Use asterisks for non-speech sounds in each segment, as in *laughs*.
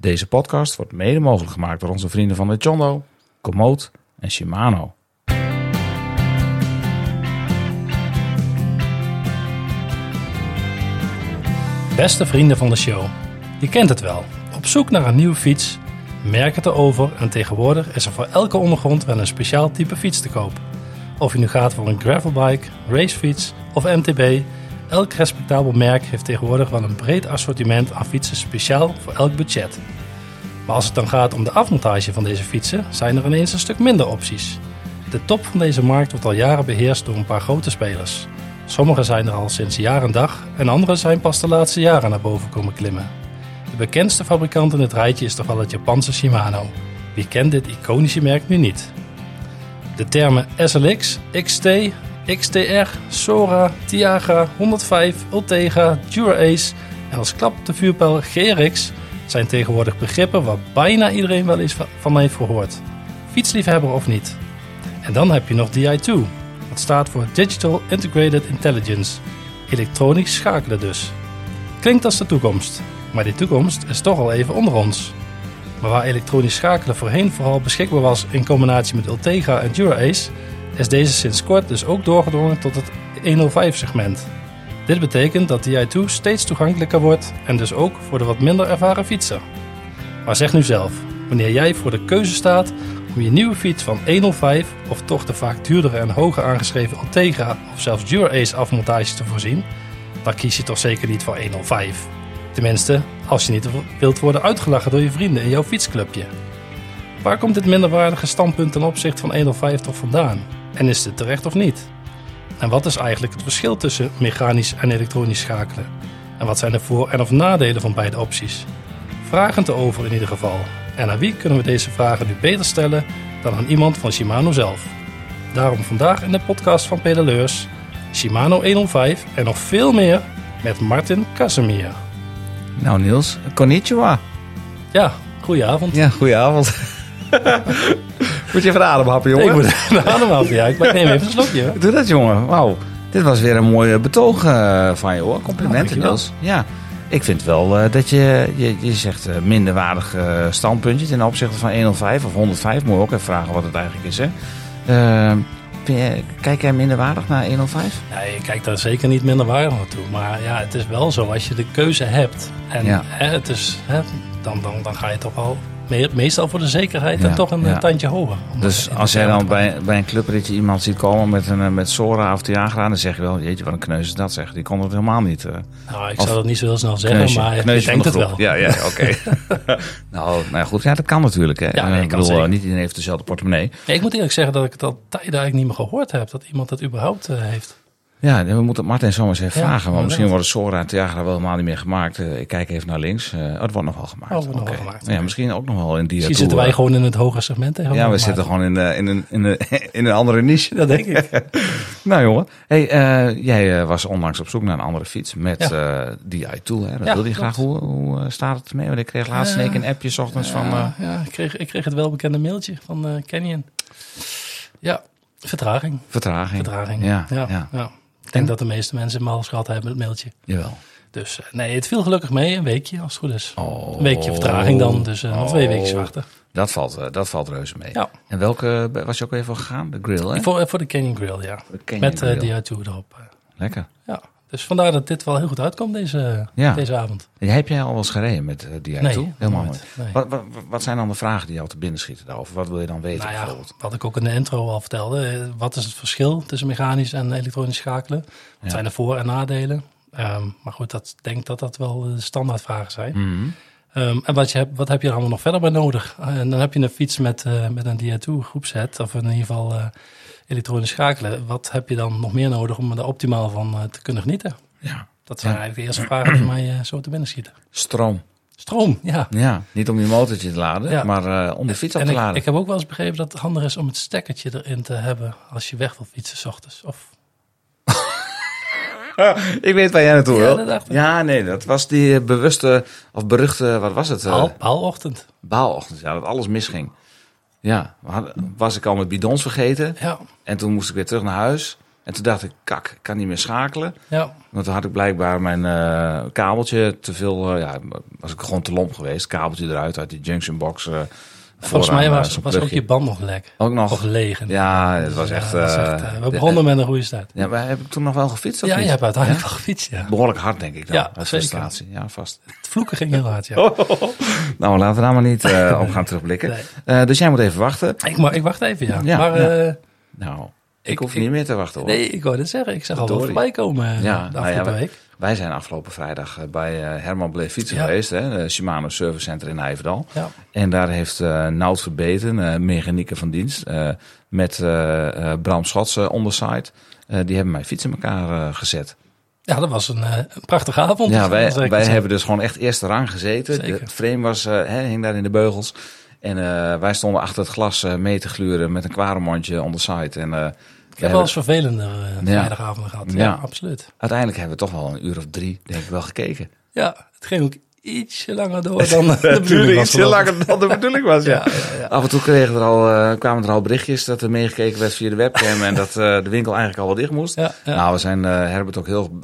Deze podcast wordt mede mogelijk gemaakt door onze vrienden van de Chondo, Komoot en Shimano. Beste vrienden van de show, je kent het wel. Op zoek naar een nieuwe fiets, merk het erover en tegenwoordig is er voor elke ondergrond wel een speciaal type fiets te koop. Of je nu gaat voor een gravelbike, racefiets of MTB, elk respectabel merk heeft tegenwoordig wel een breed assortiment aan fietsen speciaal voor elk budget. Maar als het dan gaat om de afmontage van deze fietsen, zijn er ineens een stuk minder opties. De top van deze markt wordt al jaren beheerst door een paar grote spelers. Sommige zijn er al sinds jaar en dag en andere zijn pas de laatste jaren naar boven komen klimmen. De bekendste fabrikant in het rijtje is toch wel het Japanse Shimano. Wie kent dit iconische merk nu niet? De termen SLX, XT, XTR, Sora, Tiagra, 105, Ultega, Dura-Ace en als klap de vuurpijl GRX zijn tegenwoordig begrippen waar bijna iedereen wel eens van heeft gehoord. Fietsliefhebber of niet. En dan heb je nog DI2, wat staat voor Digital Integrated Intelligence. Elektronisch schakelen dus. Klinkt als de toekomst, maar die toekomst is toch al even onder ons. Maar waar elektronisch schakelen voorheen vooral beschikbaar was in combinatie met Ultega en Dura-Ace, is deze sinds kort dus ook doorgedrongen tot het 105-segment. Dit betekent dat DI2 steeds toegankelijker wordt en dus ook voor de wat minder ervaren fietser. Maar zeg nu zelf, wanneer jij voor de keuze staat om je nieuwe fiets van 105 of toch de vaak duurdere en hoger aangeschreven Ultegra of zelfs Dura-Ace afmontage te voorzien, dan kies je toch zeker niet voor 105. Tenminste, als je niet wilt worden uitgelachen door je vrienden in jouw fietsclubje. Waar komt dit minderwaardige standpunt ten opzichte van 105 toch vandaan? En is dit terecht of niet? En wat is eigenlijk het verschil tussen mechanisch en elektronisch schakelen? En wat zijn de voor- en of nadelen van beide opties? Vragen te over in ieder geval. En aan wie kunnen we deze vragen nu beter stellen dan aan iemand van Shimano zelf? Daarom vandaag in de podcast van Pedaleurs, Shimano 105 en nog veel meer met Martin Casimir. Nou Niels, konnichiwa. Ja, goedenavond. Ja, goedenavond. *laughs* moet je even ademhappen, jongen? Ik moet even ademhappen, ja. Ik neem even een slokje. Doe dat, jongen. Wauw. Dit was weer een mooi betoog uh, van je, hoor. Complimenten, Oh, Niels. Ja. Ik vind wel uh, dat je, je, je zegt uh, minderwaardig standpuntje ten opzichte van 105 of 105. Moet je ook even vragen wat het eigenlijk is, hè. Je, kijk jij minderwaardig naar 105? Nee, ik kijk daar zeker niet minderwaardig naartoe. Maar ja, het is wel zo, als je de keuze hebt en Ja. hè, het is, hè, dan, dan, dan ga je toch wel me- meestal voor de zekerheid Ja, en toch een eh, tandje hoger. Dus als jij dan bij, bij een clubritje iemand ziet komen met, een, eh, met Sora of Tiagra, dan zeg je wel, jeetje, wat een kneus is dat zeg. Die kon het helemaal niet. eh Nou, ik zou dat niet zo heel snel zeggen, kneusje, maar kneusje ik denk het wel. Ja, ja, oké. *laughs* nou, nou goed, ja, dat kan natuurlijk. Hè. Ja, nee, ik bedoel, zeker. niet iedereen heeft dezelfde portemonnee. Ja, ik moet eerlijk zeggen dat ik het al tijden eigenlijk niet meer gehoord heb. Dat iemand dat überhaupt heeft. Ja, we moeten het Martin zomaar eens even Ja, vragen. Want misschien inderdaad. worden Sora en Tiagra wel helemaal niet meer gemaakt. Eh, ik kijk even naar links. Eh, het wordt nog wel gemaakt. Oh, het wordt wel gemaakt. Ja, misschien ook nog wel in die Misschien zitten wij gewoon in het hogere segment. Ja, we zitten gewoon in, de, in, een, in, een, *laughs* in een andere niche. Dat denk ik. *laughs* Nou jongen, hey, eh, jij eh, was onlangs op zoek naar een andere fiets met Ja. eh die i-tool. Hè? Dat wilde je graag. Hoe, hoe eh, staat het ermee? Want ik kreeg laatst Eh, week een appje 's ochtends van... eh, Ja, ik, kreeg, ik kreeg het welbekende mailtje van eh, Canyon. Ja, vertraging. vertraging. Vertraging. Ja. ja. Ik denk dat de meeste mensen hem al gehad hebben, het mailtje. Jawel. Dus eh, nee, het viel gelukkig mee. Een weekje, als het goed is. Oh. Een weekje vertraging dan, dus nog twee Oh. weken wachten. Dat valt, eh, dat valt reuze mee. Ja. En welke was je ook even voor gegaan? De grill, hè? Voor, voor de Canyon Grill, ja. De Canyon Met Grill. DI2 erop. Lekker. Ja, dus vandaar dat dit wel heel goed uitkomt deze, Ja. deze avond. En heb jij al wel eens gereden met eh, die Nee, i-tool? Helemaal nooit. Nee. Wat, wat, wat zijn dan de vragen die jou te binnen schieten daarover? Wat wil je dan weten Nou ja, wat ik ook in de intro al vertelde. eh, Wat is het verschil tussen mechanisch en elektronisch schakelen? Wat Ja. zijn de voor- en nadelen? Ehm, maar goed, dat, ik denk dat dat wel de standaardvragen zijn. Mhm. Ehm, en wat, je hebt, wat heb je er allemaal nog verder bij nodig? En dan heb je een fiets met, eh, met een DI2 groepset, of in ieder geval elektronisch schakelen. Wat heb je dan nog meer nodig om er optimaal van eh, te kunnen genieten? Ja. Dat zijn Ja. eigenlijk de eerste vragen die mij eh, zo te binnen schieten. Stroom. Stroom, ja. Ja, niet om je motortje te laden, Ja. maar eh, om de fiets op En te ik, laden. ik heb ook wel eens begrepen dat het handig is om het stekkertje erin te hebben als je weg wil fietsen s ochtends. Of *laughs* Ik weet waar jij naartoe Ja, wil. Ja, nee, dat was die bewuste of beruchte, wat was het? baal, baalochtend. baalochtend, ja, dat alles misging. Ja, was ik al met bidons vergeten Ja, en toen moest ik weer terug naar huis. En toen dacht ik, kak, ik kan niet meer schakelen. Ja. Want toen had ik blijkbaar mijn eh, kabeltje te veel, eh, ja, was ik gewoon te lomp geweest. Kabeltje eruit uit die junction box. eh, Volgens mij eh, was, was ook je band nog lek. Ook nog. Of leeg. Ja, het was Ja, echt... dat was eh, echt, eh, we begonnen met een goede start. Ja, maar heb ik toen nog wel gefietst? of Ja, je hebt uiteindelijk wel gefietst, ja. Behoorlijk hard, denk ik dan. Ja, frustratie. Ja, vast. Het vloeken ging heel hard, ja. *laughs* Nou, laten we daar maar niet eh, op gaan terugblikken. Nee. Dus jij moet even wachten. Ik, maar, ik wacht even, ja. Ja, maar Nou, ik, Ik- hoef ik- niet meer te wachten hoor. nee, ik wou dit zeggen. Ik zag al wel voorbij komen Ja, de nou ja, afgelopen we- week. Wij zijn afgelopen vrijdag eh, bij eh, Herman Bleef Fietsen Ja. geweest. Hè, de Shimano Service Center in Nijverdal. Ja. En daar heeft Nout Verbeten, eh mechanieker van dienst, eh, met eh, Bram Schots on the side, eh, die hebben mijn fiets in elkaar gezet. ja, dat was een, een prachtige avond. Ja, wij, hebben dus gewoon echt eerste rang gezeten. Zeker. De frame was, hè, hing daar in de beugels. En wij stonden achter het glas mee te gluren met een kwaremondje on the side. En we heb wel eens vervelender eh gehad. Ja, absoluut. uiteindelijk hebben we toch wel een uur of drie, denk ik, wel gekeken. Ja, het ging ook ietsje langer door *laughs* dan de bedoeling was. iets geloof ik. langer dan de bedoeling was, *laughs* ja. Ja, ja, ja. Af en toe kregen er al, eh, kwamen er al berichtjes dat er meegekeken werd via de webcam en dat eh, de winkel eigenlijk al wel dicht moest. Ja, ja. Nou, we zijn eh, Herbert ook heel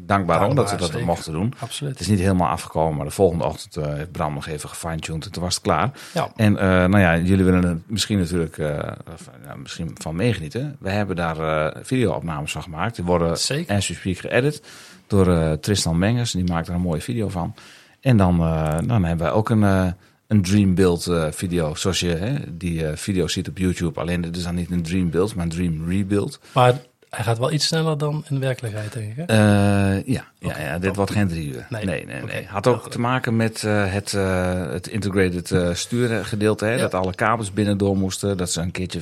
dankbaar om dat we dat zeker. mochten doen. Absoluut. Het is niet helemaal afgekomen, maar de volgende ochtend eh, heeft Bram nog even gefine-tuned en toen was het klaar. Ja. En eh, nou ja, jullie willen er misschien natuurlijk eh, van- ja, misschien van meegenieten. We hebben daar eh video-opnames van gemaakt. Die worden Zeker. as we speak geëdit door eh, Tristan Mengers. Die maakt er een mooie video van. En dan, eh, dan hebben wij ook een, eh, een dream build video. Zoals je hè, die video ziet op YouTube. Alleen het is dan niet een dream build, maar een dream rebuild. Maar hij gaat wel iets sneller dan in de werkelijkheid, denk ik. Hè? Ja, ja, ja, dit wordt geen drie uur. Nee, Nee. nee. Had ook te maken met het, het integrated stuurgedeelte. Hè? Ja. Dat alle kabels binnen door moesten. Dat ze een keertje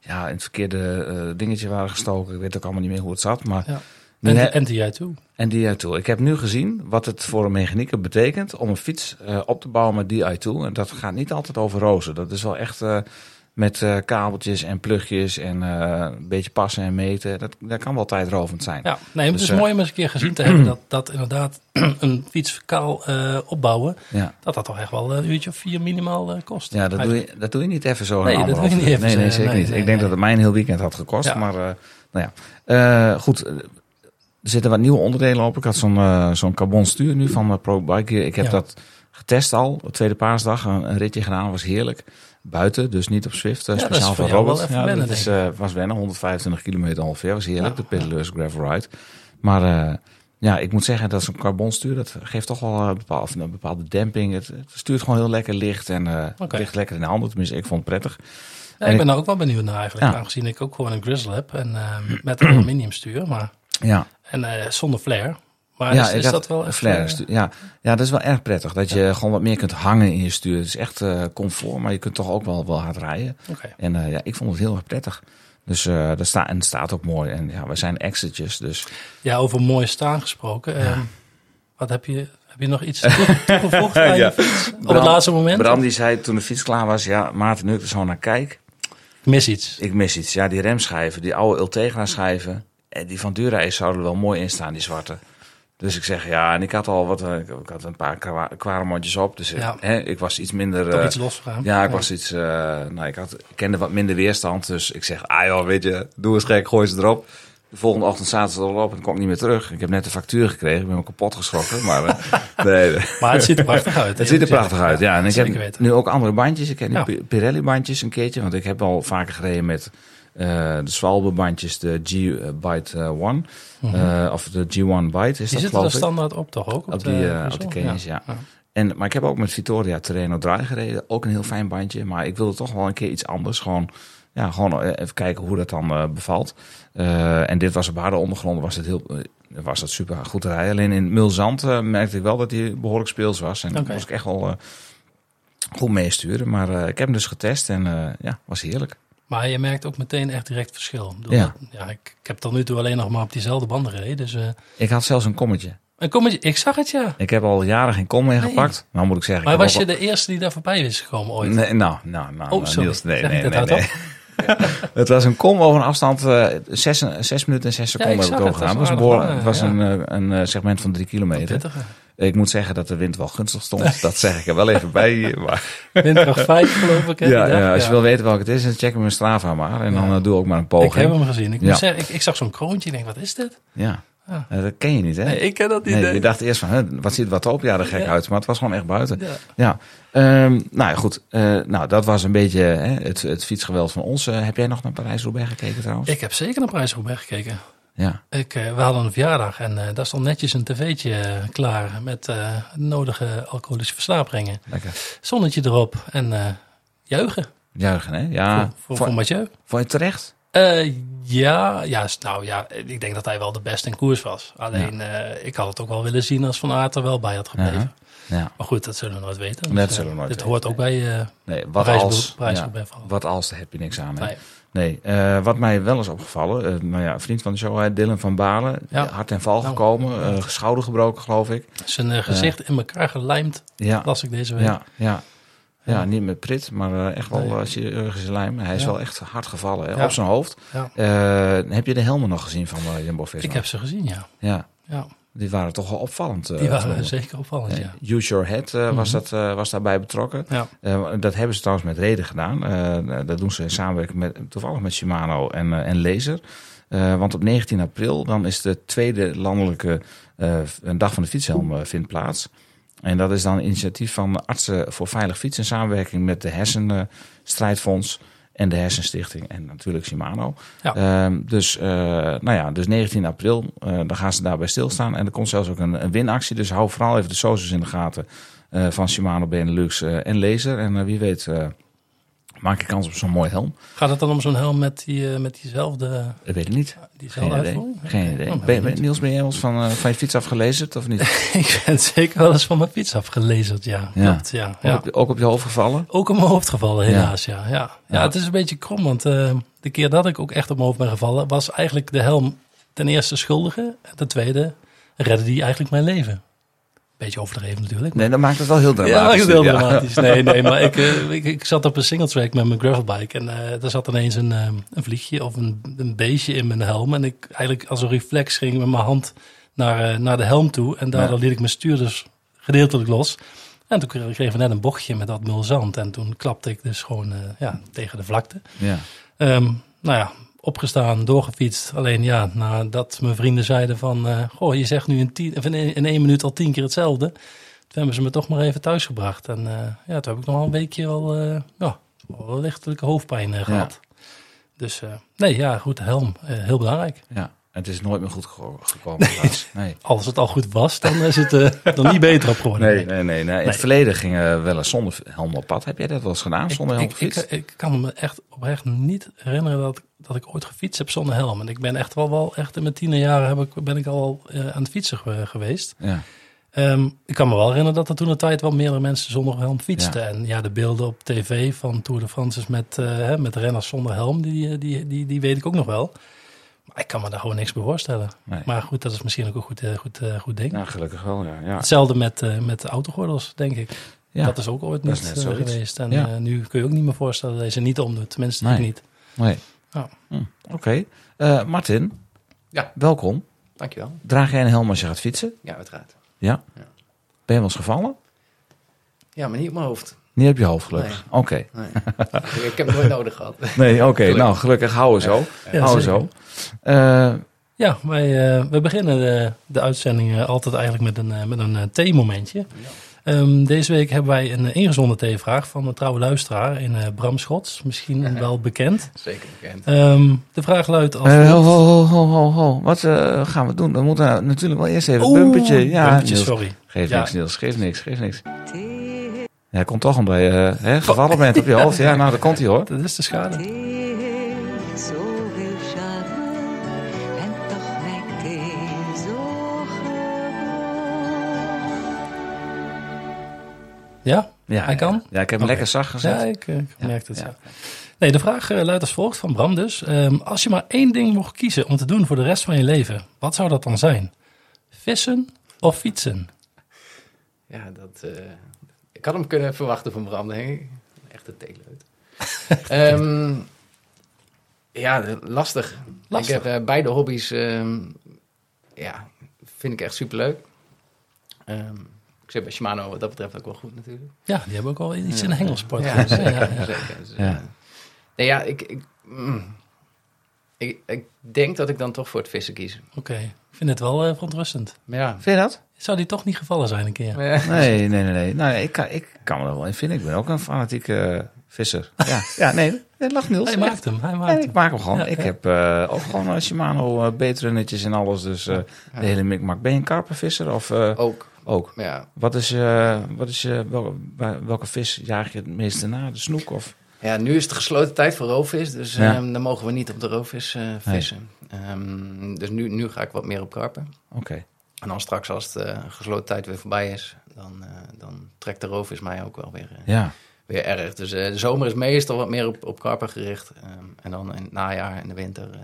ja, in het verkeerde dingetje waren gestoken. Ik weet ook allemaal niet meer hoe het zat. Maar Ja. En, die jij toe. en DI-tool. Ik heb nu gezien wat het voor een mechanieker betekent om een fiets eh, op te bouwen met DI-tool. En dat gaat niet altijd over rozen. Dat is wel echt eh, met eh, kabeltjes en plugjes en een beetje passen en meten. Dat, dat kan wel tijdrovend zijn. Ja, nee, maar het Dus, is eh, mooi om eens een keer gezien te hebben dat, dat inderdaad *clears throat* een fiets kaal opbouwen, Ja. dat dat toch echt wel een uurtje of vier minimaal kost. Ja, dat doe, je, dat doe je niet even zo. Nee, een dat doe je niet even Nee, nee, zeker nee, niet. nee, ik denk dat het mij een heel weekend had gekost. Ja. Maar nou ja, goed. Er zitten wat nieuwe onderdelen op. Ik had zo'n eh, zo'n carbon stuur nu van eh, Pro Bike. Gear. Ik heb Ja. dat getest al. Op tweede paasdag. Een, een ritje gedaan. was heerlijk. Buiten, dus niet op Zwift. eh, Ja, dat is speciaal voor voor Robert. Ja, wennen, dat is, was wennen. 125 kilometer ongeveer. Was heerlijk. De Pedaleurs Gravel Ride. Maar ja, ik moet zeggen dat zo'n carbon stuur, dat geeft toch wel een bepaalde, een bepaalde demping. Het, het stuurt gewoon heel lekker licht en Oké. ligt lekker in de handen. Tenminste, ik vond het prettig. Ja, ik ben daar ook wel benieuwd naar eigenlijk, Ja. aangezien ik ook gewoon een Grizzle heb en met een aluminium stuur, maar Ja, en eh, zonder flare. Maar ja is, dat wel een echt, flare eh. Ja. ja, dat is wel erg prettig. Dat je gewoon wat meer kunt hangen in je stuur. Het is echt eh, comfort, maar je kunt toch ook wel, wel hard rijden. Oké. En eh, ja, ik vond het heel erg prettig. Dus eh dat staat en het staat ook mooi. En ja, we zijn exitjes, dus Ja, over mooi staan gesproken. ehm, wat heb je, heb je nog iets toe- *laughs* toegevoegd aan je Ja. fiets? Op Bram- het laatste moment? Bram die zei toen de fiets klaar was, ja, Maarten, nu ik er zo naar kijk, Ik mis iets. ik mis iets. Ja, die remschijven, die oude Ultegra schijven, en die van Dura zouden er wel mooi in staan, die zwarte. Dus ik zeg ja, en ik had al wat, eh, ik had een paar kwa- kwaremondjes op, dus eh, Ja. hè, ik was iets minder. Toch eh, iets losgegaan. ja, ik was iets, eh, nou, ik, had, ik kende wat minder weerstand, dus ik zeg, ah joh, weet je, doe eens gek, gooi ze erop. De volgende ochtend zaten ze erop en kom ik niet meer terug. Ik heb net de factuur gekregen, ik ben me kapot geschrokken, maar eh, *laughs* nee. Maar het ziet er prachtig uit. Het ziet er prachtig uit, ja. En ik heb weten. nu ook andere bandjes. Ik heb nu Pirelli-bandjes een keertje. Want ik heb al vaker gereden met eh, de Swalbe-bandjes, de G-Byte eh, One. Eh, of de G1 Byte is Die dat, geloof ik. standaard op toch ook? Op die, de eh, op die ja. En, maar ik heb ook met Vittoria Terreno Dry gereden. Ook een heel fijn bandje. Maar ik wilde toch wel een keer iets anders. Gewoon, ja, gewoon eh, even kijken hoe dat dan eh, bevalt. Eh, en dit was op harde ondergronden. Was het, heel, eh, was het super goed te rijden. Alleen in Mulzand eh, merkte ik wel dat hij behoorlijk speels was. En dat moest ik echt wel eh, goed meesturen. Maar eh, ik heb hem dus getest. En eh, ja, was heerlijk. Maar je merkt ook meteen echt direct verschil. Ja. dat- ja, ik, ik heb tot nu toe alleen nog maar op diezelfde banden gereden. Dus, eh Ik had zelfs een kommetje. en kom je, ik zag het ja. Ik heb al jaren geen kom meer Nee. gepakt. Nou moet ik zeggen. Maar ik was je de eerste die daar voorbij is gekomen ooit? Nee, nou, nou, nou, Oh, nou, sorry. Niels, nee, nee, nee, nee. *laughs* Het was een kom over een afstand, eh zes, zes minuten en zes seconden ik heb ik zag het, overgegaan. was, een, het was ja. een, eh, een eh, segment van drie kilometer. Ik moet zeggen dat de wind wel gunstig stond. *laughs* dat zeg ik er wel even bij. Maar Windkracht 5 geloof ik. hè? ja, ja, als je wil weten welke het is, dan check hem in Strava maar. En dan eh, doe ook maar een Ik poging. heb hem gezien. Ik, zeggen, ik, ik zag zo'n kroontje. Ik denk, wat is dit? Ja. Ja. Eh, dat ken je niet, hè? Nee, ik ken dat niet. Nee, je dacht eerst van, hè, wat ziet wat op? Ja, er gek Ja. uit. Maar het was gewoon echt buiten. Ja. Ja, Ehm, nou ja, goed. Eh, nou, dat was een beetje hè, het, het fietsgeweld van ons. Heb jij nog naar Parijs-Roubaix gekeken trouwens? Ik heb zeker naar Prijsgroep gekeken. Ja, Ik, eh, we hadden een verjaardag en eh, daar stond netjes een tv'tje eh, klaar met eh, nodige alcoholische versnaperingen. lekker. Zonnetje erop en juichen Juichen, hè? Ja. voor, voor, voor Mathieu. Vond je terecht? Ja, ja, nou ja, ik denk dat hij wel de beste in koers was. Alleen, eh, ik had het ook wel willen zien als Van Aert er wel bij had gebleven. Ja. Maar goed, dat zullen we nooit weten. Dat Dus, zullen we eh, nooit dit weten, hoort ook bij eh Nee, wat Prijs- als? Ja, wat als, daar heb je niks aan. Hè? Nee. Nee, wat mij wel is opgevallen, nou ja, een vriend van de show, Dylan van Balen, Ja. hard en val Nou. gekomen, schouder gebroken geloof ik. Zijn gezicht in elkaar gelijmd, Ja, las ik deze week. ja, ja. Ja, niet met prit, maar eh, echt wel Nee. eh, chirurgische lijm. Hij is wel echt hard gevallen op zijn hoofd. Eh, heb je de helmen nog gezien van uh, Jumbo-Visma? Ik heb ze gezien, ja. Ja, ja. die waren toch wel opvallend. Die waren zeker opvallend, ja. Use Your Head was, Mhm. dat, was daarbij betrokken. Ja, dat hebben ze trouwens met reden gedaan. Eh, dat doen ze in samenwerking met, toevallig met Shimano en, en Laser. Want op 19 april dan is de tweede landelijke een dag van de fietshelm vindt plaats. En dat is dan een initiatief van Artsen voor Veilig Fietsen in samenwerking met de Hersenstrijdfonds en de Hersenstichting en natuurlijk Shimano. Ja. Ehm, dus, eh, nou ja, dus 19 april, eh, dan gaan ze daarbij stilstaan. En er komt zelfs ook een, een winactie. Dus hou vooral even de socials in de gaten eh, van Shimano, Benelux en Laser. En wie weet maak je kans op zo'n mooi helm. Gaat het dan om zo'n helm met, die, eh, met diezelfde, Dat weet ik niet. diezelfde Geen idee. Geen. Oh, ben Ben. Niels, ben jij wel eens van, eh, van je fiets afgelezen of niet? *laughs* ik ben zeker wel eens van mijn fiets afgelezerd, ja. Ja. Klopt, ja. ja. Ook, op, ook op je hoofd gevallen? Ook op mijn hoofd gevallen, helaas, ja. Ja, ja. Ja. het is een beetje krom, want eh, de keer dat ik ook echt op mijn hoofd ben gevallen, was eigenlijk de helm ten eerste schuldige. En ten tweede redde die eigenlijk mijn leven. Beetje overdreven natuurlijk. maar- Nee, dan maakt het wel heel Ja, dramatisch. dat is heel Ja. dramatisch. Nee, nee, maar ik, eh, ik, ik zat op een single track met mijn gravelbike en eh er zat ineens een, eh, een vliegje of een, een beestje in mijn helm. En ik eigenlijk als een reflex ging ik met mijn hand naar, naar de helm toe en daardoor Ja. liet ik mijn stuur dus gedeeltelijk los. En toen kreeg we net een bochtje met dat mul zand en toen klapte ik dus gewoon ja, tegen de vlakte. Ja. Ehm, nou ja, opgestaan, doorgefietst. Alleen ja, nadat mijn vrienden zeiden van... eh, goh, je zegt nu in, tien, in, één- in één minuut al tien keer hetzelfde. Toen hebben ze me toch maar even thuis gebracht. En eh, ja, toen heb ik nog wel een weekje wel, eh ja, wel lichtelijke hoofdpijn eh, gehad. Dus nee, ja, goed, helm. heel belangrijk. ja. Het is nooit meer goed ge- gekomen. Nee. Als het al goed was, dan is het eh nog niet beter op geworden. Nee, nee, nee, nee. In het verleden gingen we wel eens zonder helm op pad. Heb jij dat wel eens gedaan, zonder helm ik, ik, ik, ik kan me echt oprecht niet herinneren dat, dat ik ooit gefietst heb zonder helm. En ik ben echt wel, wel echt in mijn tienerjaren heb ik, ben ik al eh, aan het fietsen ge- geweest. ja. Ehm, ik kan me wel herinneren dat er toen een tijd wel meerdere mensen zonder helm fietsten. En ja, de beelden op tv van Tour de France met, eh, met renners zonder helm, die, eh, die, die, die weet ik ook nog wel. Maar ik kan me daar gewoon niks bij voorstellen. Nee. Maar goed, dat is misschien ook een goed, eh, goed, eh, goed ding. ja, gelukkig wel, ja. ja. Hetzelfde met, eh met de autogordels, denk ik. ja. Dat is ook ooit niet net geweest. En Ja. nu kun je ook niet meer voorstellen dat je ze niet omdoet. Tenminste, Nee. ik niet. Nee. Hm, Oké. Eh, Martin, Ja. welkom. Dankjewel. Draag jij een helm als je gaat fietsen? Ja, uiteraard. Ja. Ja. Ben je wel eens gevallen? Ja, maar niet op mijn hoofd. Niet op je hoofd, gelukkig. Oké. Nee. ik heb het nooit nodig gehad. *laughs* Nee, oké. Nou, gelukkig houden zo. Ja, houden zo. Eh, Ja, wij, eh, we beginnen de, de uitzending eh, altijd eigenlijk met een, eh, met een theemomentje. Ehm, deze week hebben wij een ingezonden theevraag van een trouwe luisteraar in eh, Bram Schots. Misschien wel bekend. Zeker bekend. Ehm, de vraag luidt als eh, ho, ho, ho, ho, ho. Wat eh, gaan we doen? We moeten natuurlijk wel eerst even een bumpertje. Ja, sorry. Geef Ja. niks, Niels. Geef niks, geef niks. Ja, komt toch omdat je eh, hè, gevallen bent op je hoofd. Ja, nou, daar komt hij hoor. Dat is de schade. Hij Ja? Ja, Hij kan? Ja, ik heb hem lekker zacht gezet. Ja, ik, eh, ik merkte het. ja. Ja. Nee, de vraag eh, luidt als volgt van Bram dus. Ehm, als je maar één ding mocht kiezen om te doen voor de rest van je leven, wat zou dat dan zijn? Vissen of fietsen? Ja, dat... eh, ik had hem kunnen verwachten van Bram, denk ik. Echte theeleut. *laughs* Ehm ja, lastig. Lastig. Ik heb eh, beide hobby's... ehm, ja, vind ik echt superleuk. Ehm, ik zit bij Shimano wat dat betreft ook wel goed natuurlijk. Ja, die hebben ook wel iets in de hengelsport. Ja, Ja, *laughs* zeker. ja, ja. zeker. Dus, Ja. nee, ja, ik, ik, mm, ik, ik denk dat ik dan toch voor het vissen kies. Oké, ik vind het wel eh, verontrustend. Maar ja, Vind je dat? Zou die toch niet gevallen zijn een keer? Nee, nee, nee. nee. Nou, ik, kan, ik kan me er wel in vinden. Ik ben ook een fanatieke eh, visser. Ja, ja nee, nee, lach Niels. Hij maakt hem, hij Nee, maakt ik hem. maak hem gewoon. Ja, ik ja. heb eh, ook gewoon een Shimano uh, beetrunnetjes en alles. Dus eh, de hele mikmak. Ben je een karpenvisser of eh, Ook, ook? ja. Wat is, eh, wat is je, welke, vis jaag je het meeste na? De snoek of? ja, nu is het gesloten tijd voor roofvis, dus Ja. ehm, dan mogen we niet op de roofvis eh, vissen. Ehm, dus nu, nu ga ik wat meer op karpen. Oké. En dan straks als de eh, gesloten tijd weer voorbij is, dan, eh, dan trekt de roofvis mij ook wel weer, eh, Ja. weer erg. Dus eh, de zomer is meestal wat meer op, op karpen gericht. Ehm, en dan in het najaar en de winter eh,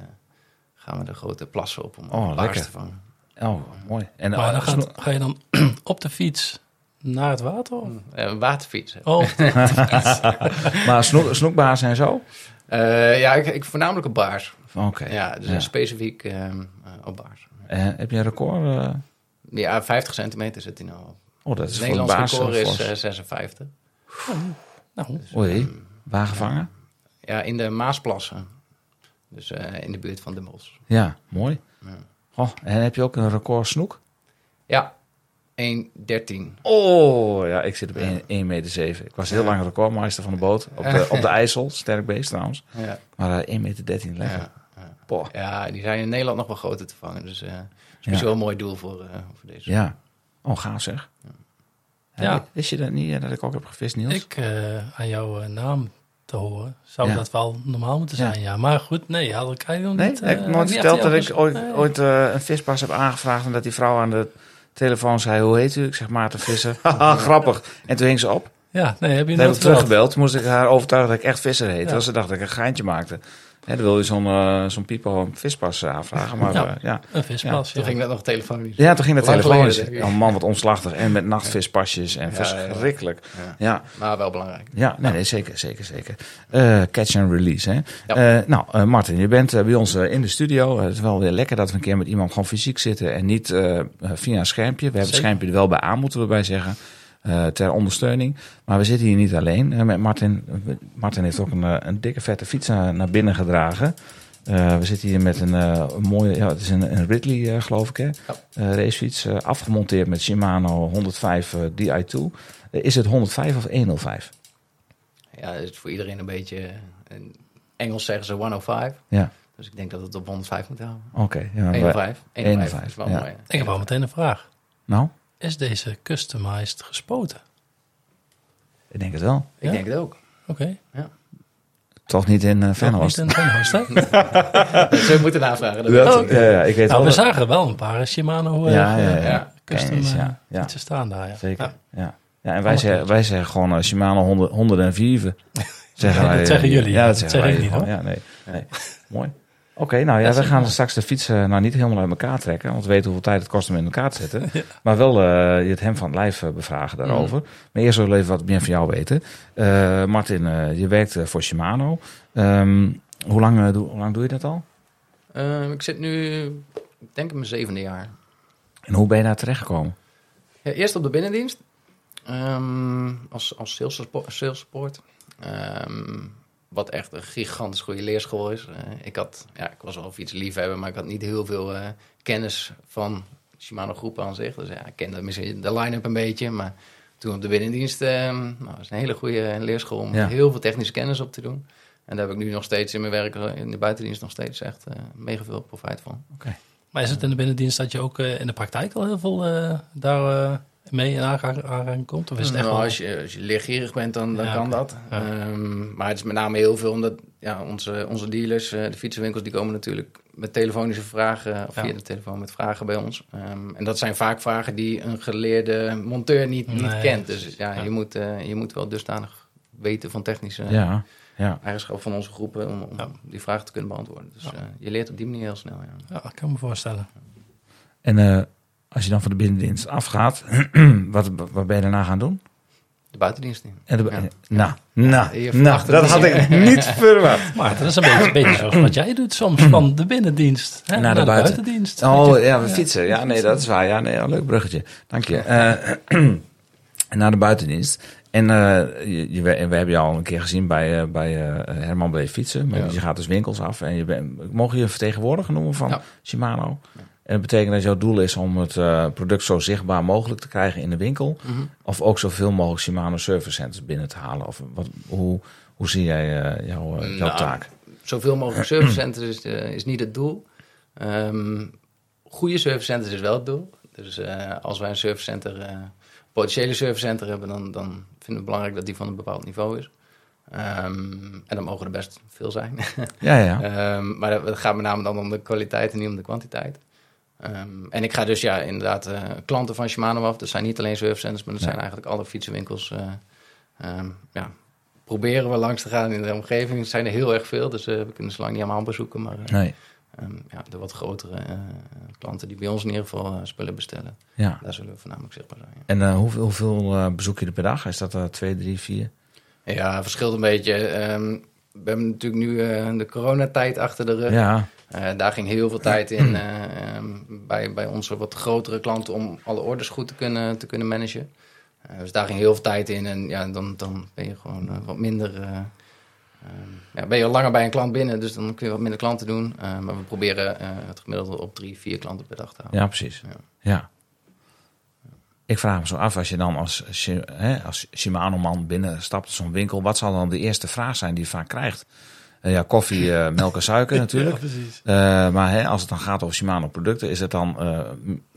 gaan we de grote plassen op om Oh, baars lekker. te vangen. Oh, mooi. En Maar dan gaat, ga je dan *clears throat* op de fiets naar het water? of? Eh, een waterfiets. Oh, *laughs* *laughs* maar snoek, snoekbaars en zo? Eh, ja, ik, ik voornamelijk op baars. Oké. Ja, dus Ja. specifiek ehm, eh, op baars. Eh, heb je een record? eh? Ja, 50 centimeter zit hij nou op. Oh, dat Het is een Nederlands baas. record eh, is fors. eh, 56. nou, Oei, waar gevangen? Ja, in de Maasplassen. Dus eh, in de buurt van Den Bosch. Ja, mooi. Ja. Oh, en heb je ook een record snoek? Ja, 1,13. Oh, ja, ik zit op Ja. 1,7 meter. Ik was heel Ja. lang recordmeister van de boot. Op de, op de *laughs* IJssel, sterk beest trouwens. Ja, Maar eh 1,13 meter, lekker. Poh. ja, die zijn in Nederland nog wel groter te vangen. Dus eh sowieso Ja. een mooi doel voor, eh, voor deze. Ja. Oh, gaaf zeg. Ja. Ja. Wist je dat niet, eh, dat ik ook heb gevist, Niels? ik eh, aan jouw eh, naam te horen, zou Ja. dat wel normaal moeten zijn, ja. Maar goed, nee, had ik eigenlijk nog Nee, niet... heb ik eh, nooit niet verteld dat ik ooit, nee. ooit eh, een vispas heb aangevraagd... en dat die vrouw aan de telefoon zei, hoe heet u? Ik zeg Maarten Visser. Haha, *laughs* *laughs* grappig. En toen hing ze op. Ja, nee, heb je Toen heb ik teruggebeld. Toen moest ik haar overtuigen dat ik echt visser heette. Ja. Want ze dacht dat ik een geintje maakte. Hè, dan wil je zo'n eh zo'n pieper een vispas eh, aanvragen. Maar Ja. ja. ja. Een vispas, Toen ja. ging dat nog telefonisch. Ja, toen ging dat telefonisch. Oh man, wat omslachtig. En met nachtvispasjes en Ja, ja, ja. verschrikkelijk. Ja. Ja, Maar wel belangrijk. ja nee, nee, zeker, zeker, zeker. Eh, catch and release, hè. Ja. Eh, nou, eh, Martin, je bent eh, bij ons eh, in de studio. het is wel weer lekker dat we een keer met iemand gewoon fysiek zitten en niet eh, eh, via een schermpje. We hebben het schermpje er wel bij aan, moeten we bij zeggen. Eh, ter ondersteuning. Maar we zitten hier niet alleen. Eh, met Martin, Martin heeft ook een, eh, een dikke vette fiets naar, naar binnen gedragen. Eh, we zitten hier met een, eh, een mooie, ja, het is een, een Ridley, geloof ik, hè? Eh, racefiets, afgemonteerd met Shimano 105 eh, Di2. Eh, is het 105 of 105? Ja, dat is voor iedereen een beetje... In Engels zeggen ze 105. Ja, Dus ik denk dat het op 105 moet houden. oké. Ja, wij- 105. 105 105, is wel ja. mooi. Ik heb al meteen een vraag. Nou, Is deze customized gespoten? ik denk het wel. Ik Ja? denk het ook. Oké. Toch niet in uh, Venhorst? niet in Venhorst, hè? *laughs* Ze moeten navragen. dat Dat- ja, ja, ik weet Nou, wel. we zagen wel een paar Shimano eh, Ja, ja, ja. eh, Ja. custom Kennis, eh, ja, ja. fietsen staan daar. Ja. Zeker, Ja. ja. ja. en wij zeggen, wij zeggen gewoon eh, Shimano 100, 104. *laughs* Zeggen Ja, wij, dat zeggen eh, jullie. Ja, dat Dat zeggen wij ik niet, gewoon. hoor. Ja, nee, nee. Mooi. Oké, nou ja, we gaan mooi. straks de fiets eh, nou niet helemaal uit elkaar trekken. Want we weten hoeveel tijd het kost om in elkaar te zetten. *laughs* Maar wel je het hem van het lijf eh, bevragen daarover. Maar eerst wil ik even wat meer van jou weten. Eh, Martin, je werkt voor Shimano. Ehm, hoe, lang, doe, hoe lang doe je dat al? Ehm, ik zit nu, ik denk in mijn zevende jaar. En hoe ben je daar terechtgekomen? Ja, eerst op de binnendienst. Ehm, als als sales support. Sales support. Wat echt een gigantisch goede leerschool is. Eh, ik, had, ja, ik was wel een fietsliefhebber, maar ik had niet heel veel eh, kennis van Shimano groepen aan zich. Dus ja, ik kende misschien de line-up een beetje. Maar toen op de binnendienst, ehm nou, was een hele goede leerschool om Ja. heel veel technische kennis op te doen. En daar heb ik nu nog steeds in mijn werk, eh, in de buitendienst nog steeds echt eh mega veel profijt van. Maar is het in de binnendienst dat je ook eh, in de praktijk al heel veel eh, daar eh, mee in aanraking komt? Of is het echt Nou, wel... als, je, als je leergierig bent, dan, dan Ja, kan dat. Ja. Ehm, maar het is met name heel veel omdat ja, onze, onze dealers, eh, de fietsenwinkels, die komen natuurlijk met telefonische vragen, of Ja. via de telefoon met vragen bij ons. Ehm, en dat zijn vaak vragen die een geleerde monteur niet, niet kent. Dus ja, Ja. Je, moet, eh, je moet wel dusdanig weten van technische Ja, ja. eigenschappen van onze groepen om, om Ja. die vragen te kunnen beantwoorden. Dus Ja. eh, je leert op die manier heel snel. Ja. Ja, ik kan me voorstellen. En eh, als je dan van de binnendienst afgaat, *clears throat* wat, wat ben je daarna gaan doen? De buitendienst in. En de, Ja. Nou, nou, nou, dat had ik niet *laughs* verwacht. Maar dat is een beetje, een beetje zoals wat jij doet soms *clears throat* van de binnendienst hè, Naar de buiten. buitendienst. Oh ja, we fietsen. Ja, nee, dat is waar. Ja, nee, een leuk bruggetje. Dank je. Eh, *clears throat* naar de buitendienst. En eh, je, je, we hebben je al een keer gezien bij, eh, bij eh, Herman B. Fietsen. Maar Ja. Je gaat dus winkels af. En je bent, mogen je een vertegenwoordiger noemen van Ja. Shimano? En dat betekent dat jouw doel is om het eh, product zo zichtbaar mogelijk te krijgen in de winkel. Mhm. Of ook zoveel mogelijk Shimano service centers binnen te halen. Of wat, hoe, hoe zie jij eh, jouw, eh, jouw Nou, taak? Zoveel mogelijk servicecenters is, eh, is niet het doel. Ehm goede servicecenters is wel het doel. Dus als wij een servicecenter, eh potentiële servicecenter hebben, dan, dan vinden we het belangrijk dat die van een bepaald niveau is. Ehm, en dan mogen er best veel zijn. Ja, ja. *laughs* Ehm, maar het gaat met name dan om de kwaliteit en niet om de kwantiteit. Ehm, en ik ga dus ja, inderdaad eh, klanten van Shimano af. Dat zijn niet alleen servicecenters, maar dat zijn eigenlijk alle fietsenwinkels. eh, ehm, ja, proberen we langs te gaan in de omgeving. Er zijn er heel erg veel, dus eh, we kunnen ze lang niet allemaal bezoeken. Maar Nee. ehm, ja, de wat grotere klanten die bij ons in ieder geval spullen bestellen, Ja. daar zullen we voornamelijk zichtbaar zijn. ja. En hoeveel, hoeveel bezoek je er per dag? Is dat twee, drie, vier? Ja, verschilt een beetje. We hebben natuurlijk nu eh, de coronatijd achter de rug. Ja, Eh, daar ging heel veel tijd in eh, *clears throat* ehm, bij, bij onze wat grotere klanten om alle orders goed te kunnen, te kunnen managen. Eh, dus daar ging heel veel tijd in en ja, dan, dan ben je gewoon wat minder. eh, ehm, ja, ben je al langer bij een klant binnen, dus dan kun je wat minder klanten doen. Maar we proberen het gemiddelde op drie, vier klanten per dag te houden. ja precies. Ja. Ja. Ik vraag me zo af, als je dan als, hè, als Shimano-man binnenstapt in zo'n winkel, wat zal dan de eerste vraag zijn die je vaak krijgt? Eh, ja, koffie, eh, *laughs* melk en suiker natuurlijk. precies. Eh, maar hè, als het dan gaat over Shimano-producten, is het dan... eh,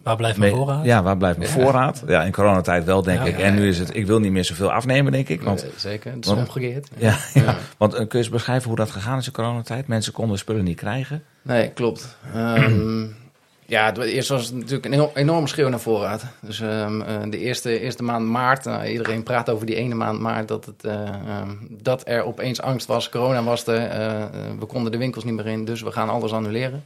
Waar blijft mijn voorraad? Ja, waar blijft mijn Ja. voorraad? Ja, in coronatijd wel, denk Ja, ik. ja, en nu ja. is het, ik wil niet meer zoveel afnemen, denk ik. Want, zeker, het is want- omgekeerd. *laughs* ja, ja. Ja. want kun je eens beschrijven hoe dat gegaan is in coronatijd? Mensen konden spullen niet krijgen. Nee, klopt. Ehm, ja, het- eerst was het natuurlijk een heel, enorme schreeuw naar voorraad. Dus ehm, eh, de eerste, eerste maand maart, nou, iedereen praat over die ene maand maart, dat, het, eh, ehm, dat er opeens angst was, corona was er, eh, eh, we konden de winkels niet meer in, dus we gaan alles annuleren.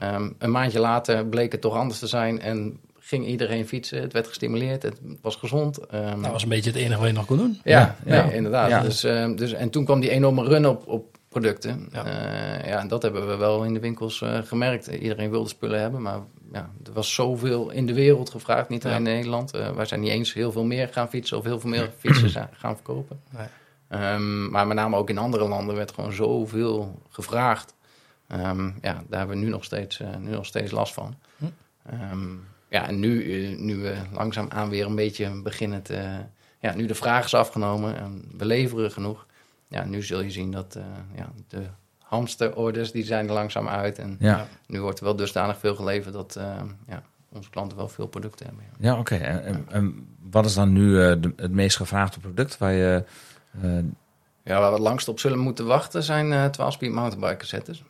Ehm, een maandje later bleek het toch anders te zijn en ging iedereen fietsen. Het werd gestimuleerd, het was gezond. Ehm, Dat was een beetje het enige wat je nog kon doen. ja, Ja, nee, ja. inderdaad. Ja. Dus, ehm, dus, en toen kwam die enorme run op, op producten. Ja. Ja. ja, en dat hebben we wel in de winkels eh, gemerkt. Iedereen wilde spullen hebben, maar ja, er was zoveel in de wereld gevraagd, niet alleen Ja. in Nederland. Eh, wij zijn niet eens heel veel meer gaan fietsen of heel veel meer *clears throat* fietsen gaan verkopen. Nee. Ehm, maar met name ook in andere landen werd gewoon zoveel gevraagd. Ehm, ja, daar hebben we nu nog steeds, eh, nu nog steeds last van. Hm. Ehm, ja, en nu, eh, nu we langzaam aan weer een beetje beginnen te... Ja, nu de vraag is afgenomen en we leveren genoeg. Ja, nu zul je zien dat eh, ja, de hamsterorders, die zijn er langzaam uit. En Ja, nu wordt er wel dusdanig veel geleverd dat eh, ja, onze klanten wel veel producten hebben. Ja. ja oké. En, en, en wat is dan nu eh, de- het meest gevraagde product waar je... Ja, waar we het langst op zullen moeten wachten zijn eh 12-speed mountainbike cassettes.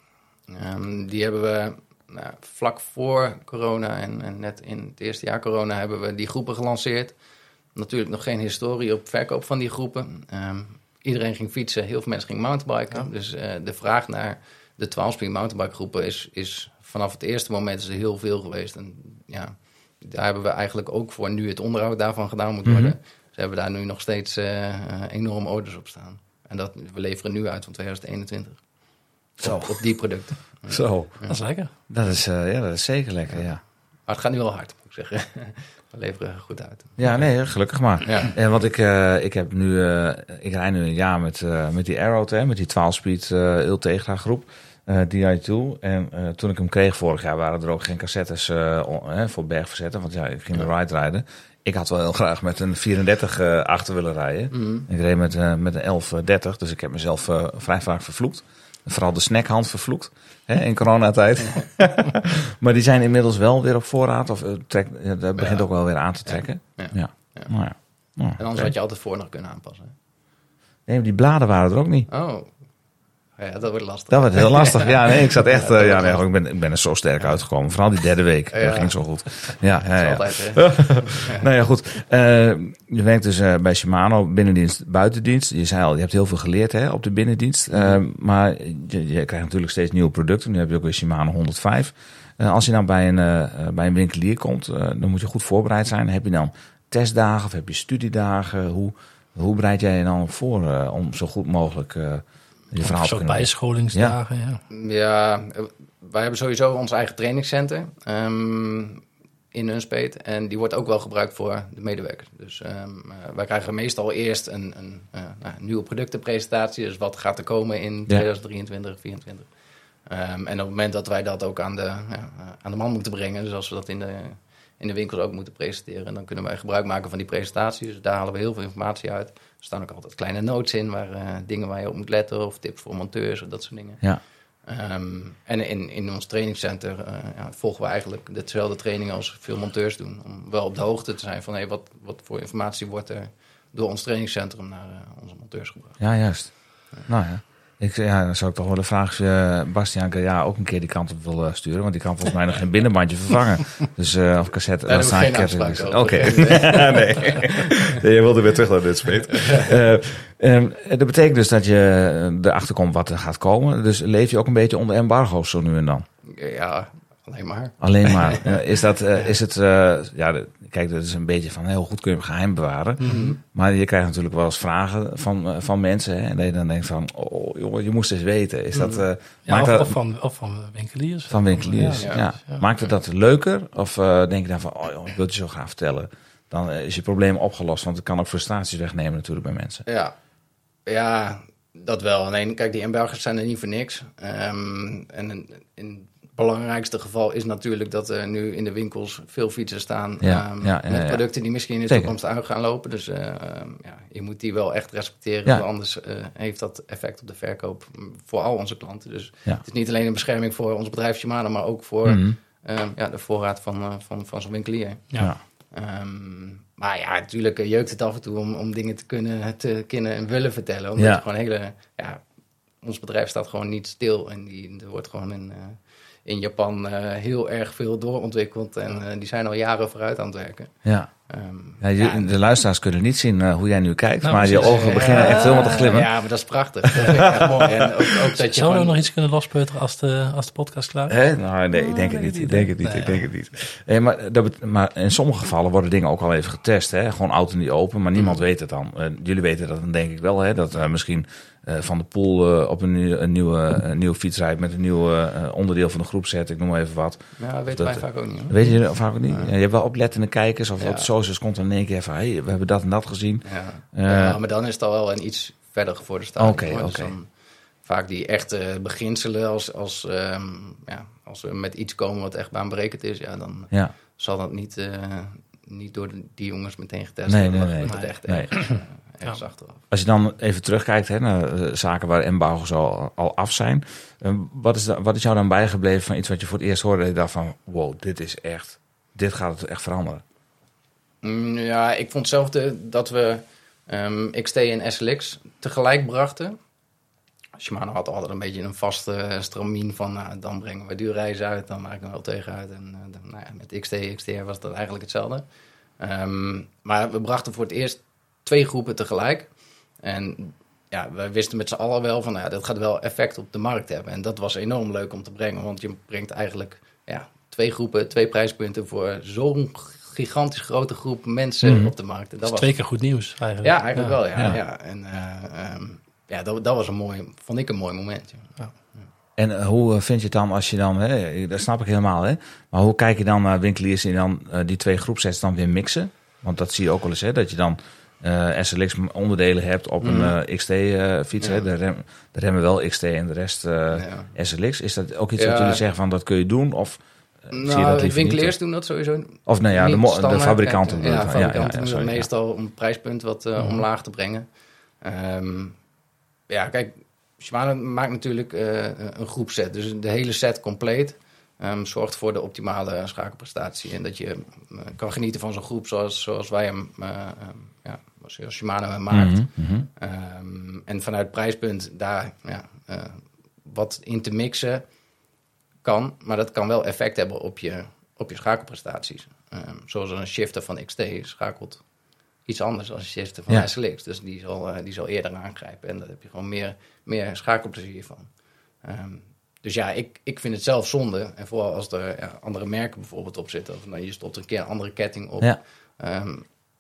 Ehm, die hebben we nou, vlak voor corona en, en net in het eerste jaar corona hebben we die groepen gelanceerd. Natuurlijk nog geen historie op verkoop van die groepen. Ehm, iedereen ging fietsen, heel veel mensen gingen mountainbiken. Dus eh, de vraag naar de 12-speed mountainbike groepen is, is vanaf het eerste moment is er heel veel geweest. En ja, daar hebben we eigenlijk ook voor nu het onderhoud daarvan gedaan moet worden. Mhm. Ze hebben daar nu nog steeds eh eh, enorm orders op staan. En dat, we leveren nu uit van 2021. Zo. Op, op die producten. Zo, Dat is lekker. dat is, eh, ja, dat is zeker lekker, ja. Maar het gaat nu wel hard, moet ik zeggen. *laughs* we leveren goed uit. Ja, nee, gelukkig maar. Ja. En want ik, eh, ik heb nu, eh, ik rij nu een jaar met, eh, met die Arrow, hè, met die 12-speed eh Ultegra groep, eh DI2. En toen ik hem kreeg vorig jaar waren er ook geen cassettes voor bergverzetten, want ja, ik ging de ride rijden. Ik had wel heel graag met een 34 eh, achter willen rijden. Mhm. Ik reed met, met een 1130, dus ik heb mezelf vrij vaak vervloekt. Vooral de snackhand vervloekt hè, in coronatijd. *laughs* maar die zijn inmiddels wel weer op voorraad. Of eh, trek, dat begint ook wel weer aan te trekken. Ja. Nou ja. Nou, En anders had je altijd voor nog kunnen aanpassen. Nee, maar die bladen waren er ook niet. Oh, ja, dat wordt lastig. Dat werd heel lastig. Ja, nee, ik zat *laughs* echt. eh, ja, nee, ik, ben, ik ben er zo sterk uitgekomen. Vooral die derde week. Dat Ja. ging zo goed. Ja, ja, ja. Altijd, hè? *laughs* Nou ja, goed. Eh, je werkt dus eh, bij Shimano, binnendienst, buitendienst. Je zei al, je hebt heel veel geleerd hè, op de binnendienst. Eh, maar je, je krijgt natuurlijk steeds nieuwe producten. Nu heb je ook weer Shimano 105. Eh, als je dan bij een, bij een winkelier komt, dan moet je goed voorbereid zijn. Heb je dan testdagen of heb je studiedagen? Hoe, Hoe bereid jij je dan voor om zo goed mogelijk je verhaal bijscholingsdagen, ja. Ja, wij hebben sowieso ons eigen trainingscenter ehm, in Nunspeet. En die wordt ook wel gebruikt voor de medewerkers. Dus ehm, eh, wij krijgen meestal eerst een, een eh, nou, nieuwe productenpresentatie. Dus wat gaat er komen in 2023, 2024. Ehm, en op het moment dat wij dat ook aan de, ja, eh, aan de man moeten brengen, dus als we dat in de, in de winkels ook moeten presenteren, dan kunnen wij gebruik maken van die presentaties. Dus daar halen we heel veel informatie uit. Er staan ook altijd kleine notes in, waar eh, dingen waar je op moet letten, of tips voor monteurs of dat soort dingen. Ja, Ehm, en in, in ons trainingscenter eh, ja, volgen we eigenlijk dezelfde training als veel monteurs doen. Om wel op de hoogte te zijn van hey, wat, wat voor informatie wordt er door ons trainingscentrum naar eh, onze monteurs gebracht. ja juist. Nou ja. Ik, ja, dan zou ik toch wel de vraag of je Bastiaan ja, ook een keer die kant op wil eh, sturen. Want die kan volgens mij nog geen binnenbandje *laughs* vervangen. Dus eh, of cassette. Daar staan afspraak Oké. over. nee. *laughs* *laughs* nee. Je wilde weer terug naar dit speet. Eh, ehm, dat betekent dus dat je erachter komt wat er gaat komen. Dus leef je ook een beetje onder embargo's zo nu en dan? Ja, alleen maar. Alleen maar. *laughs* Is, dat, eh, is het, eh, ja, de- kijk, dat is een beetje van heel goed kun je hem geheim bewaren. Mhm. Maar je krijgt natuurlijk wel eens vragen van, eh, van mensen. Hè, en dat je dan denkt van, oh jongen, je moest eens weten. Is dat, eh, Ja, maakt of, dat of, van, of van winkeliers. van winkeliers? Ja, Ja, ja. Maakt het dat leuker? Of eh, denk je dan van, oh joh, ik wil het je zo graag vertellen. Dan is je probleem opgelost. Want het kan ook frustraties wegnemen natuurlijk bij mensen. Ja, ja dat wel. Alleen, kijk, die embargo's zijn er niet voor niks. Ehm, en in, belangrijkste geval is natuurlijk dat er nu in de winkels veel fietsen staan. Ja, ehm, ja, ja, met ja. producten die misschien in de Zeker. toekomst uit gaan lopen. Dus eh, ehm, ja, je moet die wel echt respecteren. Ja. want Anders eh, heeft dat effect op de verkoop voor al onze klanten. Dus Ja. het is niet alleen een bescherming voor ons bedrijf Shimano, maar ook voor Mhm. ehm, ja, de voorraad van, eh, van, van zo'n winkelier. Ja. Ehm, maar ja, natuurlijk eh, jeukt het af en toe om, om dingen te kunnen, te kunnen en willen vertellen. Omdat Ja. je gewoon hele, ja, ons bedrijf staat gewoon niet stil. En die, er wordt gewoon eh, in Japan eh, heel erg veel doorontwikkeld. En eh, die zijn al jaren vooruit aan het werken. Ja. Ehm, Ja, de luisteraars kunnen niet zien eh, hoe jij nu kijkt. Nou, maar je ogen beginnen echt helemaal te glimmen. Ja, maar dat is prachtig. Dat vind ik echt mooi. En ook, ook dat je gewoon- nog iets kunnen lospeuteren als de, als de podcast klaar is? Nou, nee, ik denk het weet niet. ik denk het niet. Ik denk het niet. Nee, maar, dat maar in sommige gevallen worden dingen ook al even getest. Hè? Gewoon auto niet open, maar niemand weet het dan. Jullie weten dat dan denk ik wel. Hè? Dat eh, misschien Van de Poel eh, op een, nieuw- een, nieuwe, een nieuwe fiets rijdt met een nieuw eh, onderdeel van de groep zet. Ik noem maar even wat. Ja, dat weten wij vaak ook niet. Hoor. Weet je vaak ook niet? Ja, je hebt wel oplettende kijkers of Ja. op socials komt er in één keer van... Hey, we hebben dat en dat gezien. Ja. Eh, ja, maar dan is het al wel een iets verder gevorderd stadium. Oké. Dus dan vaak die echte beginselen, als, als, ehm, ja, als we met iets komen wat echt baanberekend is, ja, dan Ja, zal dat niet, eh, niet door de- die jongens meteen getest Nee, worden. nee, nee. het echt Nee. Ergens, eh, ergens achteraf. Als je dan even terugkijkt hè, naar eh, zaken waar embargo's al, al af zijn. eh, wat, is da- wat is jou dan bijgebleven van iets wat je voor het eerst hoorde? Dat je dacht van, wow, dit is echt, dit gaat het echt veranderen. Mm, Ja, ik vond zelf de, dat we ehm, XT en SLX tegelijk brachten. Shimano had altijd een beetje een vaste stramien van... Nou, dan brengen we duurreizen uit, dan maak ik hem wel tegen uit. En eh, dan, nou ja, met XT en XTR was dat eigenlijk hetzelfde. Ehm, maar we brachten voor het eerst twee groepen tegelijk. En ja, we wisten met z'n allen wel van... Nou, ja, dat gaat wel effect op de markt hebben. En dat was enorm leuk om te brengen. Want je brengt eigenlijk ja, twee groepen, twee prijspunten... voor zo'n gigantisch grote groep mensen Mhm. op de markt. En Dat dat is was twee keer goed nieuws eigenlijk. ja, eigenlijk wel, ja. Ja. ja. En eh, ehm, ja, dat, dat was een mooi, vond ik een mooi moment. ja. En eh, hoe eh, vind je het dan als je dan, hè, dat snap ik helemaal, hè, maar hoe kijk je dan naar winkeliers die dan die twee groepsets dan weer mixen? Want dat zie je ook wel eens, hè, dat je dan SLX onderdelen hebt op een XT-fiets. Ja. hè, de, rem, de remmen wel XT en de rest eh, Ja. SLX. Is dat ook iets wat jullie zeggen van dat kun je doen? Of eh, zie je dat Nou, liever winkeliers niet? doen dat sowieso Of nou ja, de, de fabrikanten. Ja, doen dat meestal om het prijspunt wat eh, Mhm. omlaag te brengen. Ehm, ja, kijk, Shimano maakt natuurlijk eh, een groepset. Dus de hele set compleet ehm, zorgt voor de optimale schakelprestatie. En dat je eh, kan genieten van zo'n groep zoals, zoals wij hem, eh, ehm, zoals Shimano hem maakt. Ehm, en vanuit prijspunt daar ja, eh, wat in te mixen kan, maar dat kan wel effect hebben op je, op je schakelprestaties. Ehm, zoals een shifter van XT schakelt iets anders dan een shifter van Ja. SLX. Dus die zal, eh, die zal eerder aangrijpen en daar heb je gewoon meer, meer schakelplezier van. Ehm, dus ja, ik, ik vind het zelf zonde. En vooral als er ja, andere merken bijvoorbeeld op zitten. Of nou, je stopt een keer een andere ketting op. Ja.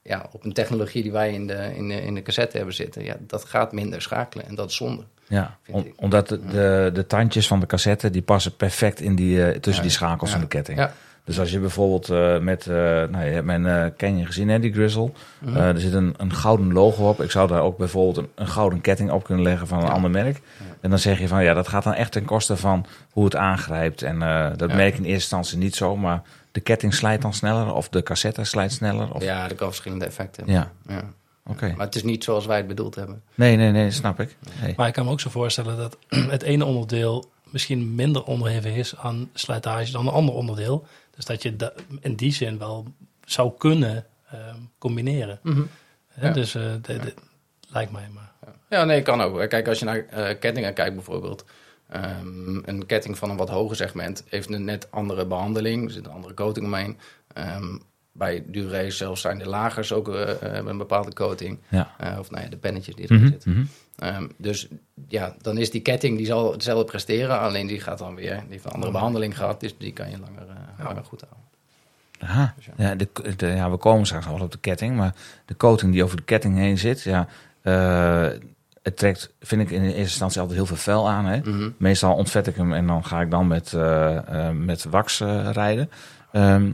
Ja, op een technologie die wij in de, in, de, in de cassette hebben zitten, ja, dat gaat minder schakelen en dat is zonde. Ja, om- omdat de, de, de tandjes van de cassette die passen perfect in die, eh, tussen Ja, die schakels ja. van de ketting. Ja. Dus als je bijvoorbeeld eh, met, eh, nou je hebt mijn eh Canyon gezien, hè, die Grizzle. Mhm. Er zit een, een gouden logo op. Ik zou daar ook bijvoorbeeld een, een gouden ketting op kunnen leggen van een ander merk. En dan zeg je van ja, dat gaat dan echt ten koste van hoe het aangrijpt. En dat merk je in eerste instantie niet zo, maar de ketting slijt dan sneller of de cassette slijt sneller. Of... Ja, dat kan verschillende effecten hebben. Ja. Ja. Oké. Maar het is niet zoals wij het bedoeld hebben. Nee, nee, nee, snap ik. Nee. Maar ik kan me ook zo voorstellen dat *clears throat* het ene onderdeel misschien minder onderhevig is aan slijtage dan een ander onderdeel. Dus dat je in die zin wel zou kunnen ehm, combineren. Hè, Ja. Dus eh, de- de- lijkt mij maar. Ja, nee, kan ook. Kijk, als je naar eh, kettingen kijkt bijvoorbeeld. Ehm, een ketting van een wat hoger segment heeft een net andere behandeling. Er zit een andere coating omheen. Ehm, bij Durace zelfs zijn de lagers ook eh, hebben een bepaalde coating. Ja. Eh, of nou ja, de pennetjes die erin Mhm, zitten. mhm. Ehm, dus ja, dan is die ketting die zal hetzelfde presteren. Alleen die gaat dan weer, die heeft een andere behandeling gehad. Dus die kan je langer, langer goed houden. Aha. Dus Ja, de, de- ja, we komen straks nog wel op de ketting, maar de coating die over de ketting heen zit, ja, eh, het trekt, vind ik in eerste instantie altijd heel veel vuil aan. Hè? Mhm. Meestal ontvet ik hem en dan ga ik dan met, eh, eh, met wax eh, rijden. Ehm,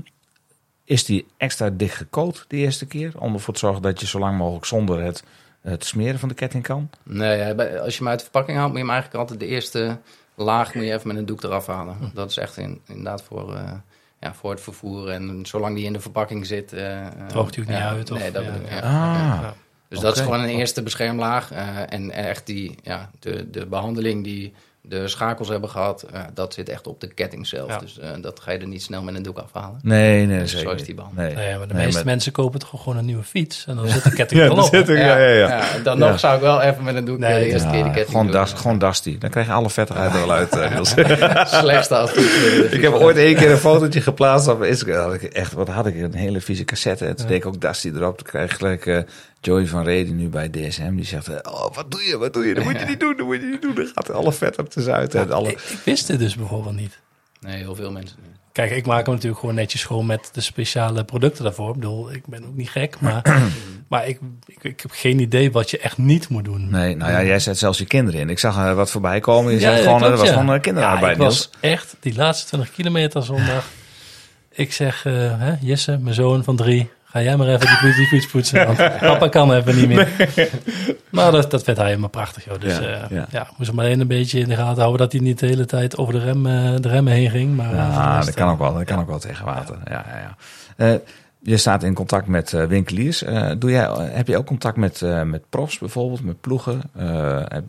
is die extra dicht gecoat de eerste keer, om ervoor te zorgen dat je zo lang mogelijk zonder het, het smeren van de ketting kan? Nee, als je hem uit de verpakking haalt, moet je hem eigenlijk altijd de eerste laag moet je even met een doek eraf halen. Dat is echt in, inderdaad voor, eh, ja, voor het vervoer. En zolang die in de verpakking zit... eh, eh, Droogt hij ook niet ja, uit, of- Nee, dat ja, bedoel ik, ja. ja. Ah, Dus dat is gewoon een eerste beschermlaag. eh, en echt die, ja, de, de behandeling die de schakels hebben gehad, eh, dat zit echt op de ketting zelf. Ja. Dus eh, dat ga je er niet snel met een doek afhalen. nee, nee, Dus zeker. zo is die behandeling. Nee, Nee, maar de Nee, meeste maar- mensen kopen toch gewoon een nieuwe fiets. En dan *laughs* zit de ketting Ja, er al dat op. zit er, ja, ja, ja. dan Ja. nog zou ik wel even met een doek Nee, de eerste Ja, keer de ketting gewoon, doen. das, gewoon Dusty. Dan krijg je alle vettigheid er wel uit. *laughs* Slechtste. *laughs* Ik heb ooit één keer een fotootje geplaatst op Instagram. Had ik Echt, wat had ik? Een hele vieze cassette. En toen deed ik ook Dusty erop. Toen kreeg ik gelijk eh, Joey van Reden nu bij DSM. Die zegt, eh, oh, wat doe je, wat doe je? Dat moet je niet doen, dat moet je niet doen. Dan gaat alle vet er tussenuit. En alle... Ik, ik wist dit dus bijvoorbeeld niet. Nee, heel veel mensen. niet. Kijk, ik maak hem natuurlijk gewoon netjes schoon met de speciale producten daarvoor. Ik bedoel, ik ben ook niet gek, maar, *clears throat* maar ik, ik, ik heb geen idee wat je echt niet moet doen. Nee, nou ja, jij zet zelfs je kinderen in. Ik zag eh, wat voorbij komen. Je Ja, zegt ja, gewoon, klopt, er was ja. gewoon eh, kinderarbeid, Ja, was echt die laatste 20 kilometer zondag. *laughs* ik zeg, eh, hè, Jesse, mijn zoon van drie, ga jij maar even die, fiets- die fiets poetsen. Want *laughs* papa kan even niet meer. Maar dat, dat vindt hij helemaal prachtig, joh. Dus Ja, ja, ja. ja. moest hem alleen een beetje in de gaten houden dat hij niet de hele tijd over de, rem, eh, de remmen heen ging. Maar, eh, Ja, dat kan eh, ook wel. Dat kan ook wel tegen water. Ja, ja, ja. Eh, je staat in contact met eh, winkeliers. Eh, doe jij, heb je ook contact met, eh, met profs bijvoorbeeld, met ploegen? Eh, heb-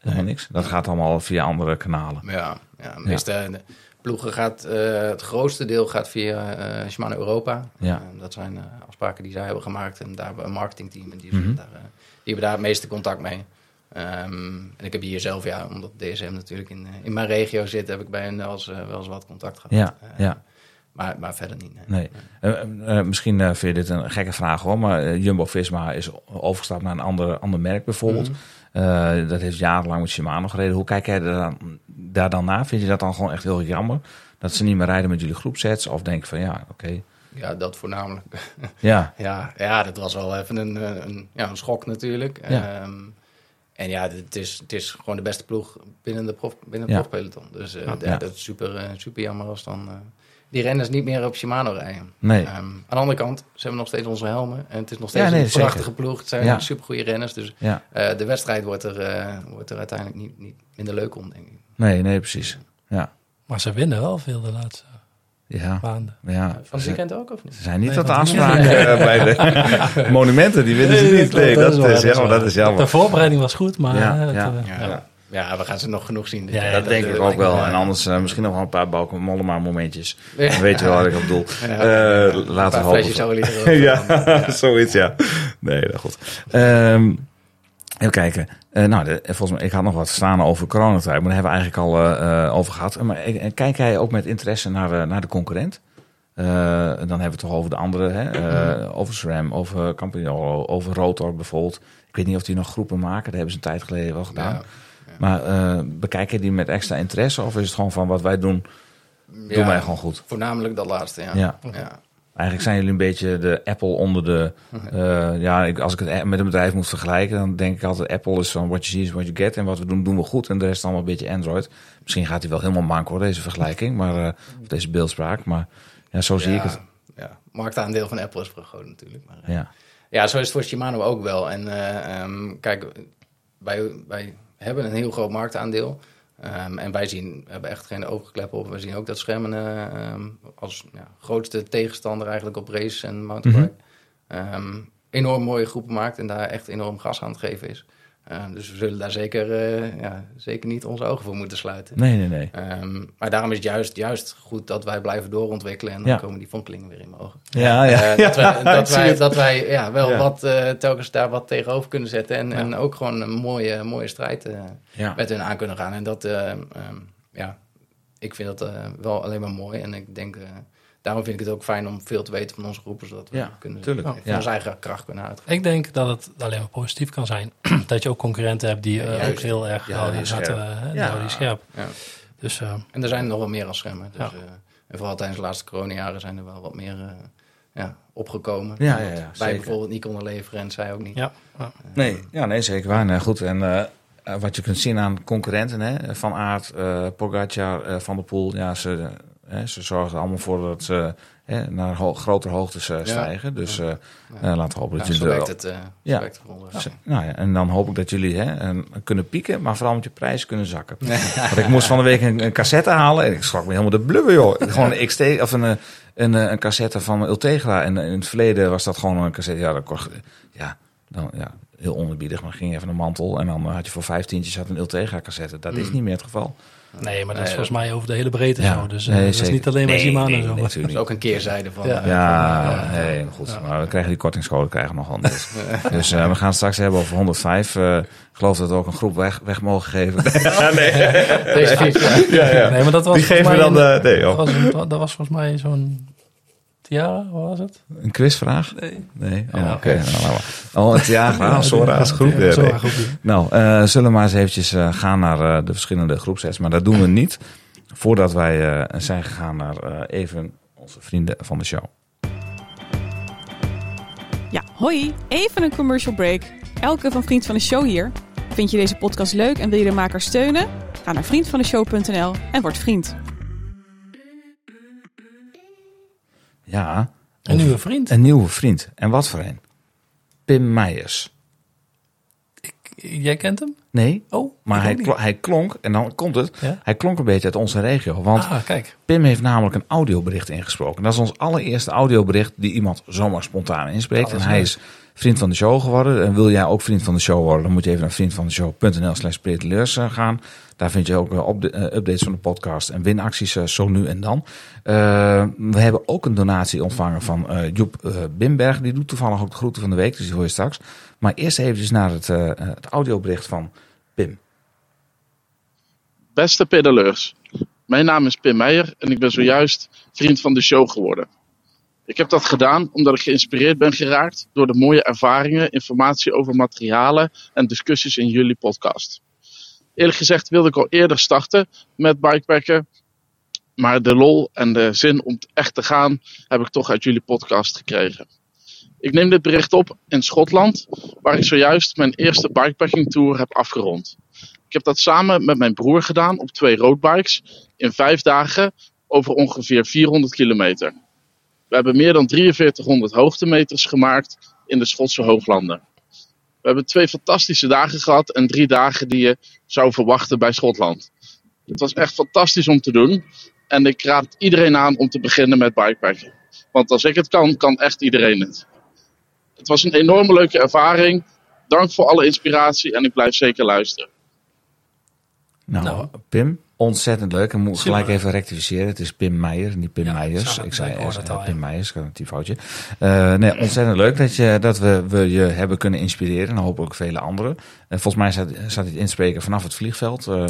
helemaal niks. Dat gaat allemaal via andere kanalen. Ja, ja meeste eh, de ploegen gaat, eh, het grootste deel gaat via Shimano Europa. Ja. Dat zijn eh, afspraken die zij hebben gemaakt. En daar hebben we een marketingteam en die, Mhm. daar, die hebben daar het meeste contact mee. Ehm, en ik heb hier zelf, ja, omdat DSM natuurlijk in, in mijn regio zit, heb ik bij hen wel eens, wel eens wat contact gehad. Ja, ja. Maar, maar verder niet. nee. Nee. Misschien vind je dit een gekke vraag hoor, maar Jumbo-Visma is overgestapt naar een ander, ander merk bijvoorbeeld. Mhm. Eh, dat heeft jarenlang met Shimano gereden. Hoe kijk jij daar dan, daar dan naar? Vind je dat dan gewoon echt heel jammer? Dat ze niet meer rijden met jullie groepsets? Of denk je van ja, oké. Ja, dat voornamelijk. *laughs* Ja, *laughs* Ja, ja, dat was wel even een, eh, een, ja, een schok natuurlijk. Ja. Ehm, en ja, het is, het is gewoon de beste ploeg binnen, de prof, binnen het Ja. profpeloton. Dus Ja. ja, dat is super, super jammer als dan die renners niet meer op Shimano rijden. nee. Ehm, aan de andere kant, ze hebben nog steeds onze helmen. En het is nog steeds Ja, nee, een zeker. prachtige ploeg. Het zijn Ja. super goede renners. Dus Ja. eh, de wedstrijd wordt er, eh, wordt er uiteindelijk niet, niet minder leuk om, denk ik. Nee, nee, precies. Ja. Maar ze winnen wel veel de laatste Ja. maanden. ja. Van het weekend ook, of niet? ze zijn niet Nee, tot aanspraak eh, bij de *laughs* monumenten. Die winnen ze Nee, niet. Nee, dat dat is is dat is jammer. De jammer. voorbereiding was goed, maar... Ja, eh, het, ja. we gaan ze nog genoeg zien. Ja, Dat denk ik ook wel. En anders eh, misschien nog wel een paar Bauke Mollema momentjes. Ja. Dan weet je wel wat ik op doel. Ja. Eh, Een laten we hopen. *laughs* ja, *laughs* zoiets, ja. Nee, dat goed. Ehm, even kijken. Eh, nou, de, volgens mij, ik had nog wat staan over coronatijd, maar daar hebben we eigenlijk al over gehad. Maar kijk jij ook met interesse naar, naar de concurrent? Eh, dan hebben we het toch over de andere, hè? Eh, over SRAM, over Campagnolo, over Rotor bijvoorbeeld. Ik weet niet of die nog groepen maken, dat hebben ze een tijd geleden wel gedaan. Ja. Maar eh, bekijk je die met extra interesse of is het gewoon van wat wij doen, doen wij gewoon goed? Voornamelijk dat laatste, ja. Ja. ja. Eigenlijk zijn jullie een beetje de Apple onder de... *laughs* eh, ja, ik, als ik het met een bedrijf moet vergelijken... dan denk ik altijd Apple is van what you see is what you get. En wat we doen, doen we goed. En de rest allemaal een beetje Android. Misschien gaat hij wel helemaal mank hoor, deze vergelijking. Maar, eh, of deze beeldspraak. Maar ja, zo zie ik het. Ja, marktaandeel van Apple is groot natuurlijk. Maar, Ja. Ja, zo is het voor Shimano ook wel. En eh, ehm, kijk, wij, wij hebben een heel groot marktaandeel. Ehm, en wij zien, hebben echt geen oogkleppen op. We zien ook dat schermen eh, ehm, als ja, grootste tegenstander eigenlijk op race en mountainbike. Ehm, enorm mooie groepen maakt en daar echt enorm gas aan het geven is. Ehm, dus we zullen daar zeker, eh, ja, zeker niet onze ogen voor moeten sluiten. Nee, nee, nee. Ehm, maar daarom is het juist, juist goed dat wij blijven doorontwikkelen en dan Ja. komen die vonkelingen weer in mijn ogen. Ja, ja. Eh, *laughs* dat wij, dat wij, dat wij ja, wel wat eh, telkens daar wat tegenover kunnen zetten. En, en ook gewoon een mooie, mooie strijd eh, met hun aan kunnen gaan. En dat, eh, ehm, ja, ik vind dat eh, wel alleen maar mooi. En ik denk, eh, daarom vind ik het ook fijn om veel te weten van onze groepen. Zodat we Ja, kunnen, tuurlijk. van Ja. onze eigen kracht kunnen uitgaan. Ik denk dat het alleen maar positief kan zijn. *clears throat* dat je ook concurrenten hebt die eh, ook heel erg Ja, houden die zaten, Ja. houden die scherp. Ja. Dus eh, En er zijn nog wel meer als schermen. Dus, Ja. eh, en vooral tijdens de laatste coronajaren zijn er wel wat meer eh, ja, opgekomen. Ja, ja, Wat ja, wij zeker. bijvoorbeeld niet konden leveren en zij ook niet. ja. Nee, ja, nee, zeker waar. Nee, goed. En eh, eh, wat je kunt zien aan concurrenten, hè, Van Aert, eh Pogacar, eh, Van der Poel, ja, ze, eh, ze zorgen er allemaal voor dat ze hè, naar ho grotere hoogtes eh, stijgen. Dus eh, eh, laten we hopen dat zo jullie werkt het, Ja. zo werkt het. Zo, Nou ja, en dan hoop ik dat jullie hè, een- kunnen pieken, maar vooral met je prijs kunnen zakken. Want ik moest van de week een, een cassette halen en ik schrok me helemaal de blubber, joh. Gewoon een XT of een, een, een cassette van Ultegra. En in het verleden was dat gewoon een cassette. Ja, dat ja, dan, ja heel onerbiedig. Maar ging je even een mantel en dan had je voor vijftientjes had een Ultegra cassette. Dat is niet meer het geval. Nee, maar dat is Nee, volgens mij over de hele breedte Ja. zo. Dus eh, Nee, dat is niet alleen maar Nee, Shimano nee, zo. nee, Dat is *laughs* ook een keerzijde van... Ja. nee, goed. Maar we krijgen die kortingscode krijgen we nog deels. dus eh, we gaan het straks hebben over 105. Eh, ik geloof dat we ook een groep weg, weg mogen geven. *laughs* Deze fiets, ja. ja, ja. Nee, maar dat was Die volgens geven we dan... eh, nee, dat, was dat was volgens mij zo'n Tiara, wat was het? Een quizvraag? Nee. Nee? Oh, Ja. oké. Nou, laten we- Oh, het ja, graag. Sora's groep. Ja, Ja, nee. Nou, eh, zullen we maar eens eventjes eh, gaan naar eh, de verschillende groepsets. Maar dat doen we niet voordat wij eh, zijn gegaan naar eh, even onze vrienden van de show. Ja, hoi. Even een commercial break. Elke van Vriend van de Show hier. Vind je deze podcast leuk en wil je de maker steunen? Ga naar vriendvandeshow.nl en word vriend. Ja, Een nieuwe vriend. een nieuwe vriend. En wat voor een? Pim Meijers. Jij kent hem? Nee, Oh, maar ik hij, ook niet. klo- hij klonk, en dan komt het, Ja? hij klonk een beetje uit onze regio. Want Ah, kijk. Pim heeft namelijk een audiobericht ingesproken. Dat is ons allereerste audiobericht die iemand zomaar spontaan inspreekt. Oh, en hij leuk. is vriend van de show geworden. En wil jij ook vriend van de show worden, dan moet je even naar vriendvandeshow.nl slash peterleurs eh, gaan. Daar vind je ook eh, eh, updates van de podcast en winacties zo nu en dan. We hebben ook een donatie ontvangen van eh, Joep Bimberg. Die doet toevallig ook de groeten van de week, dus die hoor je straks. Maar eerst eventjes naar het, het audiobericht van Pim. Beste pedaleurs, mijn naam is Pim Meijer en ik ben zojuist vriend van de show geworden. Ik heb dat gedaan omdat ik geïnspireerd ben geraakt door de mooie ervaringen, informatie over materialen en discussies in jullie podcast. Eerlijk gezegd wilde ik al eerder starten met bikepacken, maar de lol en de zin om echt te gaan heb ik toch uit jullie podcast gekregen. Ik neem dit bericht op in Schotland, waar ik zojuist mijn eerste bikepacking tour heb afgerond. Ik heb dat samen met mijn broer gedaan op twee roadbikes in vijf dagen over ongeveer 400 kilometer. We hebben meer dan 4300 hoogtemeters gemaakt in de Schotse hooglanden. We hebben twee fantastische dagen gehad en drie dagen die je zou verwachten bij Schotland. Het was echt fantastisch om te doen en ik raad iedereen aan om te beginnen met bikepacken. Want als ik het kan, kan echt iedereen het. Het was een enorme leuke ervaring. Dank voor alle inspiratie en ik blijf zeker luisteren. Nou, Nou. Pim, ontzettend leuk. En moet Super. gelijk even rectificeren. Het is Pim Meijer, niet Pim Ja, Meijers. ik zei eerst eh, al, Pim ja. Meijers, ik had een foutje. Eh, nee, ontzettend leuk dat, je, dat we, we je hebben kunnen inspireren. En hopelijk vele anderen. En volgens mij zat, zat hij het inspreken vanaf het vliegveld. Eh,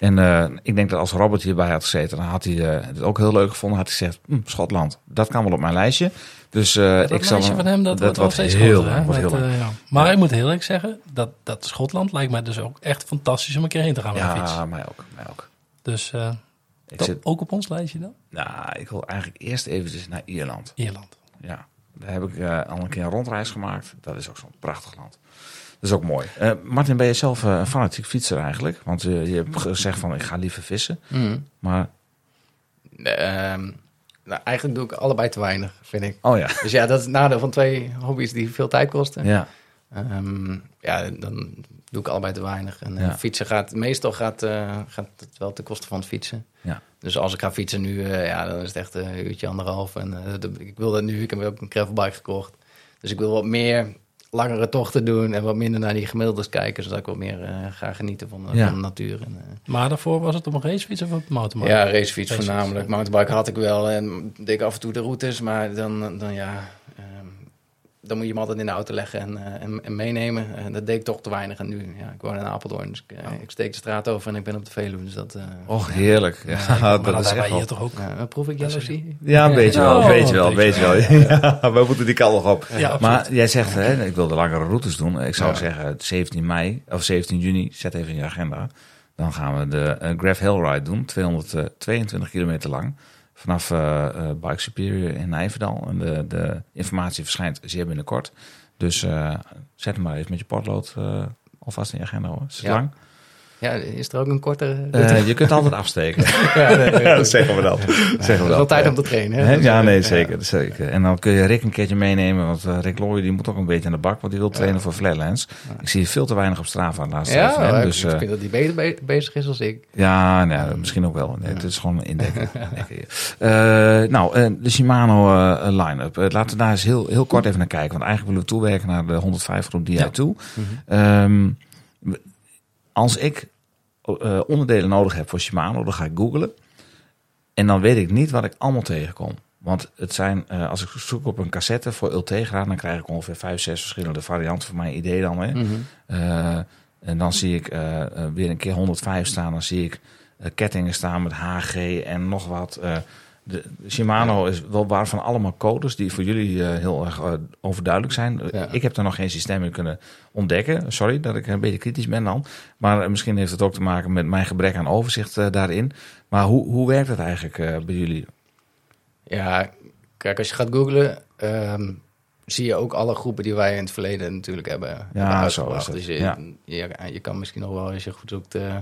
en eh, ik denk dat als Robert hierbij had gezeten, dan had hij eh, het ook heel leuk gevonden. Had hij gezegd, hm, Schotland, dat kan wel op mijn lijstje. Dus eh, Dat ik zal van hem, dat, wordt wel steeds heel groter. wordt met, heel eh, ja. Maar ik moet heel eerlijk zeggen, dat, dat Schotland lijkt mij dus ook echt fantastisch om een keer heen te gaan met de fiets. Ja, mij ook. Mij ook. Dus eh, Ik dat zit, ook op ons lijstje dan? nou, ik wil eigenlijk eerst eventjes naar Ierland. Ierland. ja. Daar heb ik eh, al een keer een rondreis gemaakt. Dat is ook zo'n prachtig land. Dat is ook mooi. Eh, Martin, ben je zelf eh, een fanatiek fietser eigenlijk? Want je hebt gezegd van ik ga liever vissen. Mhm. Maar, Ehm, nou, eigenlijk doe ik allebei te weinig, vind ik. oh ja. Dus ja, dat is het nadeel van twee hobby's die veel tijd kosten. Ja, Ehm, ja, dan doe ik allebei te weinig. En eh, Ja. fietsen gaat, meestal gaat, eh, gaat het wel ten koste van het fietsen. Ja. Dus als ik ga fietsen nu, eh, ja, dan is het echt een uurtje, anderhalf. En eh, de- ik wil dat nu, ik heb ook een gravelbike gekocht. Dus ik wil wat meer langere tochten doen en wat minder naar die gemiddeldes kijken. Zodat ik wat meer eh, ga genieten van, Ja. van de natuur. En, eh, Maar daarvoor was het op een racefiets of op een mountainbike? ja, racefiets Racefiets, voornamelijk. ja. Mountainbike had ik wel en deed ik af en toe de routes. Maar dan, dan ja, dan moet je hem altijd in de auto leggen en, eh, en, en meenemen. En dat deed ik toch te weinig. En nu, ja, ik woon in Apeldoorn, dus ik, eh, ik steek de straat over en ik ben op de Veluwe. Dus dat, eh och heerlijk. Ja, Ja, maar dat dat is echt wel... hier toch ook. ja, proef ik jaloezie? Ja, een beetje wel, Oh, een beetje wel, een een beetje wel. *laughs* Ja, we moeten die kant nog op. Ja, absoluut. maar jij zegt, hè, ik wil de langere routes doen. Ik zou Ja. zeggen 17 mei of 17 juni, zet even in je agenda. Dan gaan we de eh, Graf Hill Ride doen, 222 kilometer lang. Vanaf eh, Bike Superior in Nijverdal. En de, de informatie verschijnt zeer binnenkort. Dus eh, zet hem maar even met je potlood alvast in je agenda hoor. Is het Ja. lang? Ja, is er ook een kortere... Eh, je kunt altijd afsteken. *laughs* ja, nee, nee, dat zeggen we dan. Dat zeggen is we wel dan. tijd om te trainen. Hè? Dus, Ja, nee, zeker, zeker. En dan kun je Rick een keertje meenemen, want eh, Rick Looy die moet ook een beetje aan de bak, want die wil trainen voor Flatlands. Ik zie je veel te weinig op Strava de laatste Ja, hem, ik dus eh, vind dat die beter be- bezig is dan ik. ja, nou, misschien ook wel. Nee, Het is gewoon een indekken. *laughs* Eh, nou, eh, de Shimano line-up. Laten we daar eens heel, heel kort even naar kijken, want eigenlijk willen we toewerken naar de 105 groep die jij toe. Ehm, als ik eh, onderdelen nodig heb voor Shimano, dan ga ik googlen. En dan weet ik niet wat ik allemaal tegenkom. Want het zijn, eh, als ik zoek op een cassette voor Ultegra, dan krijg ik ongeveer vijf, zes verschillende varianten van mijn idee dan. Hè. Mhm. Eh, en dan zie ik weer een keer 105 staan. Dan zie ik kettingen staan met HG en nog wat. De, Shimano is wel waar van allemaal codes die voor jullie eh, heel erg eh, overduidelijk zijn. Ja. Ik heb daar nog geen systeem in kunnen ontdekken. Sorry dat ik een beetje kritisch ben dan. Maar eh, misschien heeft het ook te maken met mijn gebrek aan overzicht daarin. Maar hoe, hoe werkt het eigenlijk bij jullie? Ja, kijk, als je gaat googlen, ehm, zie je ook alle groepen die wij in het verleden natuurlijk hebben, hebben zo is het, Dus je, ja. je, je kan misschien nog wel, als je goed zoekt, uh,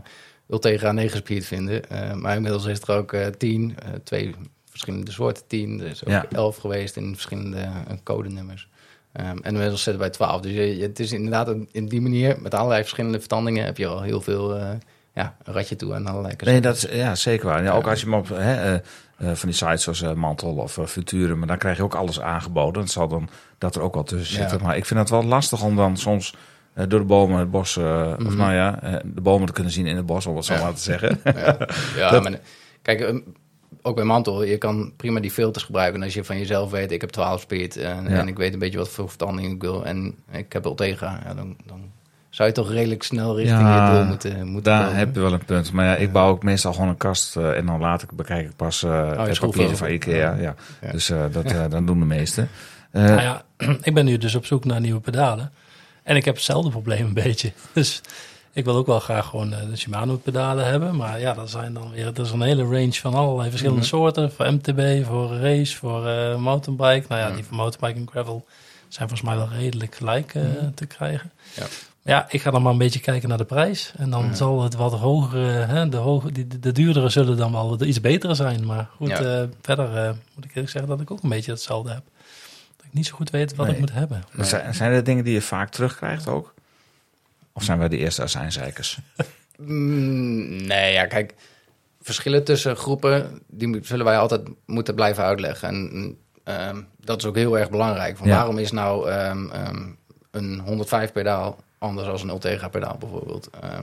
Ultegra 9 speed vinden. Maar inmiddels is er ook eh 10, eh, twee verschillende soorten 10. Er is ook Ja. 11 geweest in verschillende eh, codenummers. Ehm, en inmiddels zitten wij 12. Dus je, het is inderdaad een- in die manier, met allerlei verschillende vertandingen, heb je al heel veel, eh, ja, een ratje toe aan allerlei Nee, dat is ja, zeker waar. Ja, ook als je hem op hè, eh, van die sites zoals Mantel of Futuren, maar dan krijg je ook alles aangeboden. Het zal dan dat er ook wel tussen Ja. zitten. Maar ik vind het wel lastig om dan soms door de bomen het bos, of Mhm. nou ja, de bomen te kunnen zien in het bos, om het zo maar te zeggen. Ja, ja *laughs* Dat- maar kijk, um, ook bij Mantel, je kan prima die filters gebruiken. En als je van jezelf weet, ik heb 12 speed en, Ja. en ik weet een beetje wat voor vertanding ik wil en ik heb Ultegra, ja, dan, dan zou je toch redelijk snel richting Ja, je doel moeten, moeten Daar komen. heb je wel een punt. Maar ja, ik bouw ook meestal gewoon een kast eh, en dan laat ik, bekijk ik pas eh het papier van Ikea. Ja. Ja. Dus eh, dat *laughs* dan doen de meesten. Eh, Nou ja, *clears throat* ik ben nu dus op zoek naar nieuwe pedalen. En ik heb hetzelfde probleem een beetje. *laughs* Dus ik wil ook wel graag gewoon eh, de Shimano pedalen hebben. Maar ja, dat zijn dan weer, dat is een hele range van allerlei verschillende Mhm. soorten. Voor MTB, voor race, voor eh, mountainbike. Nou ja, Mhm. die voor mountainbike en gravel zijn volgens mij wel redelijk gelijk eh, te krijgen. Ja. Ja, ik ga dan maar een beetje kijken naar de prijs. En dan Ja. zal het wat hogere, hè, de, hoge, die, de, de duurdere zullen dan wel wat iets betere zijn. Maar goed, Ja. eh, verder eh, moet ik eerlijk zeggen dat ik ook een beetje hetzelfde heb. Dat ik niet zo goed weet wat Nee. ik moet hebben. zijn er dingen die je vaak terugkrijgt ook? Of zijn wij de eerste azijnzeikers? Mm, nee, ja, kijk, verschillen tussen groepen, die zullen wij altijd moeten blijven uitleggen. En ehm, dat is ook heel erg belangrijk. Van Ja. Waarom is nou ehm, ehm, een 105 pedaal anders dan een Ultegra pedaal bijvoorbeeld? Eh,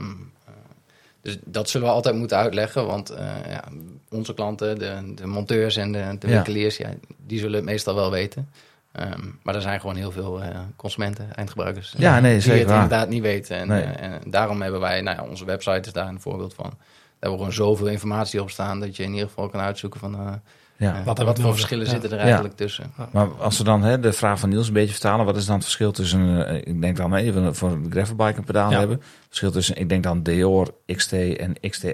dus dat zullen we altijd moeten uitleggen, want eh, ja, onze klanten, de, de monteurs en de, de Ja. winkeliers, ja, die zullen het meestal wel weten. Ehm, maar er zijn gewoon heel veel eh, consumenten, eindgebruikers, Ja, nee, die zeker het waar. inderdaad niet weten. En, Nee. eh, en daarom hebben wij, nou ja, onze website is daar een voorbeeld van. Daar hebben we gewoon zoveel informatie op staan dat je in ieder geval kan uitzoeken van eh, Ja. Wat wat, voor verschillen Ja. zitten er Ja. eigenlijk tussen. Maar als we dan hè, de vraag van Niels een beetje vertalen, wat is dan het verschil tussen, eh, ik denk dan even voor een gravelbike een pedaal Ja. hebben, verschil tussen, ik denk dan Deor XT en XTR.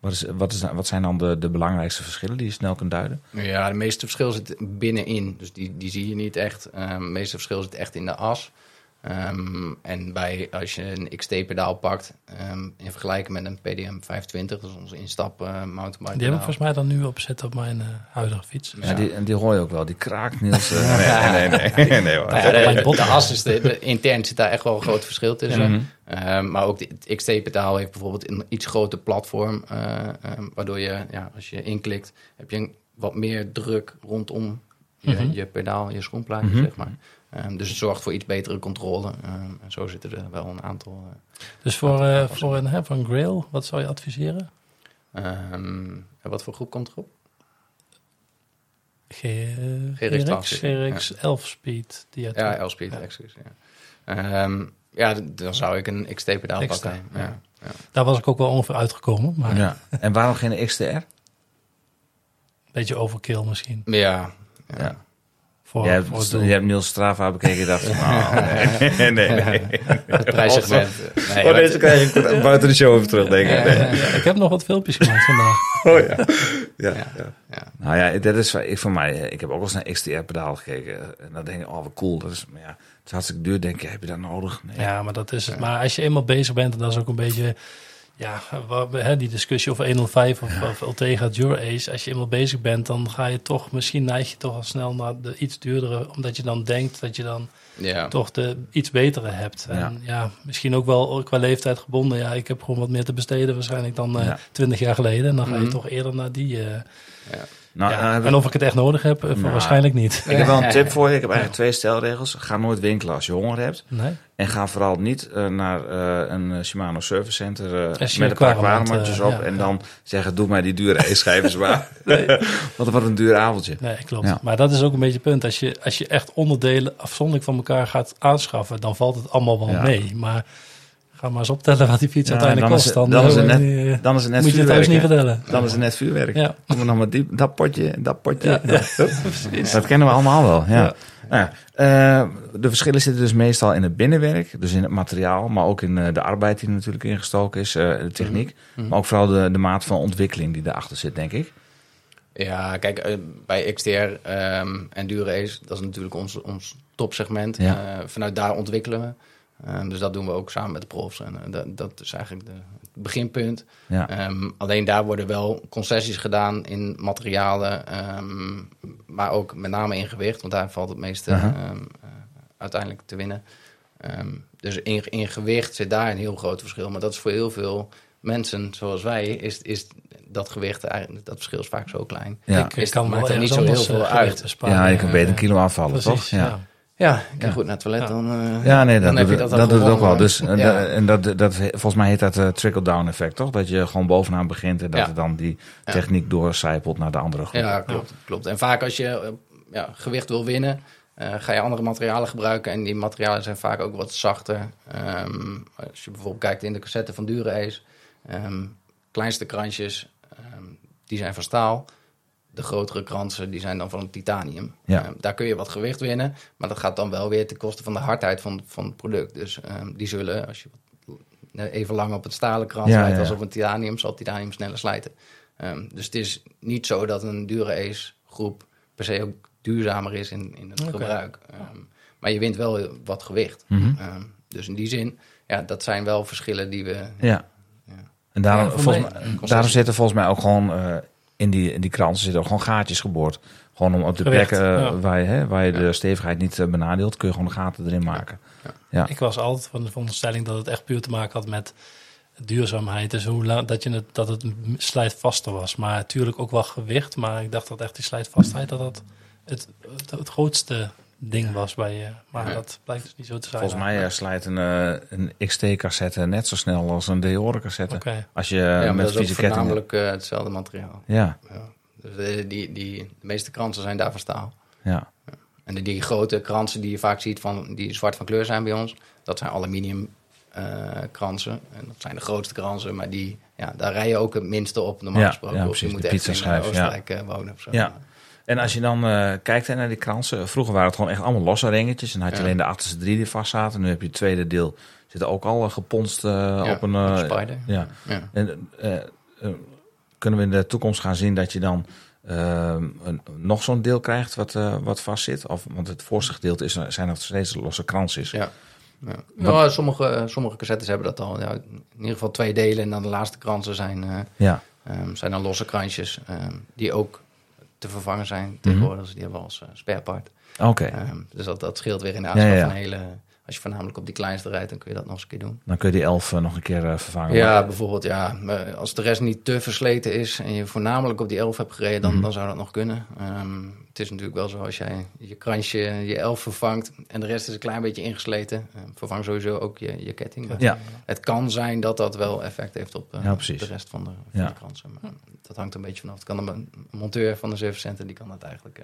Wat, is, wat, is, wat zijn dan de, de belangrijkste verschillen die je snel kunt duiden? Ja, de meeste verschil zit binnenin. Dus die, die zie je niet echt. Het meeste verschil zit echt in de as. Ehm, en bij, als je een XT-pedaal pakt, ehm, in vergelijking met een PDM 520, dat is onze instap eh mountainbike Die heb ik volgens mij dan nu opzet op mijn eh, huidige fiets. Ja, die, en die hoor je ook wel. Die kraakt Niels. eh, *laughs* nee, nee, nee. nee, nee, hoor. *laughs* Ja, de, as is de, de- intern zit daar echt wel een groot verschil tussen. Mhm. Ehm, maar ook de- het XT-pedaal heeft bijvoorbeeld een iets groter platform. eh, ehm, waardoor je, ja, als je inklikt, heb je een, wat meer druk rondom je, Mhm. je pedaal, je schoenplaatje, Mhm. zeg maar. Ehm, dus het zorgt voor iets betere controle. Ehm, en zo zitten er wel een aantal. Dus voor, eh, voor, een, hè, een grail, wat zou je adviseren? eh, ehm, en wat voor groep komt erop? G, GRX 12 GRX, GRX 11 speed. Die Ja, L-speed, excuus. Ja. Ehm, ja, dan zou ik een XT-pedaal pakken. ja. Ja. Ja. Daar was ik ook wel ongeveer uitgekomen. Maar Ja. En waarom geen XTR? een beetje overkill misschien. Ja, ja. Voor, voor het je hebt Niels Strava bekeken en dacht van, oh, *laughs* nee, nee, nee. nee. het prijssegment. Nee, Oh, deze krijg ik *laughs* buiten de show even terug, denk ik. Nee. Ik heb nog wat filmpjes gemaakt vandaag. Oh ja. Ja, Ja. ja. ja. Nou ja, dat is ik voor mij. eh, Ik heb ook wel eens naar XTR-pedaal gekeken. En dan denk ik, oh wat cool. Dat is, maar ja, het is hartstikke duur. Denk je, heb je dat nodig? Nee. Ja, maar dat is het. Maar als je eenmaal bezig bent, en dat is ook een beetje... Ja, we- hè, die discussie over 105 of, of Ultegra Dura Ace. Als je eenmaal bezig bent, dan ga je toch... Misschien neig je toch al snel naar de iets duurdere. Omdat je dan denkt dat je dan Ja. toch de iets betere hebt. En ja, misschien ook wel qua leeftijd gebonden. Ja, ik heb gewoon wat meer te besteden waarschijnlijk dan eh Ja. 20 jaar geleden. En dan ga je Mhm. toch eerder naar die... eh, ja. Nou heb En of ik het echt nodig heb, eh, Nou. waarschijnlijk niet. ik heb wel een tip voor je. Ik heb eigenlijk twee stelregels. Ga nooit winkelen als je honger hebt. Nee? En ga vooral niet eh, naar eh, een eh, Shimano Service Center eh, met een paar kwarematjes eh, op. ja, en ja. dan zeggen, doe mij die dure e-schijvers maar. Want het wordt een duur avondje. Nee, klopt. Ja. Maar dat is ook een beetje het punt. Als je, als je echt onderdelen afzonderlijk van elkaar gaat aanschaffen, dan valt het allemaal wel Ja. mee. Maar ga maar eens optellen wat die fiets Ja, uiteindelijk dan kost. het- Dan, dan is het eh, net- eh, Dan is het net moet je het thuis vuurwerk. niet vertellen. Dan is het net vuurwerk. Ja. Doen we nog maar die, dat potje, dat potje. Ja, dat, *laughs* dat kennen we allemaal wel. Ja. Ja. Nou ja, eh, de verschillen zitten dus meestal in het binnenwerk, dus in het materiaal, maar ook in eh, de arbeid die er natuurlijk ingestoken is, eh, de techniek. Mhm. Maar ook vooral de, de maat van ontwikkeling die erachter zit, denk ik. Ja, kijk, eh, bij XTR ehm en Dure Ace, dat is natuurlijk ons, ons topsegment. Ja. Eh, vanuit daar ontwikkelen we. Ehm, dus dat doen we ook samen met de profs. En eh, dat, dat is eigenlijk de, het beginpunt. Ja. Ehm, alleen daar worden wel concessies gedaan in materialen, ehm, maar ook met name in gewicht, want daar valt het meeste ehm, eh, uiteindelijk te winnen. Ehm, dus in, in gewicht zit daar een heel groot verschil, maar dat is voor heel veel mensen zoals wij, is, is dat gewicht eigenlijk, dat verschil is vaak zo klein. Ja. ik Is- kan maakt wel er niet zo heel veel eh, uit. ja, je kan beter een kilo afvallen, Precies, toch? ja. Ja, ik Ja. ga goed naar het toilet, Ja. dan, eh, Ja, nee, dat, doet, dat, dat, doet het ook wel. Dus, eh, Ja. en dat, dat, volgens mij heet dat eh, trickle-down effect, toch? Dat je gewoon bovenaan begint en dat Ja. er dan die Ja. techniek doorcijpelt naar de andere groep. Ja, klopt, klopt. En vaak als je ja, gewicht wil winnen, eh, ga je andere materialen gebruiken. En die materialen zijn vaak ook wat zachter. Ehm, als je bijvoorbeeld kijkt in de cassette van Dure Ace, ehm, kleinste krantjes, ehm, die zijn van staal. De grotere kransen, die zijn dan van titanium. Ja. Ehm, daar kun je wat gewicht winnen, maar dat gaat dan wel weer ten koste van de hardheid van, van het product. Dus ehm, die zullen, als je wat- even lang op het stalen krans Ja, rijdt ja, als op een titanium, zal titanium sneller slijten. Ehm, dus het is niet zo dat een dure ace groep per se ook duurzamer is in, in het gebruik. Ehm, maar je wint wel wat gewicht. Mhm. Ehm, dus in die zin, ja, dat zijn wel verschillen die we... Ja. Ja. En daarom, volgens mij- daarom zitten volgens mij ook gewoon eh, in, die, in die kransen zitten ook gewoon gaatjes geboord. Gewoon om op de Gewicht, plekken ja. waar je, hè, waar je de stevigheid niet eh, benadeelt, kun je gewoon de gaten erin maken. Ja. Ik was altijd van de veronderstelling dat het echt puur te maken had met duurzaamheid. Dus hoe dat, je het, dat het slijtvaster was. Maar natuurlijk ook wel gewicht. Maar ik dacht dat echt die slijtvastheid dat dat het, het, het grootste ding was bij je. Maar dat blijkt dus niet zo te zijn. Volgens mij eh, slijt een, eh, een XT-cassette net zo snel als een Deore-cassette. Als je ja, eh, met kettingen... voornamelijk eh, hetzelfde materiaal. Ja, Ja. Dus eh, die, die, de meeste kransen zijn daar van staal. ja. En die, die grote kransen die je vaak ziet, van, die zwart van kleur zijn bij ons, dat zijn aluminium eh, kransen. En dat zijn de grootste kransen, maar die, ja, daar rij je ook het minste op, normaal Ja, gesproken. ja, of precies, je moet de echt in pizzaschijf, ja. Oostenrijk wonen of zo. Ja. En als je dan eh, kijkt naar die kransen, vroeger waren het gewoon echt allemaal losse ringetjes. En had je Ja. alleen de achterste drie die vast zaten. Nu heb je het tweede deel, zit ook al eh, geponst eh, Ja, op een... Spider. ja. Ja. En, kunnen we in de toekomst gaan zien dat je dan een, nog zo'n deel krijgt wat, wat vast zit? Of, want het voorste gedeelte is, zijn nog steeds losse kransjes. Ja. Ja. Ja, sommige, sommige cassettes hebben dat al. Ja, in ieder geval twee delen en dan de laatste kransen zijn, Ja. ehm, zijn dan losse kransjes. ehm, die ook te vervangen zijn Mhm. tegenwoordig. Dus die hebben we als uh, spare part. Oké, Ehm, dus dat, dat scheelt weer in de aanschaf ja, ja. van hele... Als je voornamelijk op die kleinste rijdt, dan kun je dat nog eens een keer doen. dan kun je die elf eh, nog een keer eh, vervangen. Ja, bijvoorbeeld, ja, als de rest niet te versleten is en je voornamelijk op die 11 hebt gereden, dan, Mhm. dan zou dat nog kunnen. Ehm, het is natuurlijk wel zo als jij je kransje, je 11 vervangt en de rest is een klein beetje ingesleten, eh, vervang sowieso ook je, je ketting. Maar Ja. Het kan zijn dat dat wel effect heeft op Ja, de rest van de, van Ja. de kransen. Maar dat hangt een beetje vanaf. Het kan een, monteur van de service center, die kan dat eigenlijk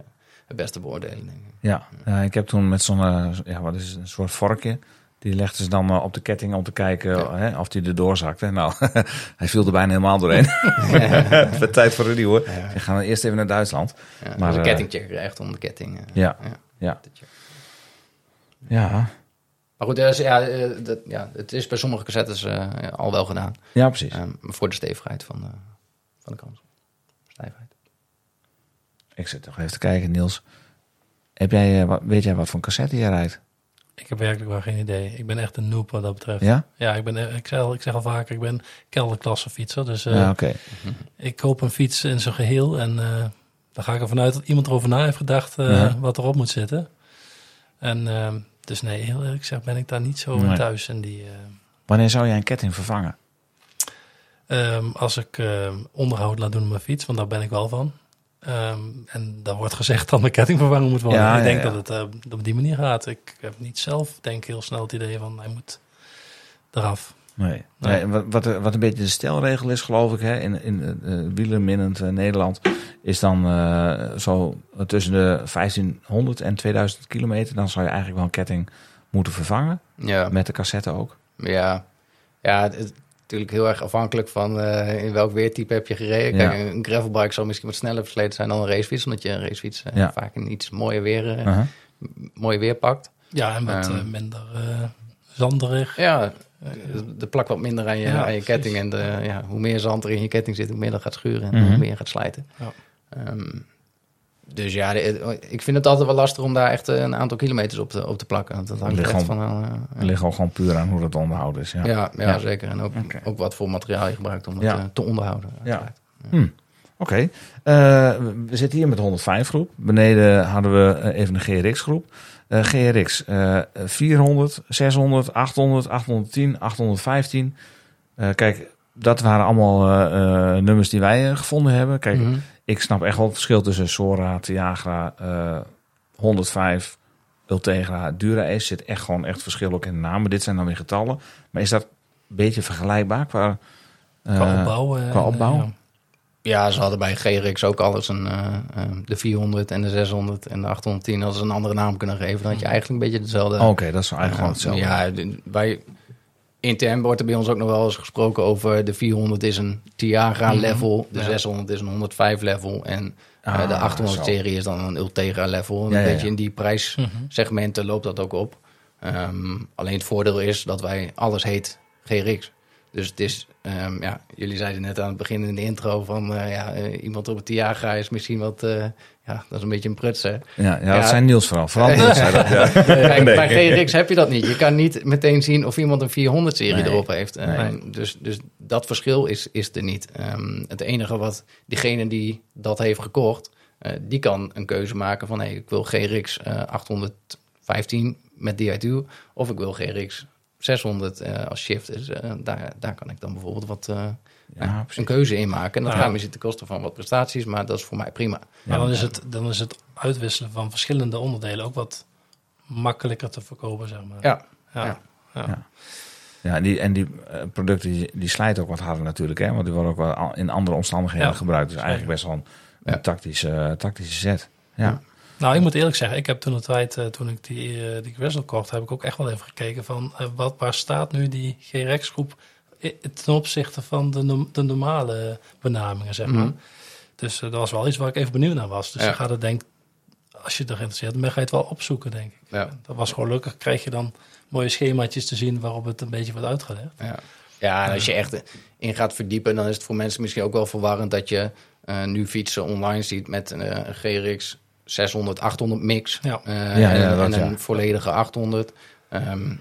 het beste beoordelen. Denk ik. Ja, ja, ik heb toen met zo'n, eh, ja, wat is het, een soort vorkje. Die legden ze dan eh, op de ketting om te kijken Ja. hè, of die erdoor zakte. Nou, *laughs* hij viel er bijna helemaal doorheen. *laughs* Met tijd voor nieuwe. Ja. We gaan eerst even naar Duitsland. Maar, een eh, kettingchecker, echt om de ketting. Ja, ja. ja, Maar goed, dus, ja, dat, ja, het is bij sommige cassettes al wel gedaan. ja, precies. Ehm, voor de stevigheid van de, van de kans. Ik zit toch even te kijken, Niels. Heb jij, eh, weet jij wat voor cassette je rijdt? Ik heb werkelijk wel geen idee. Ik ben echt een noob wat dat betreft. Ja? Ja, ik, ben, eh, ik, zeg, al- ik zeg al vaker, ik ben kelderklasse fietser. Dus eh, ja, ik koop een fiets in zijn geheel. En dan ga ik ervan uit dat iemand erover na heeft gedacht Ja. wat erop moet zitten. En eh, dus nee, heel eerlijk gezegd ben ik daar niet zo Nee. thuis. In die, Wanneer zou jij een ketting vervangen? Ehm, als ik ehm, onderhoud laat doen op mijn fiets, want daar ben ik wel van. Ehm, en daar wordt gezegd dat mijn ketting vervangen moet worden. Ja, ik denk ja. dat het eh, op die manier gaat. Ik heb niet zelf, denk ik, heel snel het idee van hij moet eraf. Nee. Nee. nee wat, wat, wat een beetje de stelregel is, geloof ik, hè, in, in uh, wielerminnend Nederland, is dan eh, zo tussen de 1500 en 2000 kilometer. Dan zou je eigenlijk wel een ketting moeten vervangen. Ja, Met de cassette ook. ja. ja het natuurlijk heel erg afhankelijk van eh, in welk weertype heb je gereden. Ja. Kijk, een gravelbike zal misschien wat sneller versleten zijn dan een racefiets. Omdat je een racefiets eh, Ja. vaak een iets mooier weer, eh, Uh-huh. mooier weer pakt. Ja, en met Ehm. eh, minder eh, zanderig. Ja, er plakt wat minder aan je, Ja, aan je ketting. En de, ja, hoe meer zand er in je ketting zit, hoe meer dat gaat schuren en Mhm. hoe meer gaat slijten. Ja. Dus ja, ik vind het altijd wel lastig om daar echt eh, een aantal kilometers op te, op te plakken. Dat hangt Ligt echt gewoon- van... Het ligt ook gewoon puur aan hoe dat onderhouden is. Ja. ja, ja, Ja. zeker. En ook, ook wat voor materiaal je gebruikt om eh, te onderhouden. Ja. Hm. Oké. We zitten hier met de 105 groep. Beneden hadden we even een GRX groep. GRX eh 400, 600, 800, 810, 815. Eh, kijk, dat waren allemaal nummers die wij gevonden hebben. Kijk, Mhm. Ik snap echt wel het verschil tussen Sora, Tiagra, eh 105, Ultegra, Dura Ace. zit echt gewoon echt verschil ook in de namen. Dit zijn dan weer getallen. Maar is dat een beetje vergelijkbaar qua, eh, Qua opbouw. eh, qua en, opbouw? ja. Ja, ze hadden bij GRX ook alles een, eh, eh, de 400 en de 600 en de 810 als ze een andere naam kunnen geven. Dan had je eigenlijk een beetje dezelfde... Oké, dat is eigenlijk gewoon hetzelfde. Ja, bij, intern wordt er bij ons ook nog wel eens gesproken over de 400 is een Tiagra level, de Ja. 600 is een 105 level en eh, Ah, de 800 zo. serie is dan een Ultegra level. En Ja, een ja, beetje in die prijssegmenten loopt dat ook op. Ehm, alleen het voordeel is dat wij alles heet GRX. Dus het is, ehm, ja, jullie zeiden net aan het begin in de intro van eh, ja, eh, iemand op het Tiagra is misschien wat, ja, dat is een beetje een pruts hè. Ja, ja, Ja. dat zijn Niels vooral. Vooral Niels dat. Ja. *laughs* Nee. Bij GRX heb je dat niet. Je kan niet meteen zien of iemand een 400-serie Nee. erop heeft. Nee. dus, dus dat verschil is, is er niet. Ehm, het enige wat diegene die dat heeft gekocht, eh, die kan een keuze maken van... Hey, ik wil GRX eh, 815 met DI2 of ik wil GRX 600 eh, als shift. Dus eh, daar, daar kan ik dan bijvoorbeeld wat, eh, Ja, een keuze in maken. En dat Ja. gaat misschien ten koste van wat prestaties, maar dat is voor mij prima. Maar dan is, het, dan is het uitwisselen van verschillende onderdelen ook wat makkelijker te verkopen, zeg maar. Ja, ja. ja. ja. En die, en die eh, producten die, die slijten ook wat harder natuurlijk, hè? Want die worden ook wel in andere omstandigheden Ja, gebruikt. Dus eigenlijk best wel een, een Ja. tactische, tactische set. Ja. Nou, ik moet eerlijk zeggen, ik heb toen de tijd, eh, toen ik die, eh die Grizzle kocht, heb ik ook echt wel even gekeken van eh, wat, waar staat nu die GRX-groep i- ten opzichte van de, no- de normale benamingen, zeg maar. Mhm. Dus eh, dat was wel iets waar ik even benieuwd naar was. Dus Ja. je gaat het denk als je er geïnteresseerd bent, ga je het wel opzoeken, denk ik. Ja. Dat was gewoon gelukkig, krijg je dan mooie schemaatjes te zien waarop het een beetje wordt uitgelegd. Ja. ja, en als je echt in gaat verdiepen, dan is het voor mensen misschien ook wel verwarrend dat je eh, nu fietsen online ziet met eh, een GRX 600, 800 mix. Ja. Eh, Ja, en, ja, dat, en een ja. volledige 800. Ehm,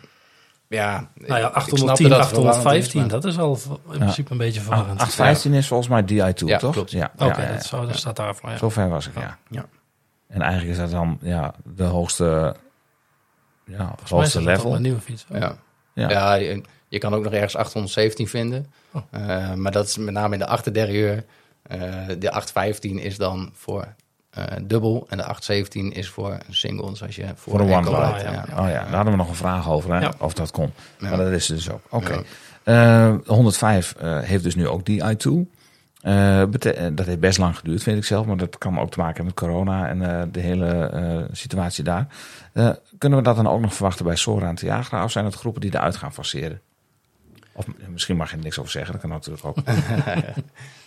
ja, Nou ja, ik snap 810, dat het verwarrend 815, is, maar- dat is al in principe een beetje verwarrend. 815 is volgens mij DI2, Ja, toch? klopt. Ja, Oké, dat, zou, dat staat daarvoor. Ja. Zo ver was ik, ja. Ja. En eigenlijk is dat dan ja, de hoogste, ja, hoogste level. een nieuwe fiets. Ja. Ja. Ja. je, je kan ook nog ergens 817 vinden. Oh. Eh, maar dat is met name in de achterderieur. Eh de 815 is dan voor dubbel. En de 817 is voor een single. Dus als je voor, Voor een enkel one ja. Oh ja, daar hadden we nog een vraag over, hè? Ja. of dat kon. Ja. Maar dat is dus ook. Oké. Ja. Eh, 105 eh, heeft dus nu ook DI2. Eh, bete- eh, dat heeft best lang geduurd, vind ik zelf. Maar dat kan ook te maken hebben met corona en eh, de hele eh, situatie daar. Eh, kunnen we dat dan ook nog verwachten bij Sora en Tiagra? Of zijn het groepen die eruit gaan faceren? Of misschien mag je er niks over zeggen, dat kan natuurlijk ook. *laughs*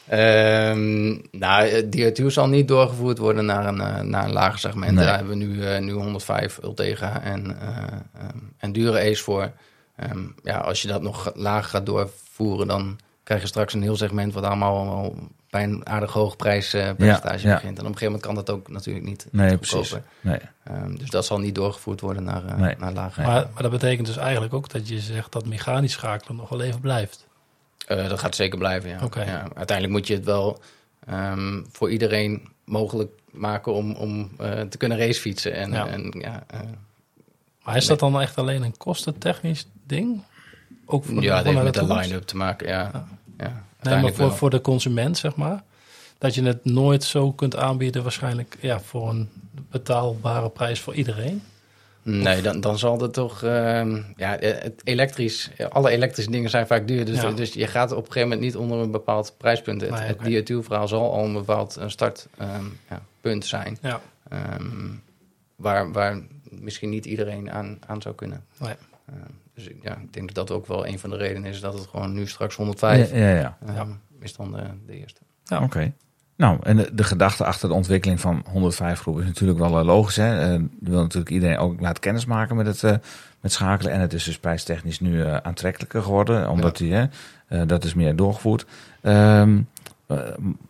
Ehm, nou, DRT zal niet doorgevoerd worden naar een, eh, naar een lager segment. Nee. Daar hebben we nu, eh, nu 105 Ultega en, eh ehm, en dure Ace voor. Ehm, ja, als je dat nog lager gaat doorvoeren, dan krijg je straks een heel segment wat allemaal bij een aardig hoog prijspercentage Ja, ja. begint. En op een gegeven moment kan dat ook natuurlijk niet Nee, goedkoper. precies. Nee. Ehm, dus dat zal niet doorgevoerd worden naar, eh, Nee. naar lager. Maar, maar dat betekent dus eigenlijk ook dat je zegt dat mechanisch schakelen nog wel even blijft. Eh, dat gaat zeker blijven, ja. Ja. Uiteindelijk moet je het wel ehm, voor iedereen mogelijk maken om, om eh, te kunnen racefietsen. En, Ja. en ja, eh, Maar is dat dan echt alleen een kostentechnisch ding? Ook voor, ja, dat heeft met de line-up te maken, ja. ja. Nee, maar voor, wel. voor de consument, zeg maar. Dat je het nooit zo kunt aanbieden, waarschijnlijk ja, voor een betaalbare prijs voor iedereen. Nee, dan, dan zal het toch... ehm, ja, eh, het elektrisch... Alle elektrische dingen zijn vaak duur. Dus, Ja. dus je gaat op een gegeven moment niet onder een bepaald prijspunt. Het, Nee, het zal al een bepaald eh, startpunt ja, punt zijn. Ja, ehm, waar, waar misschien niet iedereen aan, aan zou kunnen. nee. Uh, dus ja, ik denk dat dat ook wel een van de redenen is dat het gewoon nu straks 105 Ja, ja, ja. um, Ja. is dan de, de eerste. Ja. Oké. Nou, en de, de gedachte achter de ontwikkeling van 105 groep is natuurlijk wel eh, logisch. Hè? Eh, je wil natuurlijk iedereen ook laten kennismaken met het eh, met schakelen. En het is dus prijstechnisch nu eh, aantrekkelijker geworden, omdat die, hè, eh, dat is meer doorgevoerd. Ehm, eh,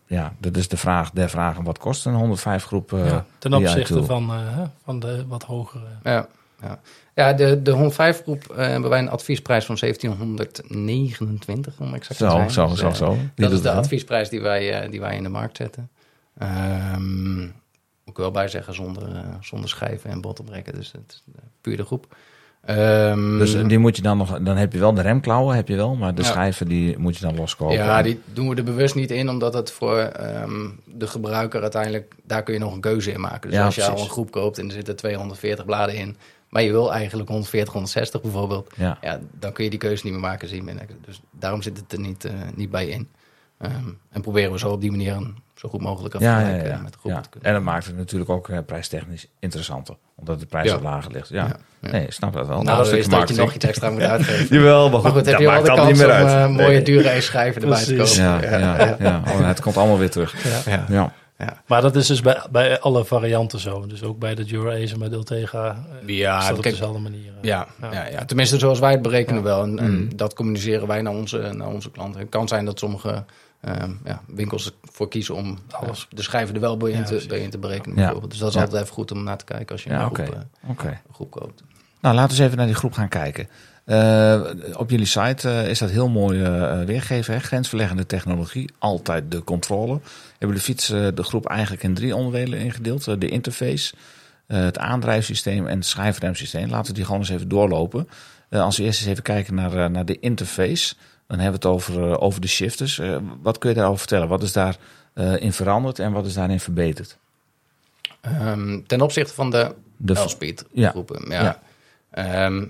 ja, dat is de vraag der vragen. Wat kost een 105 groep? eh, Ja, ten opzichte van, eh, van de wat hogere. Ja, ja. Ja de, de 105 groep eh, hebben wij een adviesprijs van 1729 om exact te Zo, zijn. zo, Dus, zo, eh, zo. Die Dat is de adviesprijs die wij, eh, die wij in de markt zetten. Moet ik wel bij zeggen, zonder, zonder schijven en bottenbrekken. Dus het is puur de groep. Ehm, Dus die moet je dan nog, dan heb je wel de remklauwen, heb je wel, maar de Ja. schijven die moet je dan loskopen. Ja, die doen we er bewust niet in, omdat het voor ehm, de gebruiker uiteindelijk, daar kun je nog een keuze in maken. Dus Ja, als je al een groep koopt en er zitten 240 bladen in, maar je wil eigenlijk 140, 160 bijvoorbeeld, Ja. ja, dan kun je die keuze niet meer maken. Zie je minder. Dus daarom zit het er niet, eh, niet bij in. Ehm, en proberen we zo op die manier een zo goed mogelijk Ja, ja, ja, ja. met de groep Ja. te kunnen. En dat maakt het natuurlijk ook eh, prijstechnisch interessanter. Omdat de prijs wat lager ligt. Ja. Nee, ik snap dat wel. nou, dat dat is dat je nog iets extra moet *laughs* uitgeven. Jawel, maar Maar goed, heb je wel maakt de kans niet om meer uit. eh, mooie dure schijven erbij te kopen. Ja, ja, ja. Oh, het komt allemaal weer terug. Ja. Ja. Maar dat is dus bij, bij alle varianten zo. Dus ook bij de Dura Ace en bij de Ultegra eh, Ja, is dat op kijk, dezelfde manier. eh. Ja, Ja. ja. Ja, tenminste zoals wij het berekenen wel. En, en Mm. dat communiceren wij naar onze, naar onze klanten. Het kan zijn dat sommige ehm, ja, winkels ervoor kiezen om Alles. ja, de schijven er wel bij in, Ja, te, bij in te berekenen. Ja. Bijvoorbeeld. Dus dat is Ja. altijd even goed om naar te kijken als je Ja, een, oké. groep, eh, Oké. een groep koopt. Nou, laten we eens even naar die groep gaan kijken. Eh, op jullie site eh, is dat heel mooi eh, weergegeven. Hè? Grensverleggende technologie, altijd de controle. Hebben de fiets de groep eigenlijk in drie onderdelen ingedeeld. De interface, het aandrijfsysteem en het schijfremsysteem. Laten we die gewoon eens even doorlopen. Als we eerst eens even kijken naar, naar de interface. Dan hebben we het over, over de shifters. Wat kun je daarover vertellen? Wat is daarin in veranderd en wat is daarin verbeterd? Ehm, ten opzichte van de De Ja. groepen. Ja. Ja. Ehm,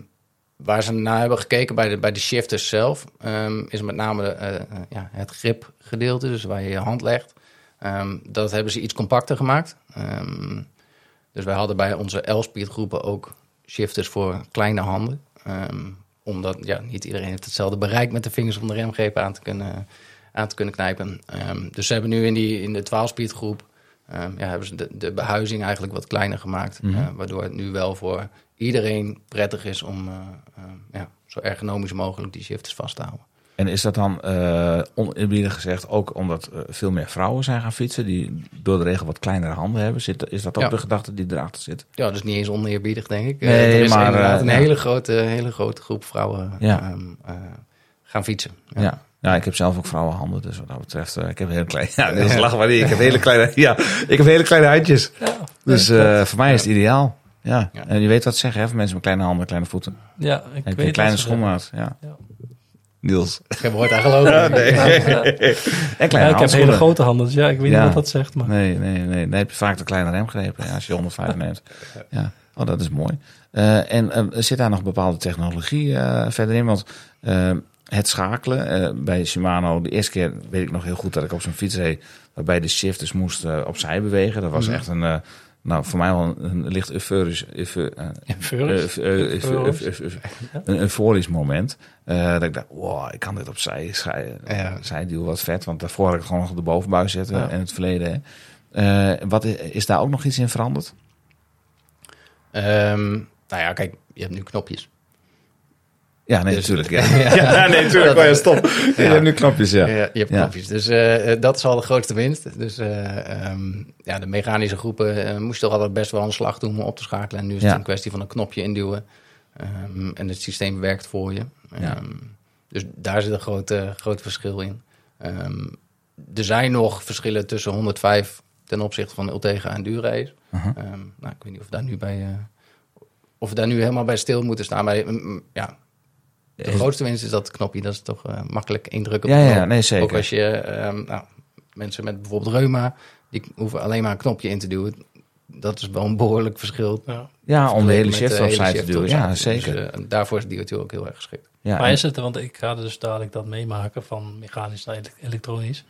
waar ze naar hebben gekeken bij de, bij de shifters zelf, ehm, is met name de, eh, eh, ja, het gripgedeelte, dus waar je je hand legt. Ehm, dat hebben ze iets compacter gemaakt. Ehm, dus wij hadden bij onze L-speed groepen ook shifters voor kleine handen. Omdat ja, niet iedereen heeft hetzelfde bereik met de vingers om de remgreep aan te kunnen, aan te kunnen knijpen. Dus ze hebben nu in, die, in de 12-speed groep ja, hebben ze de, de behuizing eigenlijk wat kleiner gemaakt. Mhm. eh, waardoor het nu wel voor iedereen prettig is om eh, eh, ja, zo ergonomisch mogelijk die shifters vast te houden. En is dat dan, eh oneerbiedig gezegd, ook omdat veel meer vrouwen zijn gaan fietsen... die door de regel wat kleinere handen hebben? Zit, is dat ook Ja. de gedachte die erachter zit? Ja, dus niet eens oneerbiedig, denk ik. Nee, er is maar, inderdaad een ja. hele, grote, hele grote groep vrouwen Ja. ehm, eh, gaan fietsen. Ja. ja. ik heb zelf ook vrouwenhanden, dus wat dat betreft... ik heb hele kleine... Ja, *laughs* dat is maar niet. Ik heb hele kleine... Ja, ik heb hele kleine handjes. Dus voor mij is het ideaal. Ja. Ja. en je weet wat ze zeggen hè, voor mensen met kleine handen en kleine voeten. Ja, ik Heb weet een kleine schoenmaat. Ja. Ja. Niels. Geen woord aan geloven. *laughs* En kleine Ja, ik heb hele grote handen, dus ja, ik weet Ja. niet wat dat zegt. Maar... Nee, nee, nee. Dan heb je vaak de kleine remgrepen ja, als je 105 neemt. *laughs* Ja, oh, dat is mooi. Eh, en eh, zit daar nog bepaalde technologie eh, verder in? Want het schakelen eh, bij Shimano, de eerste keer weet ik nog heel goed dat ik op zo'n fiets reed, waarbij de shifters moesten opzij bewegen. Dat was Mhm. echt een, eh, nou, voor mij wel een, licht euforisch, een euforisch moment. Eh, dat ik dacht, wow, ik kan dit opzij Ja. zijduw wat vet. Want daarvoor had ik gewoon nog de bovenbuis zetten in het verleden. Eh, wat, is daar ook nog iets in veranderd? Ehm, nou ja, kijk, je hebt nu knopjes. Ja, nee, Dus- natuurlijk. *laughs* Ja. ja. nee, natuurlijk. Oh, ja, stop. Je hebt nu knopjes, ja. Ja, je hebt Ja. knopjes. Dus eh, eh, dat is al de grootste winst. Dus eh, ehm, ja, de mechanische groepen moesten toch altijd best wel een slag doen om op te schakelen. En nu is Ja. het een kwestie van een knopje induwen. Ehm, en het systeem werkt voor je. Ja. Ehm, dus daar zit een groot, groot verschil in. Ehm, er zijn nog verschillen tussen 105 ten opzichte van Ultega en Dura-Ace. Uh-huh. Ehm, nou, ik weet niet of we daar nu bij... eh, of we daar nu helemaal bij stil moeten staan. Maar ja, de grootste winst is dat het knopje. Dat is toch eh, makkelijk indrukken. op Ja, ja, nee, zeker. Ook als je ehm, nou, mensen met bijvoorbeeld reuma, die hoeven alleen maar een knopje in te duwen. Dat is wel een behoorlijk verschil. Ja. Ja, om de hele shift hele opzij te duwen. Ja, Dus, zeker. eh, daarvoor is die natuurlijk ook heel erg geschikt. Ja, Maar is het, want ik ga dus dadelijk dat meemaken van mechanisch naar ele- elektronisch.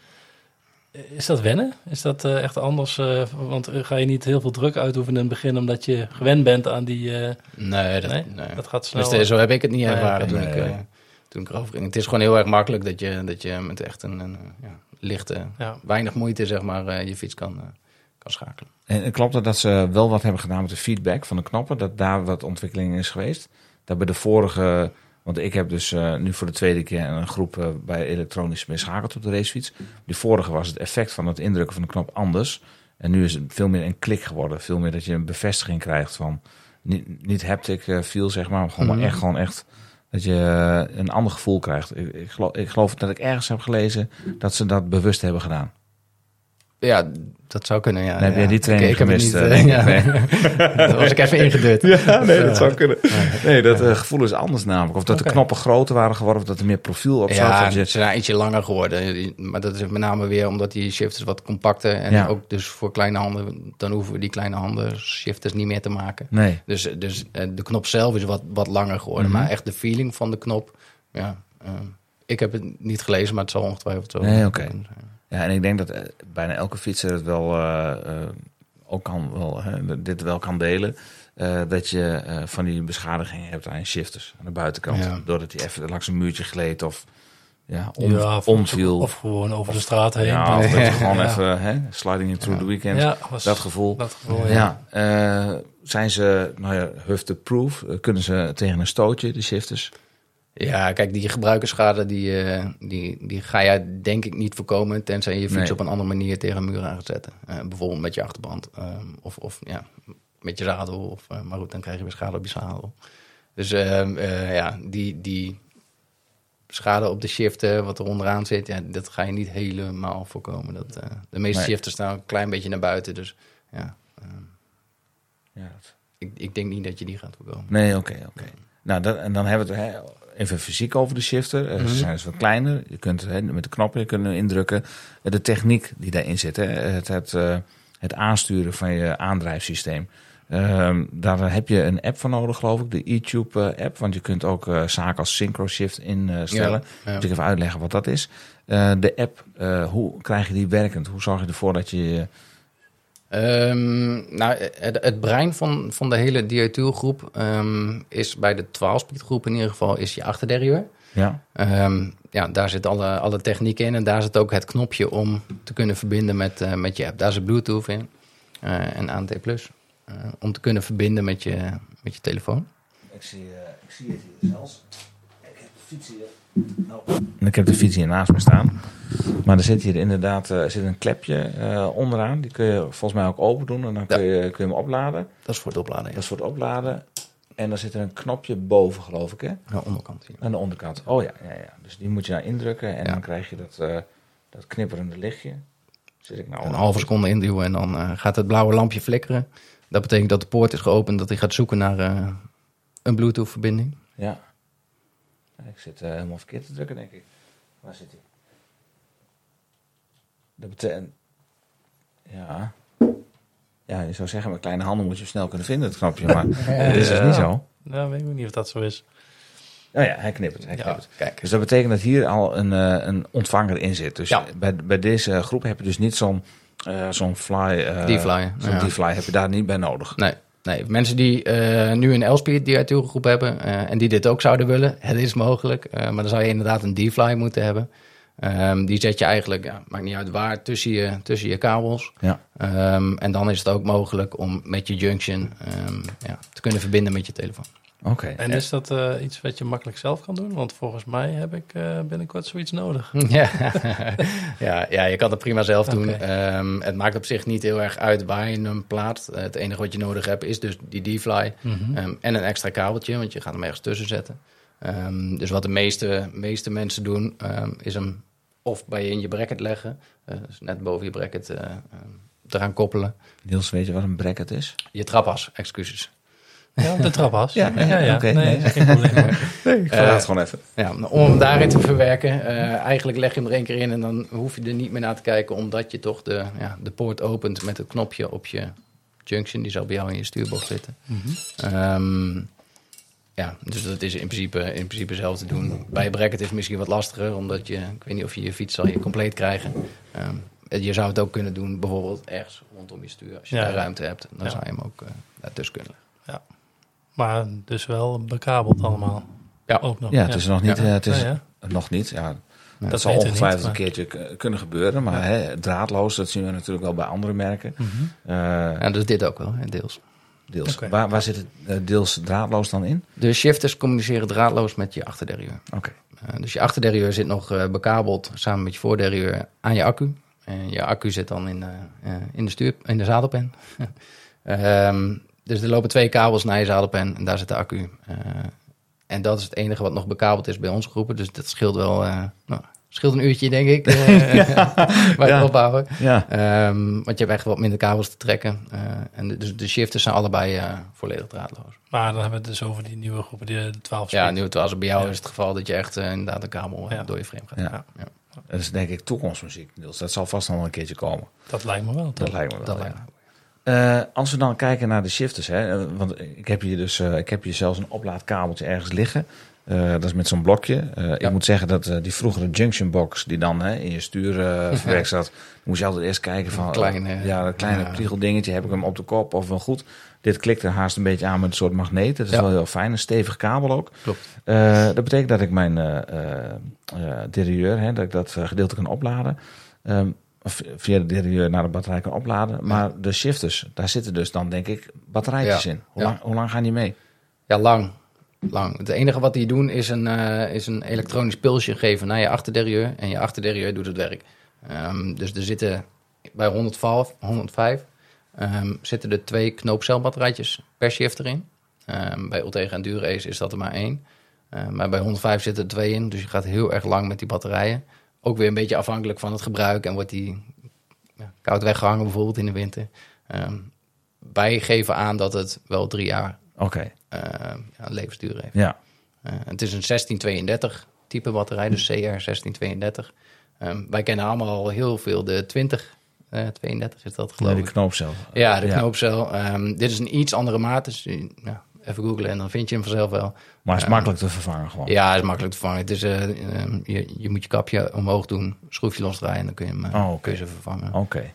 Is dat wennen? Is dat eh, echt anders? eh, want eh, ga je niet heel veel druk uitoefenen in het begin omdat je gewend bent aan die... eh, Nee, dat, nee? nee. Dat gaat snel. Dus, eh, zo heb ik het niet ervaren toen, ik, Nee. eh, toen ik erover ging. Het is gewoon heel erg makkelijk dat je, dat je met echt een, een ja, lichte, ja. weinig moeite zeg maar, eh, je fiets kan, kan schakelen. En klopt het dat ze wel wat hebben gedaan met de feedback van de knoppen? Dat daar wat ontwikkeling is geweest? Dat bij de vorige... Want ik heb dus eh, nu voor de tweede keer een groep eh, bij elektronisch beschakeld op de racefiets. Die vorige was het effect van het indrukken van de knop anders. En nu is het veel meer een klik geworden. Veel meer dat je een bevestiging krijgt van... Niet, niet haptic eh, feel, zeg maar. maar Gewoon, Mhm. maar echt, gewoon echt dat je een ander gevoel krijgt. Ik, ik, geloof, ik geloof dat ik ergens heb gelezen dat ze dat bewust hebben gedaan. Ja, dat zou kunnen, ja. Dan heb ja. jij die training gemist, niet, eh, eh, denk *laughs* ik. ja. Nee. dat was ik even ingedut. Ja, nee, dat zou kunnen. Nee, dat eh, gevoel is anders namelijk. Of dat de knoppen groter waren geworden, of dat er meer profiel op zat. Ja, ze zijn ietsje langer geworden. Maar dat is met name weer omdat die shifters wat compacter en Ja. ook dus voor kleine handen, dan hoeven we die kleine handen shifters niet meer te maken. Nee. Dus, dus eh, de knop zelf is wat, wat langer geworden, Mhm. maar echt de feeling van de knop, ja. eh, ik heb het niet gelezen, maar het zal ongetwijfeld zo. Nee, oké. kunnen zijn. Ja, en ik denk dat eh, bijna elke fietser het wel eh, eh, ook kan wel, hè, dit wel kan delen. dat je van die beschadigingen hebt aan je shifters aan de buitenkant. Ja. Doordat hij even langs een muurtje gleed of ja, om, Ja, of, omviel. Of gewoon over de straat heen. ja, of dat je Ja. gewoon even hè, sliding in through the weekend. Was Dat gevoel. dat gevoel, ja. Zijn ze, nou ja, hufte-proof? Eh, Kunnen ze tegen een stootje, de shifters? Ja, kijk, die gebruikersschade, die, eh, die, die ga jij denk ik niet voorkomen... tenzij je je fiets Nee. op een andere manier tegen een muur aan gaat zetten. Eh, bijvoorbeeld met je achterband. eh, of, of ja, met je zadel. Of, eh, maar goed, dan krijg je weer schade op je zadel. Dus eh, eh, ja, die, die schade op de shifter, wat er onderaan zit... Ja, dat ga je niet helemaal voorkomen. Dat, de meeste Nee. shifters staan een klein beetje naar buiten. Dus ja, eh, Ja, dat- ik, ik denk niet dat je die gaat voorkomen. Nee, oké, oké. Nou, dat, en dan hebben we het hè, even fysiek over de shifter. Eh, Mhm. Ze zijn dus wat kleiner. Je kunt hè, met de knoppen kunnen indrukken. Eh, De techniek die daarin zit, hè, het, het, eh, het aansturen van je aandrijfsysteem. Ehm, daar heb je een app voor nodig, geloof ik, de eTube-app. want je kunt ook zaken als SynchroShift instellen. Ja, ja. Moet ik even uitleggen wat dat is. De app, hoe krijg je die werkend? Hoe zorg je ervoor dat je... Ehm, nou, het, het brein van, van de hele diethylgroep ehm is bij de 12-speed groep in ieder geval is je achterderrieur. Ja. Ehm, ja, daar zit alle, alle techniek in en daar zit ook het knopje om te kunnen verbinden met, eh, met je app. Daar zit Bluetooth in eh, en ANT Plus. eh, om te kunnen verbinden met je, met je telefoon. Ik zie, ik zie het hier zelfs. Ik heb de fiets hier. Ik heb de fiets hier naast me staan. Maar er zit hier inderdaad eh, er zit een klepje eh, onderaan. Die kun je volgens mij ook open doen en dan kun, je, kun je hem opladen. Dat is voor het opladen. Dat is voor het opladen. En dan zit er een knopje boven, geloof ik, hè? Aan de onderkant hier. Aan de onderkant. Oh ja, ja, ja. Dus die moet je daar indrukken en Ja. dan krijg je dat, eh, dat knipperende lichtje. Zit ik nou Een halve seconde induwen en dan gaat het blauwe lampje flikkeren. Dat betekent dat de poort is geopend, dat hij gaat zoeken naar een Bluetooth-verbinding. Ja. Ja, Ik zit eh, helemaal verkeerd te drukken, denk ik. Waar zit hij? Dat betekent... Ja. Ja, je zou zeggen, met kleine handen moet je hem snel kunnen vinden, het knopje. Maar *laughs* dat is dus niet zo. Nou, weet ik niet of dat zo is. Oh ja, hij knippert. Hij Ja, knippert. kijk. Dus dat betekent dat hier al een, eh, een ontvanger in zit. Dus Ja. bij, bij deze groep heb je dus niet zo'n eh, zo'n fly... eh, D-fly, Zo'n ja. D-fly heb je daar niet bij nodig. Nee, nee. mensen die eh, nu een L-speed DI-groep hebben eh, en die dit ook zouden willen, *laughs* het is mogelijk. eh, maar dan zou je inderdaad een D-fly moeten hebben. Ehm, die zet je eigenlijk, ja, maakt niet uit waar, tussen je, tussen je kabels. Ja. Ehm, en dan is het ook mogelijk om met je junction ehm, ja, te kunnen verbinden met je telefoon. Oké. En is dat eh, iets wat je makkelijk zelf kan doen? Want volgens mij heb ik eh, binnenkort zoiets nodig. *laughs* Ja, ja, ja, je kan het prima zelf doen. Ehm, het maakt op zich niet heel erg uit waar je hem plaatst. Eh, het enige wat je nodig hebt is dus die D-fly Mhm. ehm, en een extra kabeltje, want je gaat hem ergens tussen zetten. Ehm, dus wat de meeste, meeste mensen doen, ehm, is hem of bij je in je bracket leggen, eh, dus net boven je bracket eh, ehm, eraan koppelen. Niels, weet je wat een bracket is? Je trapas, excuses. Ja, de trapas. Ja, ja, oké, nee, geen probleem. Nee, ik vraag het gewoon even. Ja, om hem daarin te verwerken, eh, eigenlijk leg je hem er één keer in en dan hoef je er niet meer naar te kijken, omdat je toch de, ja, de poort opent met het knopje op je junction. Die zal bij jou in je stuurbocht zitten. Ehm, ja, dus dat is in principe, in principe zelf te doen. Bij je bracket is het misschien wat lastiger, omdat je, ik weet niet of je je fiets zal je compleet krijgen. Ehm, je zou het ook kunnen doen, bijvoorbeeld ergens rondom je stuur. Als je Ja. daar ruimte hebt, dan Ja. zou je hem ook uh, daartussen kunnen leggen. Maar dus wel bekabeld allemaal. Ja. Ook nog. Ja, het is nog niet. Ja. eh, het is, Ja, ja. Nog niet, ja. Ja, dat zal ongetwijfeld niet, een keertje kunnen gebeuren. Maar hè, draadloos, dat zien we natuurlijk wel bij andere merken. Eh, Ja, dus dit ook wel, hè, deels. deels. Waar, waar zit het eh, deels draadloos dan in? De shifters communiceren draadloos met je achterderieur. Oké. Uh, dus je achterderieur zit nog uh, bekabeld samen met je voorderieur aan je accu. En je accu zit dan in, uh, in, de, stuur, in de zadelpen. um, *laughs* dus er lopen twee kabels naar je zadelpen en daar zit de accu. Uh, en dat is het enige wat nog bekabeld is bij onze groepen. Dus dat scheelt wel nou, scheelt een uurtje, denk ik. *laughs* ja. *laughs* bij het opbouwen. Ja. Um, want je hebt echt wat minder kabels te trekken. Uh, en de, dus de shifters zijn allebei uh, volledig draadloos. Maar dan hebben we het dus over die nieuwe groepen, die 12 Ja, nieuwe 12. Bij jou ja. is het geval dat je echt uh, inderdaad een kabel ja. door je frame gaat. Ja. ja. Dat is denk ik toekomstmuziek, Niels. Dat zal vast nog wel een keertje komen. Dat lijkt me wel. Dat toch? lijkt me wel, Dat ja. lijkt me. Uh, als we dan kijken naar de shifters, hè, want ik heb hier dus uh, ik heb hier zelfs een oplaadkabeltje ergens liggen. Uh, dat is met zo'n blokje. Ja. Ik moet zeggen dat die vroegere junction box die dan hè, in je stuur verwerkt zat, moest je altijd eerst kijken van kleine, ja, dat kleine ja. priegeldingetje, heb ik hem op de kop of wel goed. Dit klikt er haast een beetje aan met een soort magneet. Dat is ja. wel heel fijn, een stevig kabel ook. Klopt. Dat betekent dat ik mijn derieur, hè, dat ik dat gedeelte kan opladen. Um, of via de derieur naar de batterij kan opladen. Maar de shifters, daar zitten dus dan denk ik batterijtjes in. Hoe, lang, hoe lang gaan die mee? Ja, lang. Lang. Het enige wat die doen is een, uh, is een elektronisch pulsje geven naar je achterderieur. En je achterderieur doet het werk. Um, dus er zitten bij 105, 105 um, zitten er twee knoopcelbatterijtjes per shifter in. Um, bij Ultega en Durace is dat er maar één. Maar bij 105 zitten er twee in. Dus je gaat heel erg lang met die batterijen. Ook weer een beetje afhankelijk van het gebruik. En wordt die ja, koud weggehangen bijvoorbeeld in de winter. wij geven aan dat het wel drie jaar okay. uh, ja, levensduur heeft. Ja. Uh, het is een 1632 type batterij, dus CR 1632. Um, wij kennen allemaal al heel veel de 20. Uh, 32 is dat geloof ik. de knoopcel. Ja, de ja. knoopcel. Um, dit is een iets andere maat, dus ja, even googlen en dan vind je hem vanzelf wel. Maar het is makkelijk te vervangen gewoon. Ja, het is makkelijk te vervangen. Het is, uh, um, je, je moet je kapje omhoog doen, schroefje losdraaien en dan kun je, hem, uh, oh, okay. kun je ze vervangen. Oké. Okay.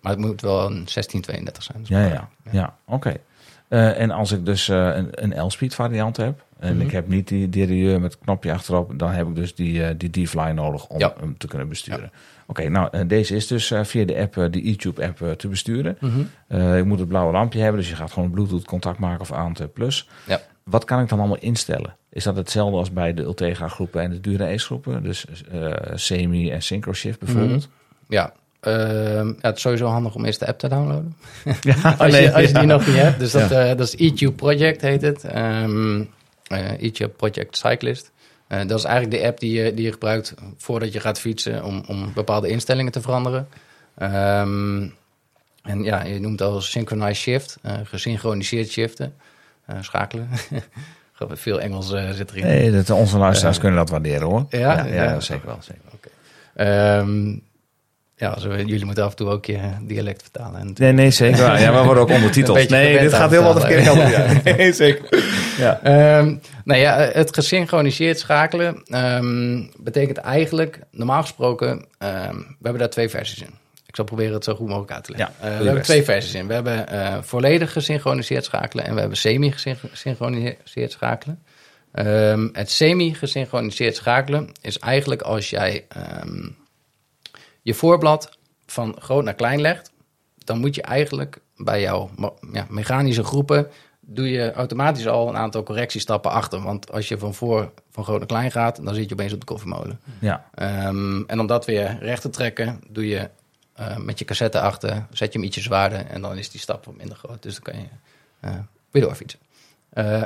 maar het moet wel een 1632 zijn. Ja, ja, ja. ja. oké. Okay. Uh, en als ik dus uh, een, een L-speed variant heb, en Mhm. ik heb niet die derailleur met knopje achterop, dan heb ik dus die, eh, die nodig om Ja. hem te kunnen besturen. Oké, nou, eh, deze is dus eh, via de app, eh, de YouTube-app, te besturen. Mhm. Eh, ik moet het blauwe lampje hebben, dus je gaat gewoon Bluetooth contact maken of aan plus. Ja. Wat kan ik dan allemaal instellen? Is dat hetzelfde als bij de Ultegra groepen en de Dura Ace groepen? Dus semi en synchro shift bijvoorbeeld? Ja. Ehm, ja, het is sowieso handig om eerst de app te downloaden. Ja, *laughs* Als, je, als je die ja. nog niet hebt. Dus dat, eh, dat is EQ Project heet het. EQ Project Cyclist. Eh, dat is eigenlijk de app die je, die je gebruikt voordat je gaat fietsen om, om bepaalde instellingen te veranderen. Ehm, en ja, je noemt het al synchronized shift, eh, gesynchroniseerd shiften, eh, schakelen. *laughs* Veel Engels zit erin. Nee, dat, onze luisteraars kunnen dat waarderen hoor. ja? ja, ja, Ja. zeker wel. Zeker. Ehm, ja, zo, jullie moeten af en toe ook je dialect vertalen. En Nee, nee, zeker. Ja, we worden ook ondertiteld. Nee, dit gaat helemaal de verkeerde kant op. Ja. *laughs* Nee, zeker. Ja. Ehm, nou ja, het gesynchroniseerd schakelen ehm, betekent eigenlijk, normaal gesproken, ehm, we hebben daar twee versies in. Ik zal proberen het zo goed mogelijk uit te leggen. Ja, Eh, we hebben twee versies in. We hebben eh, volledig gesynchroniseerd schakelen en we hebben semi-gesynchroniseerd schakelen. Het semi-gesynchroniseerd schakelen is eigenlijk als jij je voorblad van groot naar klein legt, dan moet je eigenlijk bij jouw ja, mechanische groepen doe je automatisch al een aantal correctiestappen achter. Want als je van voor van groot naar klein gaat, dan zit je opeens op de koffiemolen. Ja. Ehm, en om dat weer recht te trekken, doe je eh, met je cassette achter, zet je hem ietsje zwaarder en dan is die stap wat minder groot. Dus dan kan je eh, weer doorfietsen. Eh,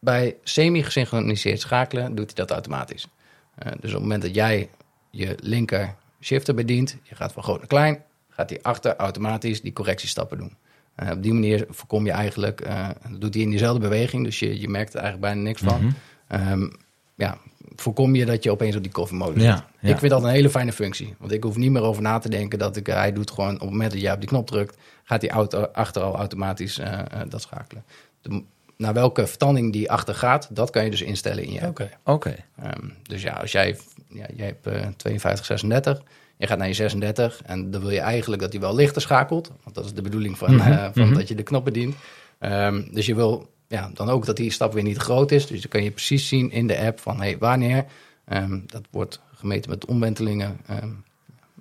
bij semi-gesynchroniseerd schakelen doet hij dat automatisch. Dus op het moment dat jij je linker shifter bedient, je gaat van groot naar klein, gaat hij achter automatisch die correctiestappen doen. Eh, op die manier voorkom je eigenlijk, eh, dat doet hij in diezelfde beweging, dus je, je merkt er eigenlijk bijna niks van. Mhm. Ehm, ja, voorkom je dat je opeens op die koffiemolen Ja, zit. ja. Ik vind dat een hele fijne functie. Want ik hoef niet meer over na te denken dat ik, eh, hij doet gewoon op het moment dat jij op die knop drukt, gaat die auto achter al automatisch dat schakelen. De, naar welke vertanding die achter gaat, dat kan je dus instellen in je. Oké. Oké. Ehm, dus ja, als jij, ja, jij hebt eh 52, 36, je gaat naar je 36 en dan wil je eigenlijk dat hij wel lichter schakelt. Want dat is de bedoeling van, Mhm, eh, van mhm. dat je de knop bedient. Ehm, dus je wil ja, dan ook dat die stap weer niet te groot is. Dus dan kan je precies zien in de app van hey, wanneer. Ehm, dat wordt gemeten met omwentelingen. ehm,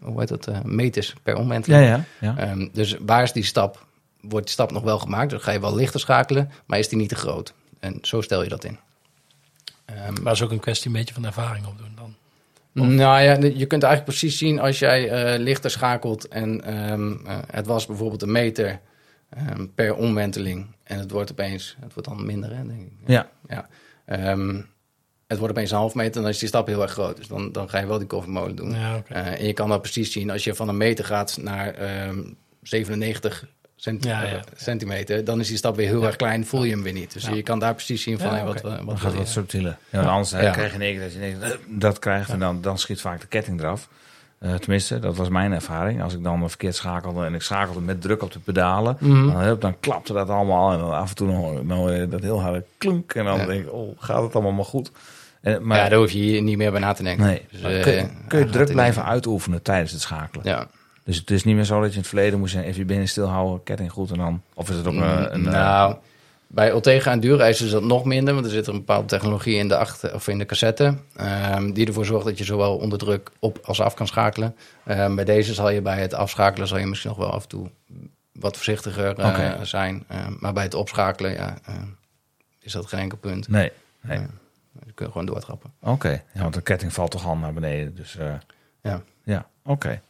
hoe heet dat? eh, meters per omwenteling. ja. ja. Ehm, dus waar is die stap? Wordt die stap nog wel gemaakt? Dan ga je wel lichter schakelen, maar is die niet te groot? En zo stel je dat in. Ehm, Maar is ook een kwestie een beetje van ervaring opdoen nou ja, je kunt eigenlijk precies zien als jij eh, lichter schakelt en ehm, eh, het was bijvoorbeeld een meter ehm, per omwenteling en het wordt opeens, het wordt dan minder, hè, denk ik. Ja. ja. Ehm, het wordt opeens een half meter en dan is die stap heel erg groot. Dus dan, dan ga je wel die koffiemolen doen. Ja. Eh, en je kan dat precies zien als je van een meter gaat naar ehm 97 centi- Ja, ja. eh, centimeter, dan is die stap weer heel erg klein, voel je hem weer niet. Dus Ja. je kan daar precies zien van Ja, hey, wat, we- wat gaat het je. wat subtieler. Ja, anders eh, Ja. krijg je in dat je denkt, eh, dat krijgt en dan, dan schiet vaak de ketting eraf. Eh, tenminste, dat was mijn ervaring. Als ik dan verkeerd schakelde en ik schakelde met druk op de pedalen, Mhm. dan, dan klapte dat allemaal. En dan af en toe nog, dan hoor je dat heel harde klunk. En dan Ja. denk ik, oh, gaat het allemaal maar goed? En, maar ja, daar hoef je hier niet meer bij na te denken. nee, Dus, eh, kun, je- kun je gaat druk blijven uitoefenen tijdens het schakelen? Ja. Dus het is niet meer zo dat je in het verleden moest je even je benen stilhouden, ketting goed en dan... Of is het ook een... een eh, nou, bij Ultegra en Dura-Ace is dat nog minder, want er zit een bepaalde technologie in de, achter, of in de cassette, ehm, die ervoor zorgt dat je zowel onder druk op als af kan schakelen. Ehm, bij deze zal je bij het afschakelen zal je misschien nog wel af en toe wat voorzichtiger eh, zijn, Ehm, maar bij het opschakelen ja, is dat geen enkel punt. nee, nee. Ja. Je kunt gewoon doortrappen. Oké, ja, want de ketting valt toch al naar beneden. Dus eh, Ja. ja, oké.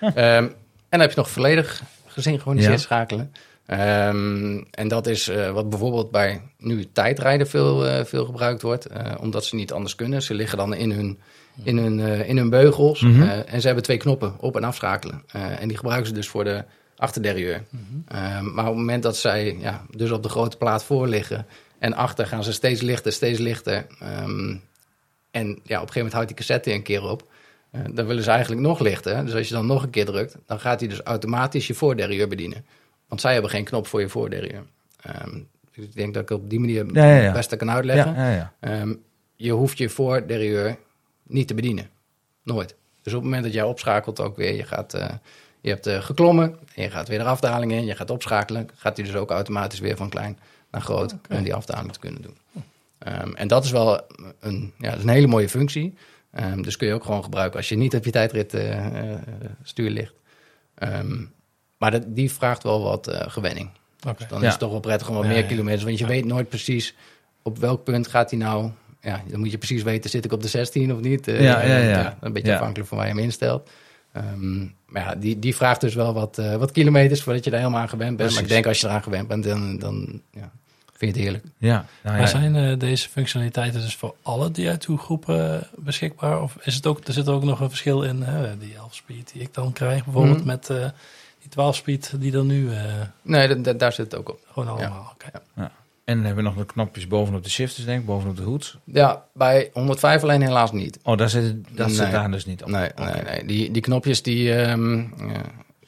En dan heb je nog volledig gesynchroniseerd Ja. schakelen. Ehm, en dat is eh, wat bijvoorbeeld bij nu tijdrijden veel, eh, veel gebruikt wordt. eh, omdat ze niet anders kunnen. Ze liggen dan in hun, in hun, in hun beugels. Mhm. en ze hebben twee knoppen, op- en afschakelen. En die gebruiken ze dus voor de achterderieur. Ehm, maar op het moment dat zij ja, dus op de grote plaat voor liggen... en achter gaan ze steeds lichter, steeds lichter... Ehm, en ja, op een gegeven moment houdt die cassette een keer op... Eh, dan willen ze eigenlijk nog lichter. Dus als je dan nog een keer drukt, dan gaat hij dus automatisch je voorderieur bedienen. Want zij hebben geen knop voor je voorderieur. Ehm, dus ik denk dat ik op die manier Ja, ja, ja. het beste kan uitleggen. Ehm, je hoeft je voorderieur niet te bedienen. Nooit. Dus op het moment dat jij opschakelt ook weer, je, gaat, eh, je hebt eh, geklommen, en je gaat weer de afdaling in, je gaat opschakelen, gaat hij dus ook automatisch weer van klein naar groot om die afdaling te kunnen doen. Ehm, en dat is wel een, ja, dat is een hele mooie functie. Ehm, dus kun je ook gewoon gebruiken als je niet op je tijdrit eh, stuur ligt. Ehm, maar dat, die vraagt wel wat eh, gewenning. Dus dan Ja. is het toch wel prettig om wat meer kilometers. Want je weet nooit precies op welk punt gaat hij nou. Ja, dan moet je precies weten, zit ik op de 16 of niet? Ja, ja, ja. een beetje Ja. afhankelijk van waar je hem instelt. Ehm, maar ja, die, die vraagt dus wel wat, wat kilometers voordat je daar helemaal aan gewend bent. Maar ik denk als je eraan gewend bent, dan, dan ja, vind je het heerlijk. Ja, nou ja. Maar zijn eh, deze functionaliteiten dus voor alle DI2-groepen eh, beschikbaar? Of is het ook, er zit ook nog een verschil in hè, die 11-speed die ik dan krijg, bijvoorbeeld Mhm. met eh, die 12-speed die er nu eh, Nee, da- da- daar zit het ook op. gewoon allemaal. oké. En dan hebben we nog de knopjes bovenop de shifters, denk ik, bovenop de hoed. Ja, bij 105 alleen helaas niet. Oh, daar zit, dat zit Nee. daar dus niet op. Nee, nee. Die, die knopjes die, ehm,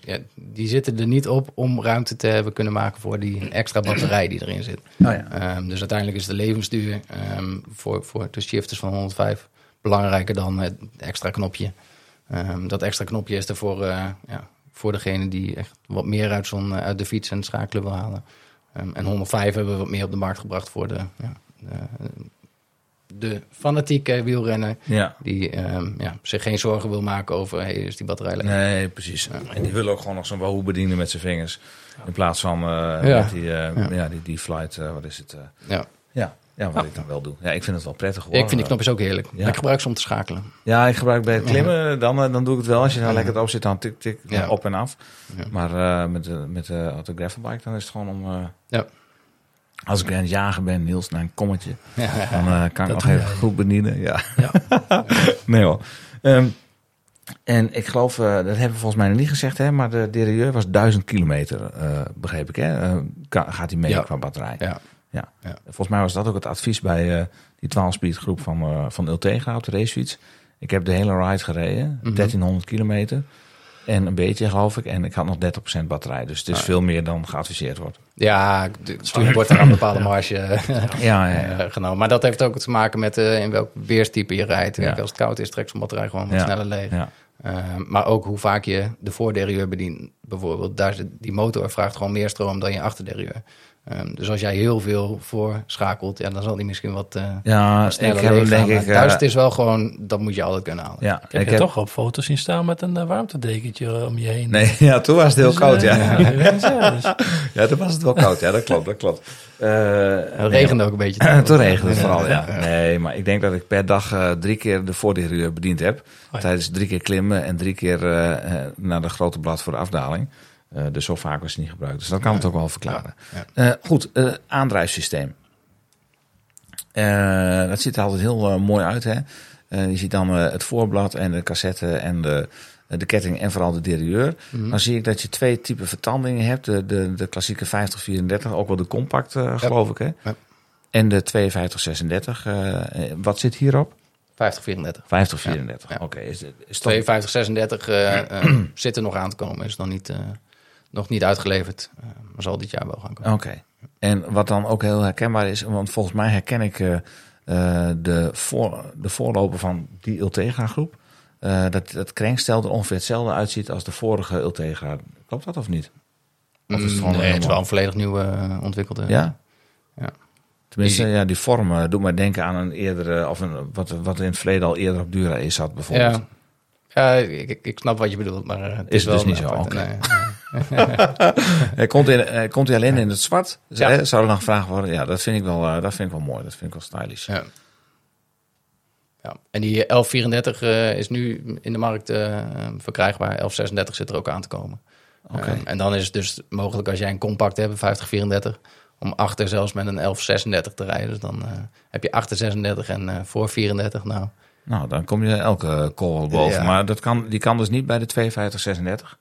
ja, die zitten er niet op om ruimte te hebben kunnen maken voor die extra batterij die erin zit. Oh ja. Ehm, dus uiteindelijk is de levensduur ehm, voor, voor de shifters van 105 belangrijker dan het extra knopje. Ehm, dat extra knopje is er voor, eh, ja, voor degene die echt wat meer uit, zo'n, eh, uit de fiets en schakelen wil halen. En 105 hebben we wat meer op de markt gebracht voor de, ja, de, de fanatieke wielrenner Ja. die ehm, ja, zich geen zorgen wil maken over hey, is die batterij leeg. Nee, precies. En die willen ook gewoon nog zo'n wahoo bedienen met zijn vingers. In plaats van die, eh, Ja. die, die flight, eh, wat is het? eh, Ja. ja. ja, wat ik dan wel doe. Ja, ik vind het wel prettig hoor. ik vind die knopjes ook heerlijk. Ja. Ik gebruik ze om te schakelen. Ja, ik gebruik bij het klimmen, dan, dan doe ik het wel. Als je nou lekker erop zit, dan tik, tik, Ja. op en af. Ja. Maar eh, met, de, met de auto gravelbike, dan is het gewoon om... Ja. Als ik aan het jagen ben, Niels, naar een kommetje, *laughs* Ja. dan eh, kan ik nog even jij. goed bedienen. Ja. Ja. *laughs* nee hoor. Ehm, en ik geloof, eh, dat hebben we volgens mij nog niet gezegd, hè, maar de derailleur was 1000 kilometer, eh, begreep ik. Hè? Gaat hij mee Ja. qua batterij? Ja. Ja. Volgens mij was dat ook het advies bij die 12-speed groep van, van Ultegra op de racefiets. Ik heb de hele ride gereden, Mhm. 1300 kilometer. En een beetje, geloof ik. En ik had nog 30% batterij. Dus het is Ah. veel meer dan geadviseerd wordt. Ja, stuur wordt er een bepaalde marge eh, Ja, ja, ja. *laughs* eh, genomen. Maar dat heeft ook te maken met eh, in welk weerstype je rijdt. Kijk, Als het koud is, trekt zo'n batterij gewoon wat sneller leeg. maar ook hoe vaak je de voorderieur bedient. Bijvoorbeeld, daar die motor vraagt gewoon meer stroom dan je achterderieur. Ehm, dus als jij heel veel voorschakelt, ja, dan zal die misschien wat eh Ja, ik sneller heb hem leeg denk ik... Maar thuis eh, het is wel gewoon, dat moet je altijd kunnen halen. ja, Ik heb je toch op foto's zien staan met een eh, warmtedekentje om je heen. Nee, *laughs* ja, toen was het heel Dus, koud, eh, ja. ja, dus- *laughs* Ja, toen was het wel koud. Ja, dat klopt, dat klopt. Eh, Het regende ook een beetje. *laughs* Toen regende het vooral, ja. Nee, maar ik denk dat ik per dag eh, drie keer de voorderieur bediend heb. ja. Tijdens drie keer klimmen en drie keer eh, eh, naar de grote blad voor de afdaling. Eh, dus zo vaak was het niet gebruikt. Dus dat kan het ook wel verklaren. Ja, Eh, goed, eh, aandrijfsysteem. Eh, dat ziet er altijd heel mooi uit. Hè? Eh, je ziet dan eh, het voorblad en de cassette en de, de ketting en vooral de derailleur. Mhm. Dan zie ik dat je twee typen vertandingen hebt. De, de, de klassieke 5034, ook wel de compact eh, geloof ik. Hè? Ja. En de 5236. eh, eh, wat zit hierop? 50, 34. 5034. Ja. Oké, is, is toch... 52, 36 eh, *clears throat* eh, zit er nog aan te komen. Is nog niet, eh, nog niet uitgeleverd. Eh, maar zal dit jaar wel gaan komen. Oké. En wat dan ook heel herkenbaar is, want volgens mij herken ik eh, eh, de, voor, de voorloper van die Ultegra groep. Dat dat krenkstel er ongeveer hetzelfde uitziet als de vorige Ultegra. Klopt dat of niet? Of is het gewoon Mm, nee, het is helemaal- wel een volledig nieuw ontwikkelde. Ja? Ja. Tenminste, Die- ja, die vorm doet mij denken aan een eerdere, of een, wat, wat in het verleden al eerder op Dura is zat bijvoorbeeld. Ja, ja ik, ik- snap wat je bedoelt, maar het Is is, het wel dus niet zo, oké. nee. *laughs* Hij komt, in, hij komt alleen in het zwart? Ja. Zou er nog gevraagd worden? Ja, dat vind ik wel, eh, dat vind ik wel mooi. Dat vind ik wel stylish. Ja. Ja. En die 1134 eh, is nu in de markt eh, verkrijgbaar. 1136 zit er ook aan te komen. Oké. En dan is het dus mogelijk als jij een compact hebt, 5034, om achter zelfs met een 1136 te rijden. Dus dan heb je achter 36 en voor 34. Nou, Nou, dan kom je elke call boven. Ja. Maar dat kan, die kan dus niet bij de 5236.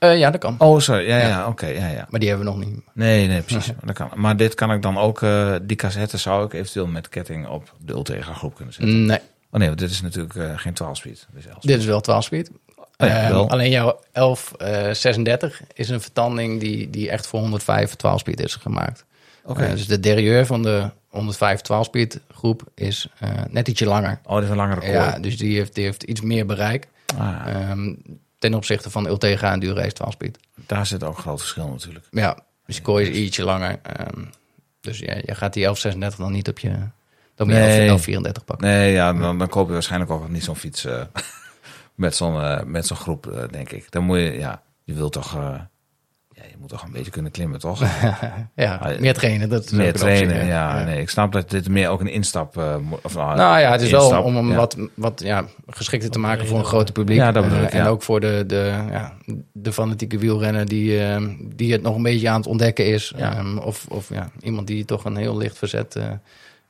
Eh, ja, dat kan. Oh, sorry. Ja, ja, Ja. oké. ja, ja. Maar die hebben we nog niet. Nee, nee, precies. *laughs* Dat kan. Maar dit kan ik dan ook, eh, die cassette zou ik eventueel met ketting op de Ultegra groep kunnen zetten. Nee, Oh nee, want dit is natuurlijk eh, geen 12-speed. Dit is 11 dit is wel 12 speed. Oh ja, wel. alleen jouw 1136 is een vertanding die, die echt voor 105 12 speed is gemaakt. Oké. Dus de derieur van de 105 12 speed groep is net ietsje langer. Oh, dit is een langere kooi. Ja, dus die heeft, die heeft iets meer bereik Ah, ehm, ten opzichte van Ultegra en Durace 12 speed. daar zit ook een groot verschil natuurlijk. Ja, dus de kooi is ietsje langer. ehm, dus ja, je gaat die 1136 dan niet op je, Dan moet je Nee. wel 34 pakken. Nee, ja, dan, dan koop je waarschijnlijk ook niet zo'n fiets eh, *laughs* met zo'n eh, met zo'n groep, eh, denk ik. Dan moet je, ja, je wilt toch, ja, je moet toch een beetje kunnen klimmen, toch? *laughs* Ja, meer trainen. Dat meer optie, trainen, ja, Nee, ik snap dat dit meer ook een instap... eh, mo- of, nou, Nou ja, het is wel instap, om hem ja. wat, wat ja, geschikter te maken voor een groter publiek. Ja, dat bedoel Eh, ik, En ook voor de, de, ja, de fanatieke wielrenner die, eh, die het nog een beetje aan het ontdekken is. Ja. Ehm, of of ja, iemand die toch een heel licht verzet eh,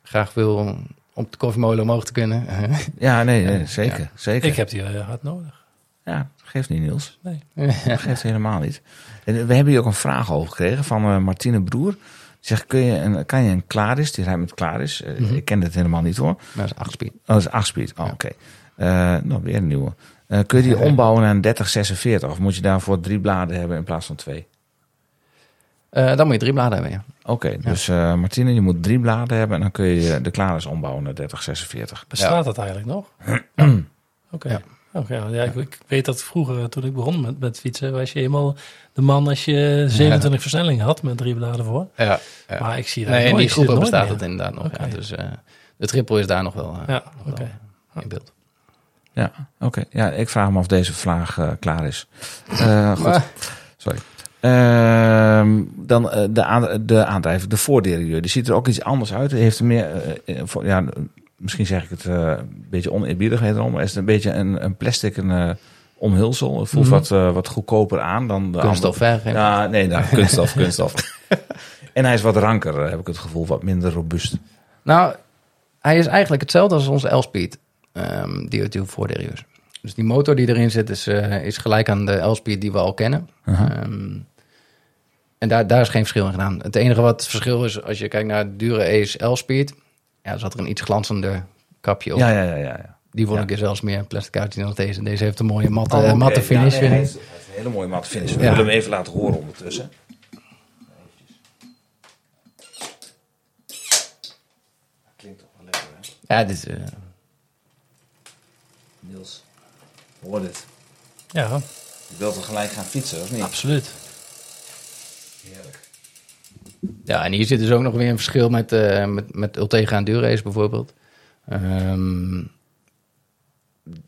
graag wil om op de koffiemolen omhoog te kunnen. *laughs* Ja, nee, nee zeker, zeker. Ik heb die eh, hard nodig. Ja, geeft niet, Niels. Nee. Dat geeft helemaal niet. En we hebben hier ook een vraag over gekregen van eh, Martine Broer. Die zegt, kun je een, kan je een Klaris, die rijdt met Klaris. Eh, Mhm. Ik ken dit helemaal niet hoor. dat is 8 speed. Oh, dat is 8 speed. Oh, oké. Eh, nou, weer een nieuwe. Eh, kun je die *laughs* ombouwen naar een 3046? Of moet je daarvoor drie bladen hebben in plaats van twee? Eh, dan moet je drie bladen hebben, ja. Oké, dus eh, Martine, je moet drie bladen hebben en dan kun je de Klaris ombouwen naar 3046. Bestaat dat eigenlijk nog? Oké. Ja. Oké, ja, ja, ik, ik weet dat vroeger, toen ik begon met, met fietsen, was je helemaal de man als je 27 versnellingen had met drie bladen voor. ja, Maar ik zie dat Nee, in nooit, die groepen bestaat meer. het inderdaad nog. Ja. Dus eh, de triple is daar nog wel, eh, Ja, nog oké. wel in beeld. Ja, oké. Ja, ik vraag me of deze vraag eh, klaar is. Eh, *laughs* goed, Maar- sorry. Ehm, dan eh, de, aan, de aandrijver, de voordelieur. Die ziet er ook iets anders uit. Heeft er meer, eh, eh, voor, ja, misschien zeg ik het eh, een beetje oneerbiedig maar is het een beetje een, een plastic een, eh, omhulsel. Het voelt Mhm. wat, eh, wat goedkoper aan dan de Kunststof andere. hè? Ja, nee, nou, kunststof, kunststof. *laughs* en hij is wat ranker, heb ik het gevoel, wat minder robuust. Nou, hij is eigenlijk hetzelfde als onze L-Speed ehm DO2 voordelieurs. Dus die motor die erin zit is, eh, is gelijk aan de L-Speed die we al kennen. Uh-huh. Ehm, en daar, daar is geen verschil in gedaan. Het enige wat het verschil is, als je kijkt naar de dure Ace L-Speed, ja, zat er een iets glanzender kapje op. Ja, ja, ja, ja. ja. Die vond Ja. ik er zelfs meer plastic uitzien dan deze. Deze heeft een mooie matte, Oh, matte finish. Ja, nee, hij hij een hele mooie matte finish. We Ja. willen hem even laten horen ondertussen. Klinkt toch wel lekker, hè? ja, dit is, eh, Niels, hoor dit. Ja, Je wilt er gelijk gaan fietsen, of niet? absoluut. Ja, en hier zit dus ook nog weer een verschil met, eh met, met Ultegra en Durace bijvoorbeeld. Ehm,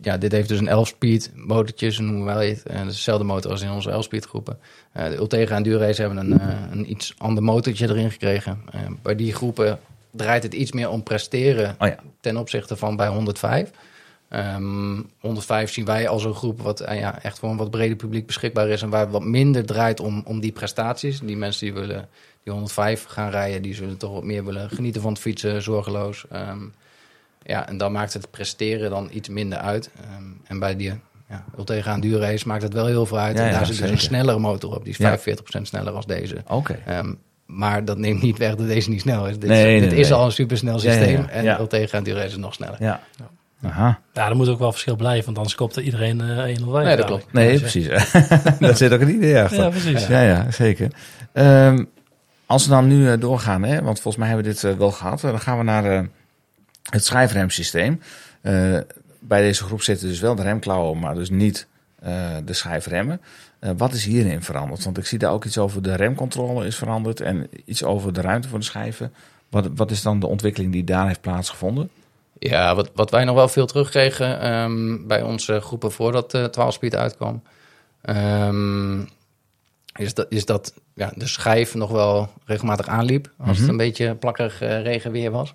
ja, dit heeft dus een 11-speed motortje, zo noemen wij het. En dat is dezelfde motor als in onze 11-speed groepen. Eh, de Ultegra en Durace hebben een, eh, een iets ander motortje erin gekregen. Eh, bij die groepen draait het iets meer om presteren Oh ja. ten opzichte van bij 105. Ehm 105 zien wij als een groep wat ja, echt voor een wat breder publiek beschikbaar is. En waar wat minder draait om, om die prestaties. Die mensen die willen die 105 gaan rijden, die zullen toch wat meer willen genieten van het fietsen, zorgeloos. Ehm, ja, en dan maakt het presteren dan iets minder uit. Ehm, en bij die ja, Ultegra en Durace maakt het wel heel veel uit. Ja, en daar ja, zit dus een snellere motor op. Die is Ja. 45% sneller als deze. Oké. Ehm, maar dat neemt niet weg dat deze niet snel is. Dit, Nee, nee, dit is nee. al een supersnel Ja, ja, systeem. ja. En Ja. Ultegra en Durace is nog sneller. Ja. Aha. Ja, er moet ook wel verschil blijven, want anders koopt er iedereen eh 105. Nee, dat klopt. Nee, precies. *laughs* Daar zit ook een idee achter. Ja, precies. Ja, ja, zeker. Ehm, als we dan nu eh, doorgaan, hè, want volgens mij hebben we dit eh, wel gehad. eh, dan gaan we naar het schijfremsysteem. Bij deze groep zitten dus wel de remklauwen, maar dus niet de schijfremmen. Wat is hierin veranderd? Want ik zie daar ook iets over de remcontrole is veranderd en iets over de ruimte voor de schijven. Wat, wat is dan de ontwikkeling die daar heeft plaatsgevonden? Ja, wat, wat wij nog wel veel terugkregen ehm, bij onze groepen voordat de 12-speed uitkwam, ehm, is dat, is dat ja, de schijf nog wel regelmatig aanliep als het een beetje plakkerig eh, regenweer was.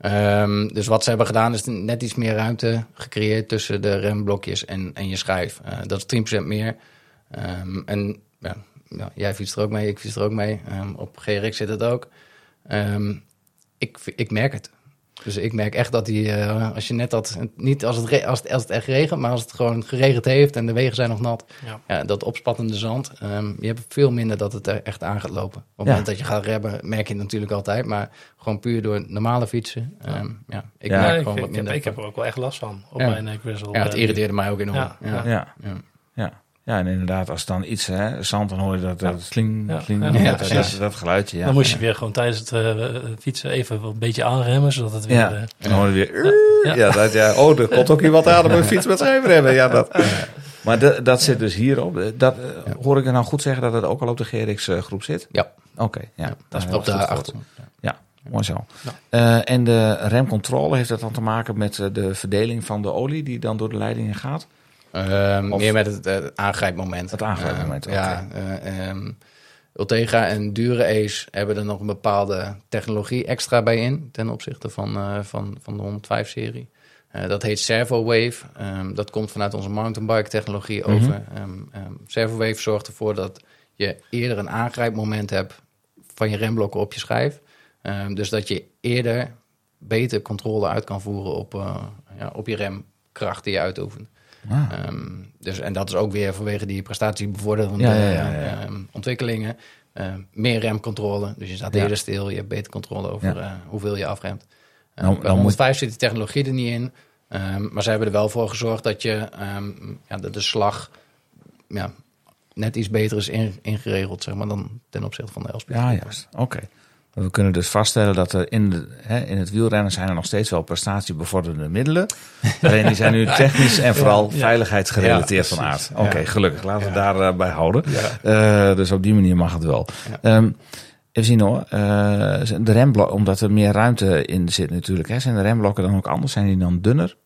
Ehm, dus wat ze hebben gedaan is net iets meer ruimte gecreëerd tussen de remblokjes en, en je schijf. Eh, dat is 10% meer. Ehm, en ja, ja, jij fietst er ook mee, ik fiets er ook mee. Ehm, op GRX zit het ook. Ik, ik merk het. Dus ik merk echt dat die, eh, als je net dat, niet als het, als, het, als het echt regent, maar als het gewoon geregend heeft en de wegen zijn nog nat, Ja. ja. dat opspattende zand, ehm, je hebt veel minder dat het er echt aan gaat lopen. Op het Ja. moment dat je gaat remmen, merk je het natuurlijk altijd, maar gewoon puur door normale fietsen, ehm, ja, ik Ja, Ja, merk ik, gewoon ik, wat minder. heb, ik heb er ook wel echt last van op Ja. mijn Grizzle. ja, het eh, irriteerde mij ook enorm. Ja, Ja, ja. En inderdaad, als dan iets, hè, zand, dan hoor je dat, dat sling, Ja. sling, Ja, dat, ja, dat, precies. dat geluidje. Ja. Dan moest je weer gewoon tijdens het eh, fietsen even een beetje aanremmen, zodat het weer... Ja, eh, en dan hoor je weer... Ja. Ja, dat, ja. Oh, er komt ook iemand aan op een fiets met schijfremmen. Ja, dat. Maar de- dat zit dus hierop. Dat, eh, Hoor ik er nou goed zeggen dat het ook al op de GRX-groep zit? Ja. Oké, ja. dat is op de achter. Ja, Mooi zo. Ja. Eh, en de remcontrole, heeft dat dan te maken met eh, de verdeling van de olie die dan door de leidingen gaat? Ehm, Of- meer met het, eh, aangrijpmoment. Het aangrijpmoment, Ehm, Ja, eh, ehm, Ultegra en Dure Ace hebben er nog een bepaalde technologie extra bij in ten opzichte van, eh, van, van de 105-serie. dat heet ServoWave. Ehm, dat komt vanuit onze mountainbike-technologie Mhm. over. Ehm, ServoWave zorgt ervoor dat je eerder een aangrijpmoment hebt van je remblokken op je schijf. Dus dat je eerder beter controle uit kan voeren op, ja, op je remkracht die je uitoefent. Ah. Ehm, dus, en dat is ook weer vanwege die prestatiebevorderende Ja, ehm, ontwikkelingen. Ehm, meer remcontrole. Dus je staat eerder stil. Je hebt beter controle over eh, hoeveel je afremt. Nou, bij nou moet- 105 zit die technologie er niet in. Maar ze hebben er wel voor gezorgd dat je ja, de, de slag ja, net iets beter is in- ingeregeld zeg maar, dan ten opzichte van de Elspeth. Ja, juist. Oké. We kunnen dus vaststellen dat er in, de, hè, in het wielrennen zijn er nog steeds wel prestatiebevorderende middelen. Alleen die zijn nu *laughs* technisch en vooral ja. veiligheidsgerelateerd Ja, van aard. Oké, gelukkig. Laten we daarbij houden. Ja. Eh, dus op die manier mag het wel. Ehm, even zien hoor. Eh, de remblokken, omdat er meer ruimte in zit natuurlijk. Hè, zijn de remblokken dan ook anders? Zijn die dan dunner?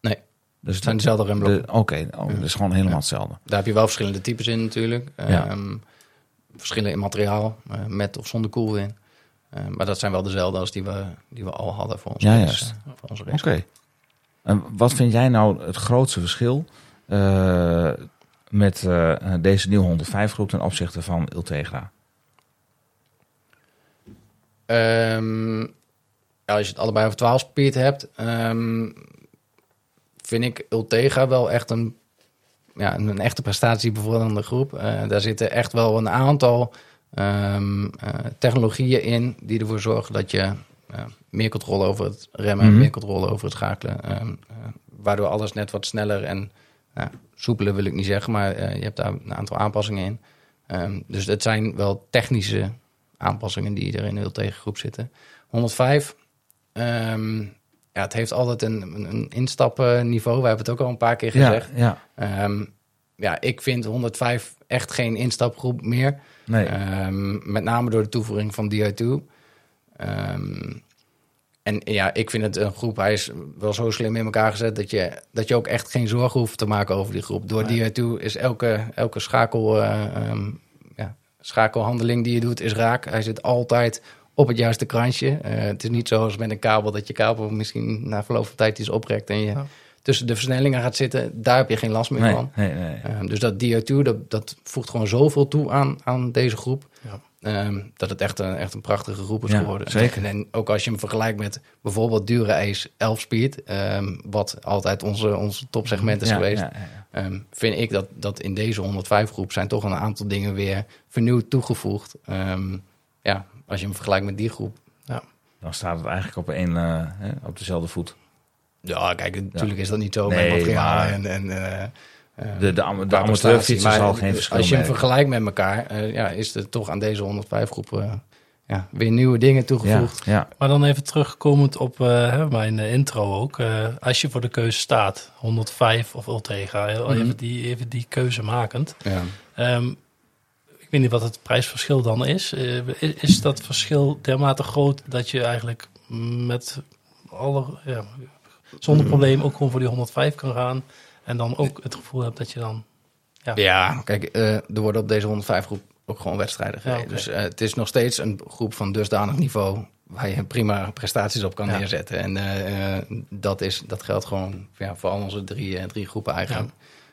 Nee, Dus het zijn dezelfde remblokken. de- Oké, oh, dat is gewoon helemaal hetzelfde. Daar heb je wel verschillende types in natuurlijk. Ehm, verschillen in materiaal, eh, met of zonder koelwin. Eh, maar dat zijn wel dezelfde als die we, die we al hadden voor onze Ja, juist. eh, voor onze Oké. En wat vind jij nou het grootste verschil eh, met deze nieuwe 105 groep ten opzichte van Ultegra? Ehm, ja, als je het allebei over 12 speed hebt, ehm, vind ik Ultega wel echt een, ja, een, een echte prestatiebevorderende groep. Daar zitten echt wel een aantal ehm, eh, technologieën in die ervoor zorgen dat je eh, meer controle over het remmen, Mhm. meer controle over het schakelen, ehm, eh, waardoor alles net wat sneller en soepeler wil ik niet zeggen, maar je hebt daar een aantal aanpassingen in. Ehm, dus het zijn wel technische aanpassingen die er in de Ultegra-groep zitten. 105, ehm, ja, het heeft altijd een, een, instapniveau. We hebben het ook al een paar keer gezegd. Ja, ja. Ja, ik vind 105 echt geen instapgroep meer. Nee. Ehm, met name door de toevoeging van DI2. Ehm, en ja, ik vind het een groep, hij is wel zo slim in elkaar gezet dat je, dat je ook echt geen zorgen hoeft te maken over die groep. Door DI2 is elke, elke schakel, eh, ehm, ja, schakelhandeling die je doet, is raak. Hij zit altijd op het juiste kransje. Eh, het is niet zoals met een kabel dat je kabel misschien na verloop van tijd iets oprekt en je Ja. Tussen de versnellingen gaat zitten. Daar heb je geen last meer nee, van. nee, nee. Ehm, dus dat DO2, dat, dat voegt gewoon zoveel toe aan, aan deze groep. Ja. Ehm, dat het echt een, echt een prachtige groep is Ja, geworden. zeker. En, en ook als je hem vergelijkt met bijvoorbeeld Dure Ace 11 Speed, ehm, wat altijd onze, onze topsegment is Ja, geweest, ja, ja, ja. ehm, vind ik dat, dat in deze 105 groep zijn toch een aantal dingen weer vernieuwd toegevoegd. Ehm, ja, als je hem vergelijkt met die groep. Dan staat het eigenlijk op, één, eh, hè, op dezelfde voet. Ja, kijk, natuurlijk is dat niet zo Nee, met materialen maar- en... en eh, eh, De, de, am- de amateurfietser zal Maar geen verschil Als je hem merken. vergelijkt met elkaar, eh, ja, is er toch aan deze 105 groep eh, ja, weer nieuwe dingen toegevoegd. ja. Maar dan even terugkomend op eh, hè, mijn intro ook. Eh, als je voor de keuze staat, 105 of Ultegra, eh, Mhm. even, die, even die keuze makend. Ja. Ehm, ik weet niet wat het prijsverschil dan is. Eh, is. Is dat verschil dermate groot dat je eigenlijk met alle, ja, zonder Mhm. probleem ook gewoon voor die 105 kan gaan. En dan ook het gevoel hebt dat je dan... Ja, kijk, eh, er worden op deze 105 groep ook gewoon wedstrijden gereden. Dus eh, het is nog steeds een groep van dusdanig niveau waar je prima prestaties op kan Ja. neerzetten. En eh, dat, is, dat geldt gewoon ja, voor al onze drie, drie groepen eigenlijk.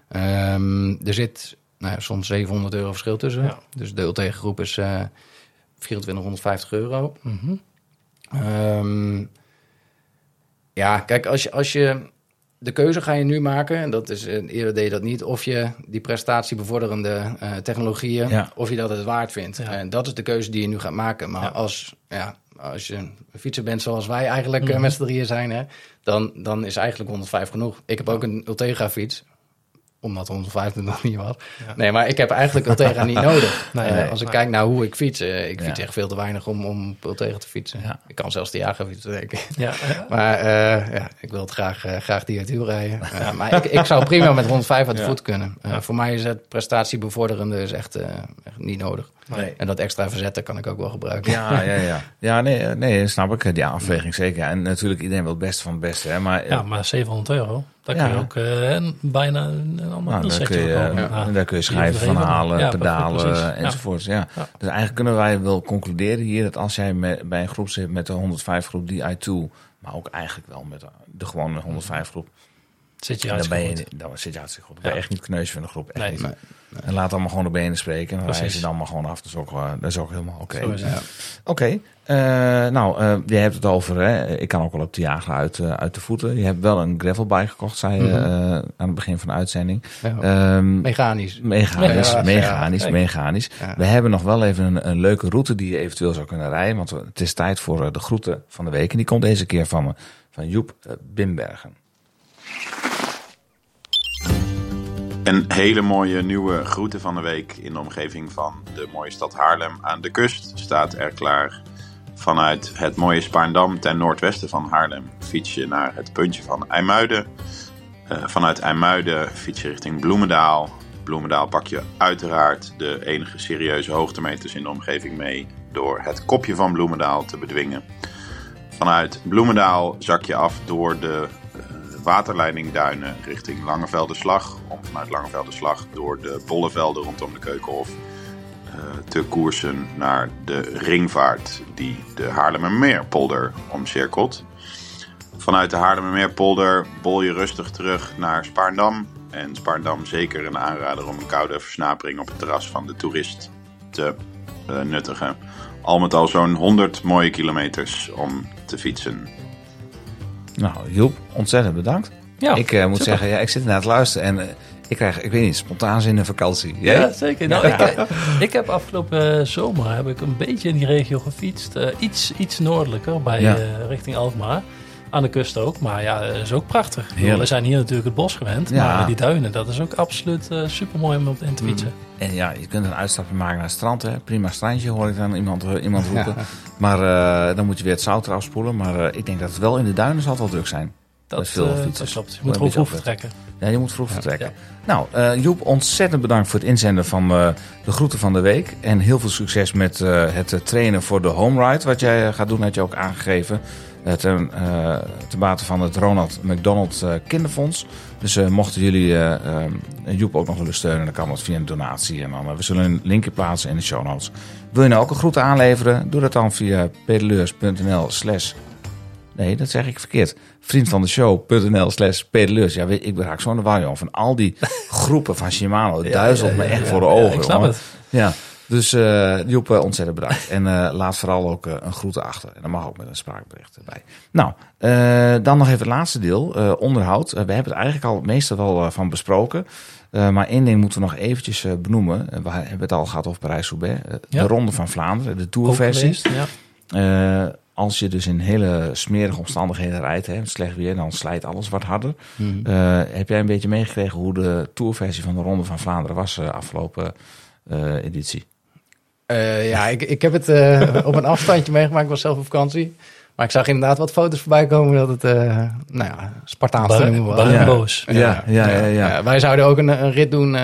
Ehm, er zit nou ja, soms 700 euro verschil tussen. Dus de Ultega groep is eh 2450 euro. Mhm. Ehm, ja, kijk, als je, als je de keuze ga je nu maken, en dat is eh, eerder deed je dat niet, of je die prestatiebevorderende eh, technologieën, Ja. of je dat het waard vindt. Ja. En dat is de keuze die je nu gaat maken. Maar Ja. als, ja, als je een fietser bent zoals wij eigenlijk Mhm. met z'n drieën zijn, hè, dan, dan is eigenlijk 105 genoeg. Ik heb ook een Ultegra fiets. Omdat 105 er nog niet was. Nee, maar ik heb eigenlijk Ultegra niet nodig. *laughs* Nee, Eh, nee. als ik kijk naar hoe ik fiets, eh, ik fiets Ja. echt veel te weinig om, om Ultegra te fietsen. Ja. Ik kan zelfs de jager fietsen, denk ik. Ja. *laughs* Maar eh, ja, ik wil het graag, graag die uit rijden. Eh, maar ik, ik zou prima met 105 uit de Ja. voet kunnen. Eh, Voor mij is het prestatiebevorderende is echt, eh, echt niet nodig. Nee. En dat extra verzetten kan ik ook wel gebruiken. Ja, ja, ja. *laughs* Ja, nee, nee, snap ik. Die afweging zeker. En natuurlijk iedereen wil het beste van het beste. Hè, maar, ja, maar 700 euro, daar kun je Ja. ook eh, een- bijna een, een ander Nou, daar, setje kun je, eh, Ja. daar kun je Die schijven van halen, Ja, pedalen enzovoorts. Ja. Ja. Dus eigenlijk kunnen wij wel concluderen hier dat als jij met, bij een groep zit met de 105 groep die I2, maar ook eigenlijk wel met de, de gewone 105 groep, Zit je dan, ben je, goed. dan zit je hartstikke goed. Dan ben je Ja. echt niet kneusje van de groep. Echt Nee. niet. Nee. En laat allemaal gewoon de benen spreken. En wij Precies. ze dan maar gewoon af. Dat is ook, dat is ook helemaal oké. Ja. Oké, eh, nou, eh je hebt het over, hè, ik kan ook wel op de jager uit, eh, uit de voeten. Je hebt wel een gravelbike gekocht, zei je Mhm. eh, aan het begin van de uitzending. Ja. Ehm, Mechanisch. Mechanisch, Ja, mechanisch, ja. mechanisch. Ja. We hebben nog wel even een, een leuke route die je eventueel zou kunnen rijden. Want het is tijd voor de groeten van de week. En die komt deze keer van, me, van Joep Bimbergen. Een hele mooie nieuwe groete van de week in de omgeving van de mooie stad Haarlem aan de kust staat er klaar. Vanuit het mooie Spaarndam ten noordwesten van Haarlem fiets je naar het puntje van IJmuiden. Eh, vanuit IJmuiden fiets je richting Bloemendaal. Bloemendaal pak je uiteraard de enige serieuze hoogtemeters in de omgeving mee door het kopje van Bloemendaal te bedwingen. Vanuit Bloemendaal zak je af door de waterleidingduinen richting Langevelderslag. Om vanuit Langevelderslag door de bollevelden rondom de Keukenhof eh, te koersen naar de ringvaart die de Haarlemmermeerpolder omcirkelt. Vanuit de Haarlemmermeerpolder bol je rustig terug naar Spaarndam. En Spaarndam zeker een aanrader om een koude versnapering op het terras van de toerist te eh, nuttigen. Al met al zo'n 100 mooie kilometers om te fietsen. Nou, Joep, ontzettend bedankt. Ja, ik eh, moet super. zeggen, ja, ik zit naar het luisteren en eh, ik krijg, ik weet niet, spontaan zin in vakantie. Jij? Ja, zeker. Nou, ik, eh, ik heb afgelopen zomer heb ik een beetje in die regio gefietst. Iets, iets noordelijker, bij, Ja. richting Alkmaar. Aan de kust ook. Maar ja, dat is ook prachtig. Bedoel. We zijn hier natuurlijk het bos gewend. Ja. Maar die duinen, dat is ook absoluut super mooi om op in te fietsen. En ja, je kunt een uitstapje maken naar het strand. Hè. Prima strandje, hoor ik dan iemand, eh, iemand roepen. Ja. Maar eh, dan moet je weer het zout eraf spoelen. Maar eh, ik denk dat het wel in de duinen zal het wel druk zijn. Dat, is veel eh, fietsers. dat klopt. Je Moet beetje vroeg vertrekken. Ja, je moet vroeg vertrekken. Nou, eh, Joep, ontzettend bedankt voor het inzenden van eh, de groeten van de week. En heel veel succes met eh, het eh, trainen voor de home ride. Wat jij eh, gaat doen, had je ook aangegeven. Ten, eh, ten bate van het Ronald McDonald eh, Kinderfonds. Dus eh, mochten jullie eh, eh, Joep ook nog willen steunen, dan kan dat via een donatie. En dan, eh, we zullen een linkje plaatsen in de show notes. Wil je nou ook een groeten aanleveren? Doe dat dan via pedeleurs.nl slash... Nee, dat zeg ik verkeerd. Vriendvandeshow.nl slash pedeleurs. Ja, ik raak zo'n de. Van al die *laughs* groepen van Shimano. Het duizelt me echt voor de ogen. ik snap jongen. het. Ja, dus eh Joep, ontzettend bedankt. En eh, laat vooral ook eh, een groeten achter. En dat mag ook met een spraakbericht erbij. Nou, dan nog even het laatste deel, onderhoud. We hebben het eigenlijk al het meeste wel van besproken. Maar één ding moeten we nog eventjes benoemen. We hebben het al gehad over Parijs-Roubaix. Ja. De Ronde van Vlaanderen, de Tourversie. Ja. Als je dus in hele smerige omstandigheden rijdt, hè, slecht weer, dan slijt alles wat harder. Mhm. Heb jij een beetje meegekregen hoe de tourversie van de Ronde van Vlaanderen was afgelopen editie? Eh, ja, ik, ik heb het eh, op een afstandje meegemaakt. Ik was zelf op vakantie. Maar ik zag inderdaad wat foto's voorbij komen dat het, eh, nou ja, Spartaans te noemen was. Ja. boos. Ja, ja, ja, ja. wij zouden ook een, een rit doen,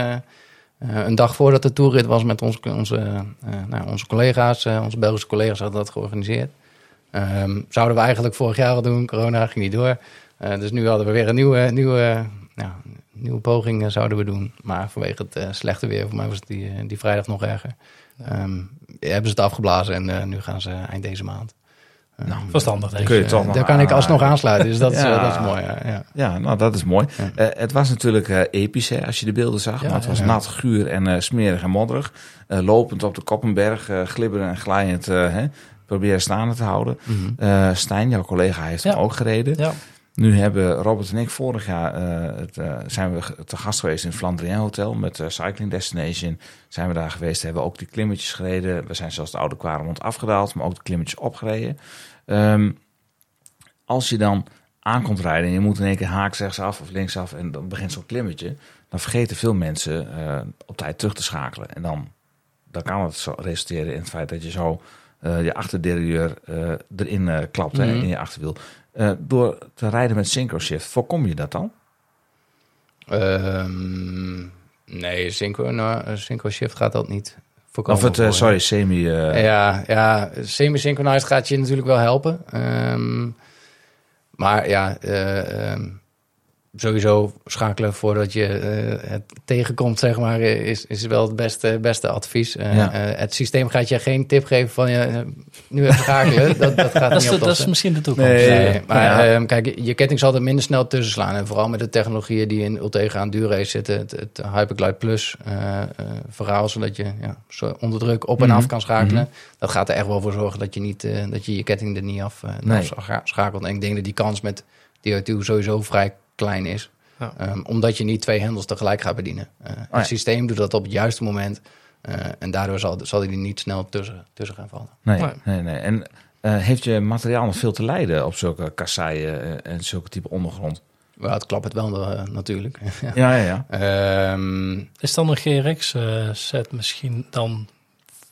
een dag voordat de toerrit was met onze, onze, eh, nou, onze collega's. onze Belgische collega's hadden dat georganiseerd. Ehm, zouden we eigenlijk vorig jaar al doen, corona ging niet door. Dus nu hadden we weer een nieuwe, nieuwe, nou, nieuwe poging zouden we doen. Maar vanwege het eh, slechte weer, voor mij was het die, die vrijdag nog erger. Ehm, hebben ze het afgeblazen en eh, nu gaan ze eind deze maand. Ehm, Verstandig, denk Kun je ik. toch nog daar kan ik alsnog aan- aansluiten, dus dat, is, *laughs* Ja. eh, dat is mooi. Ja, ja. Ja, nou dat is mooi. Ja. Eh, het was natuurlijk eh, episch hè, als je de beelden zag. Ja, want het was ja. nat, guur en eh, smerig en modderig. Eh, lopend op de Koppenberg, eh glibberend en glijend. eh, hè, proberen staande te houden. Eh, Stijn, jouw collega, heeft Ja. hem ook gereden. Ja. Nu hebben Robert en ik vorig jaar eh, het, eh, zijn we te gast geweest in het Flandrien Hotel met eh, Cycling Destination. Zijn we daar geweest, hebben we ook die klimmetjes gereden. We zijn zelfs de Oude Kwaremond afgedaald, maar ook de klimmetjes opgereden. Ehm, als je dan aankomt rijden en je moet in één keer haak rechtsaf of linksaf en dan begint zo'n klimmetje. dan vergeten veel mensen op tijd terug te schakelen. En dan, dan kan het zo resulteren in het feit dat je zo je achterderieur erin klapt hè, Mhm. in je achterwiel. Eh, door te rijden met synchro shift, voorkom je dat dan? Ehm, nee, synchro, nou, synchro shift gaat dat niet voorkomen. Of het, eh, voor sorry, semi... eh, Ja, ja semi-synchronized gaat je natuurlijk wel helpen. Ehm, maar ja, eh, ehm, sowieso schakelen voordat je eh, het tegenkomt, zeg maar, is, is wel het beste, beste advies. Eh, Ja. eh, het systeem gaat je geen tip geven van je nu even schakelen. *laughs* dat, dat gaat Dat is, niet de- dat is misschien de toekomst. Nee. Nee, maar Ja. ehm, kijk, je ketting zal er minder snel tussen slaan. En vooral met de technologieën die in Ultegra aan duurrace zitten. Het, het Hyperglide Plus verhaal, zodat je ja, zo onder druk op en Mhm. af kan schakelen. Dat gaat er echt wel voor zorgen dat je, niet, dat je je ketting er niet af, Nee. af schakelt. En ik denk dat die kans met DO2 sowieso vrij klein is. Ja. Ehm, omdat je niet twee hendels tegelijk gaat bedienen. Eh, ja. Het systeem doet dat op het juiste moment. eh, en daardoor zal, zal hij er niet snel tussen, tussen gaan vallen. Nee, Nee. nee, nee. En eh, heeft je materiaal nog veel te lijden op zulke kasseien en zulke type ondergrond? Maar het klapt het wel natuurlijk. *laughs* Ja, ja, ja. Ehm, Is dan een GRX-set misschien dan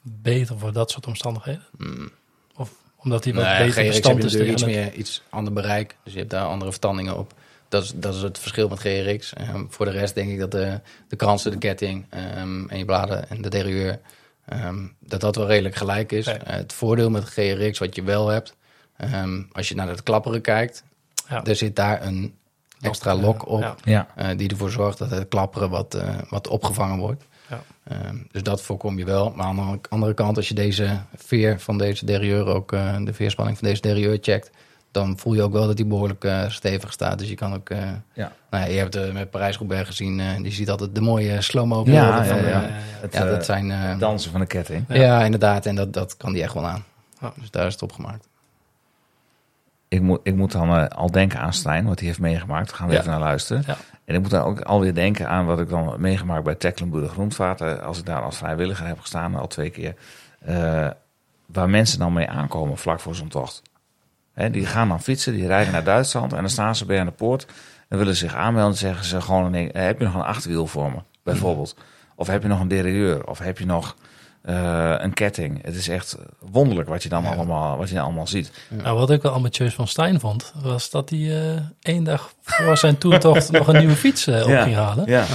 beter voor dat soort omstandigheden? mm, Of omdat hij wat nee, beter GRX heb bestand je is natuurlijk iets, meer, iets ander bereik. Dus je hebt daar andere vertandingen op. Dat is, dat is het verschil met GRX. Ehm, voor de rest denk ik dat de, de kransen, de ketting ehm, en je bladen en de derieur... ehm, dat dat wel redelijk gelijk is. Ja. Eh, het voordeel met GRX wat je wel hebt... ehm, als je naar het klapperen kijkt... Ja. er zit daar een extra Lok, op... Ja. Ja, eh, die ervoor zorgt dat het klapperen wat, eh, wat opgevangen wordt. Ja. Ehm, dus dat voorkom je wel. Maar aan de andere kant, als je deze veer van deze derieur ook, eh, de veerspanning van deze derieur checkt, dan voel je ook wel dat die behoorlijk eh, stevig staat. Dus je kan ook, eh, ja. nou ja, je hebt het met Parijs-Roubaix gezien, eh, die ziet altijd de mooie slow-mo Ja, van, ja. Het, ja, dat zijn, eh, dansen van de ketting. ja. inderdaad, en dat, dat kan die echt wel aan. Ja. Dus daar is het op gemaakt. Ik moet, ik moet dan al denken aan Stijn, wat hij heeft meegemaakt. Daar gaan we Ja. even naar luisteren. Ja. En ik moet dan ook alweer denken aan wat ik dan meegemaakt bij Tecklenburg Groentvaart. eh, Als ik daar als vrijwilliger heb gestaan, al twee keer. eh, waar mensen dan mee aankomen vlak voor zo'n tocht. Die gaan dan fietsen, die rijden naar Duitsland en dan staan ze bij aan de poort. En willen zich aanmelden en zeggen ze gewoon, nee, heb je nog een achterwiel voor me, bijvoorbeeld. Of heb je nog een derailleur, of heb je nog eh, een ketting. Het is echt wonderlijk wat je dan, Ja. allemaal, wat je dan allemaal ziet. Nou, wat ik wel ambitieus van Stijn vond, was dat hij eh, één dag voor zijn toertocht nog een nieuwe fiets eh, op Ja. ging halen. Ja,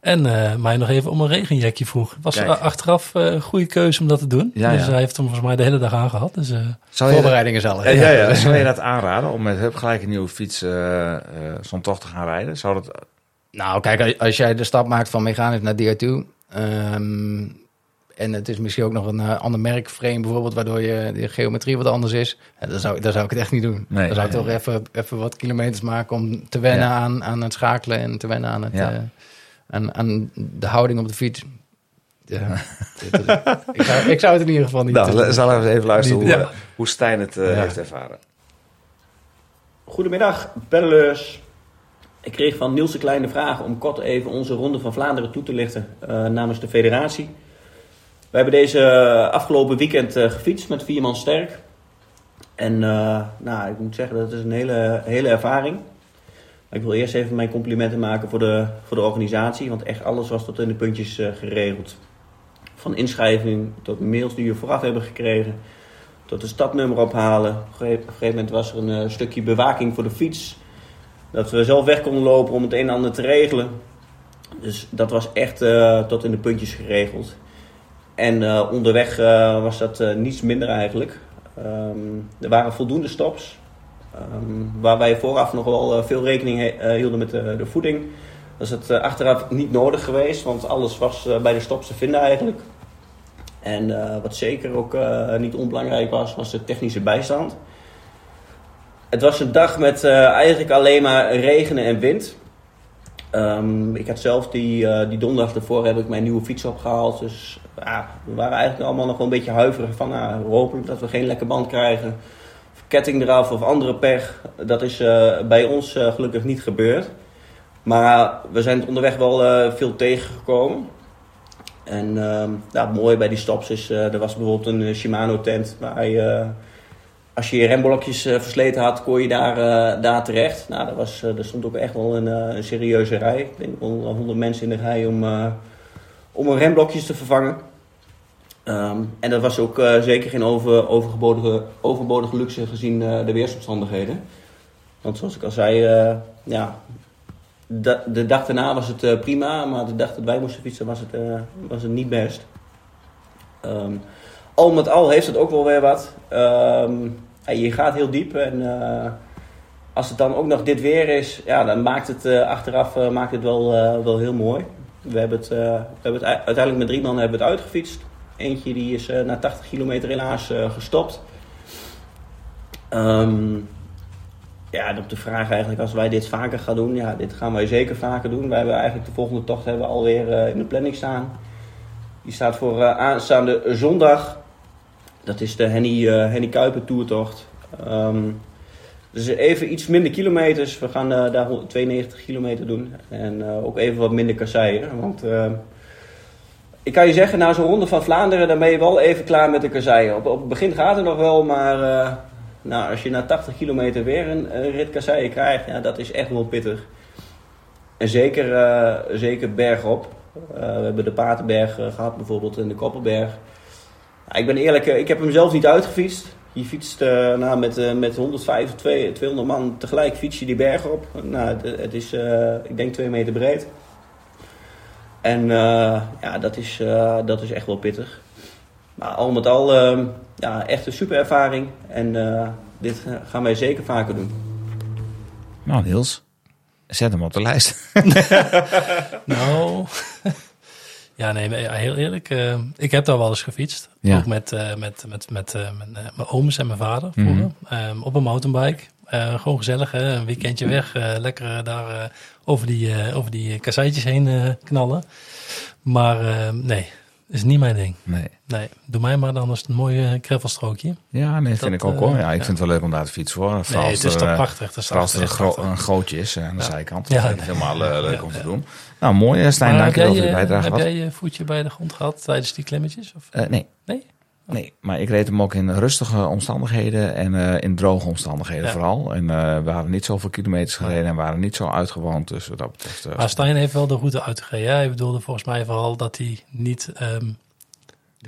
En eh, mij nog even om een regenjekje vroeg. Was Kijk. achteraf eh, een goede keuze om dat te doen. Ja, dus ja. hij heeft hem volgens mij de hele dag aangehad. Dus eh, Voorbereidingen zelf. Ja, ja, ja. Zou je dat aanraden om met hup gelijk een nieuwe fiets zo'n tocht te gaan rijden? Zou dat... Nou, kijk, als jij de stap maakt van mechanisch naar DR2... ehm, en het is misschien ook nog een eh, ander merkframe bijvoorbeeld... waardoor je de geometrie wat anders is... ja, dan, zou, dan zou ik het echt niet doen. Nee, dan zou ik nee, toch even, even wat kilometers maken... om te wennen Ja. aan, aan het schakelen... en te wennen aan, het, Ja. eh, aan, aan de houding op de fiets. Ja. *laughs* ik, zou, ik zou het in ieder geval niet... Nou, eh, zal even luisteren hoe, Ja. eh, hoe Stijn het Ja. heeft ervaren. Goedemiddag, pedaleurs. Ik kreeg van Niels de Klein de vraag om kort even onze Ronde van Vlaanderen toe te lichten eh, namens de federatie. We hebben deze eh, afgelopen weekend eh, gefietst met vier man sterk. En eh, nou, ik moet zeggen, dat is een hele, hele ervaring. Ik wil eerst even mijn complimenten maken voor de, voor de organisatie, want echt alles was tot in de puntjes geregeld. Van inschrijving tot mails die we vooraf hebben gekregen, tot een stadnummer ophalen. Op een gegeven moment was er een stukje bewaking voor de fiets. Dat we zelf weg konden lopen om het een en ander te regelen. Dus dat was echt tot in de puntjes geregeld. En eh, onderweg eh, was dat eh, niets minder eigenlijk. Ehm, er waren voldoende stops. ehm, waar wij vooraf nog wel veel rekening hielden met de, voeding. Dat is het achteraf niet nodig geweest, want alles was bij de stops te vinden eigenlijk. En wat zeker ook niet onbelangrijk was, was de technische bijstand. Het was een dag met eigenlijk alleen maar regenen en wind. Ehm, ik had zelf die, eh, die donderdag ervoor heb ik mijn nieuwe fiets opgehaald. Dus we waren eigenlijk allemaal nog een beetje huiverig van nou, hopelijk dat we geen lekke band krijgen. Of ketting eraf of andere pech. Dat is eh, bij ons eh, gelukkig niet gebeurd. Maar we zijn onderweg wel veel tegengekomen. En ehm, ja, het mooie bij die stops is, er was bijvoorbeeld een Shimano tent waar je als je je remblokjes eh, versleten had, kon je daar, eh, daar terecht. Nou, er, was, eh, er stond ook echt wel een, een serieuze rij. Ik denk wel 100 mensen in de rij om, om een remblokjes te vervangen. Ehm, en dat was ook zeker geen over, overbodige, overbodige luxe gezien de weersomstandigheden. Want zoals ik al zei, ja, de, dag daarna was het prima, maar de dag dat wij moesten fietsen was het, was het niet best. Ehm, al met al heeft het ook wel weer wat. Ehm, je gaat heel diep en eh, als het dan ook nog dit weer is, ja, dan maakt het eh, achteraf eh, maakt het wel, wel heel mooi. We hebben het, we hebben het uiteindelijk met drie man hebben het uitgefietst. Eentje die is na 80 kilometer helaas gestopt. Ehm, ja, en op de vraag eigenlijk, als wij dit vaker gaan doen, ja, dit gaan wij zeker vaker doen. Wij hebben eigenlijk de volgende tocht hebben we alweer in de planning staan. Die staat voor aanstaande zondag. Dat is de Henny, eh Henny Kuiper toertocht. Ehm, dus even iets minder kilometers. We gaan eh, daar 192 kilometer doen. En eh, ook even wat minder kasseien. Want eh, ik kan je zeggen, na zo'n ronde van Vlaanderen, dan ben je wel even klaar met de kasseien. Op, het begin gaat het nog wel, maar nou, als je na 80 kilometer weer een, rit kasseien krijgt, ja, dat is echt wel pittig. En zeker, zeker bergop. We hebben de Paterberg eh, gehad bijvoorbeeld en de Koppelberg. Ja, ik ben eerlijk, eh, ik heb hem zelf niet uitgefietst. Je fietst eh, nou, met, eh, met 105 of 200 200 man tegelijk fiets je die berg op. Nou, het, het is, eh, ik denk, 2 meter breed. En eh, ja, dat is, eh, dat is echt wel pittig. Maar al met al, eh, ja, echt een super ervaring. En eh, dit gaan wij zeker vaker doen. Nou, Niels, zet hem op de lijst. *laughs* Nou, ja, nee, heel eerlijk. eh, ik heb daar wel eens gefietst. Ja. Ook met, eh, met, met, met eh, mijn, mijn ooms en mijn vader vroeger. Ehm, op een mountainbike. Gewoon gezellig, hè? een weekendje weg. eh, lekker daar over die, over die kasseitjes heen knallen. Maar eh, nee, is niet mijn ding. Nee. Nee, doe mij maar dan eens een mooi eh, gravelstrookje. Ja, nee, vind Dat, ik ook eh, hoor. Ja, ik ja. vind het wel leuk om daar te fietsen hoor. Vooral Nee, het is toch eh, prachtig. Het Vooral als er een, gro- een gootje is eh, aan de Ja. zijkant. Ja, dat vind ik nee. helemaal eh, leuk om te doen. Nou, mooi eh, Stijn, dank je wel voor je eh, bijdrage. Heb jij je voetje bij de grond gehad tijdens die klimmetjes? Of? Eh, nee. Nee? Nee, maar ik reed hem ook in rustige omstandigheden en eh, in droge omstandigheden Ja. vooral. En eh, we hadden niet zoveel kilometers gereden en waren niet zo uitgewoond. Dus wat dat betreft... eh, Maar Stijn heeft wel de route uitgereden. Hij bedoelde volgens mij vooral dat hij niet ehm,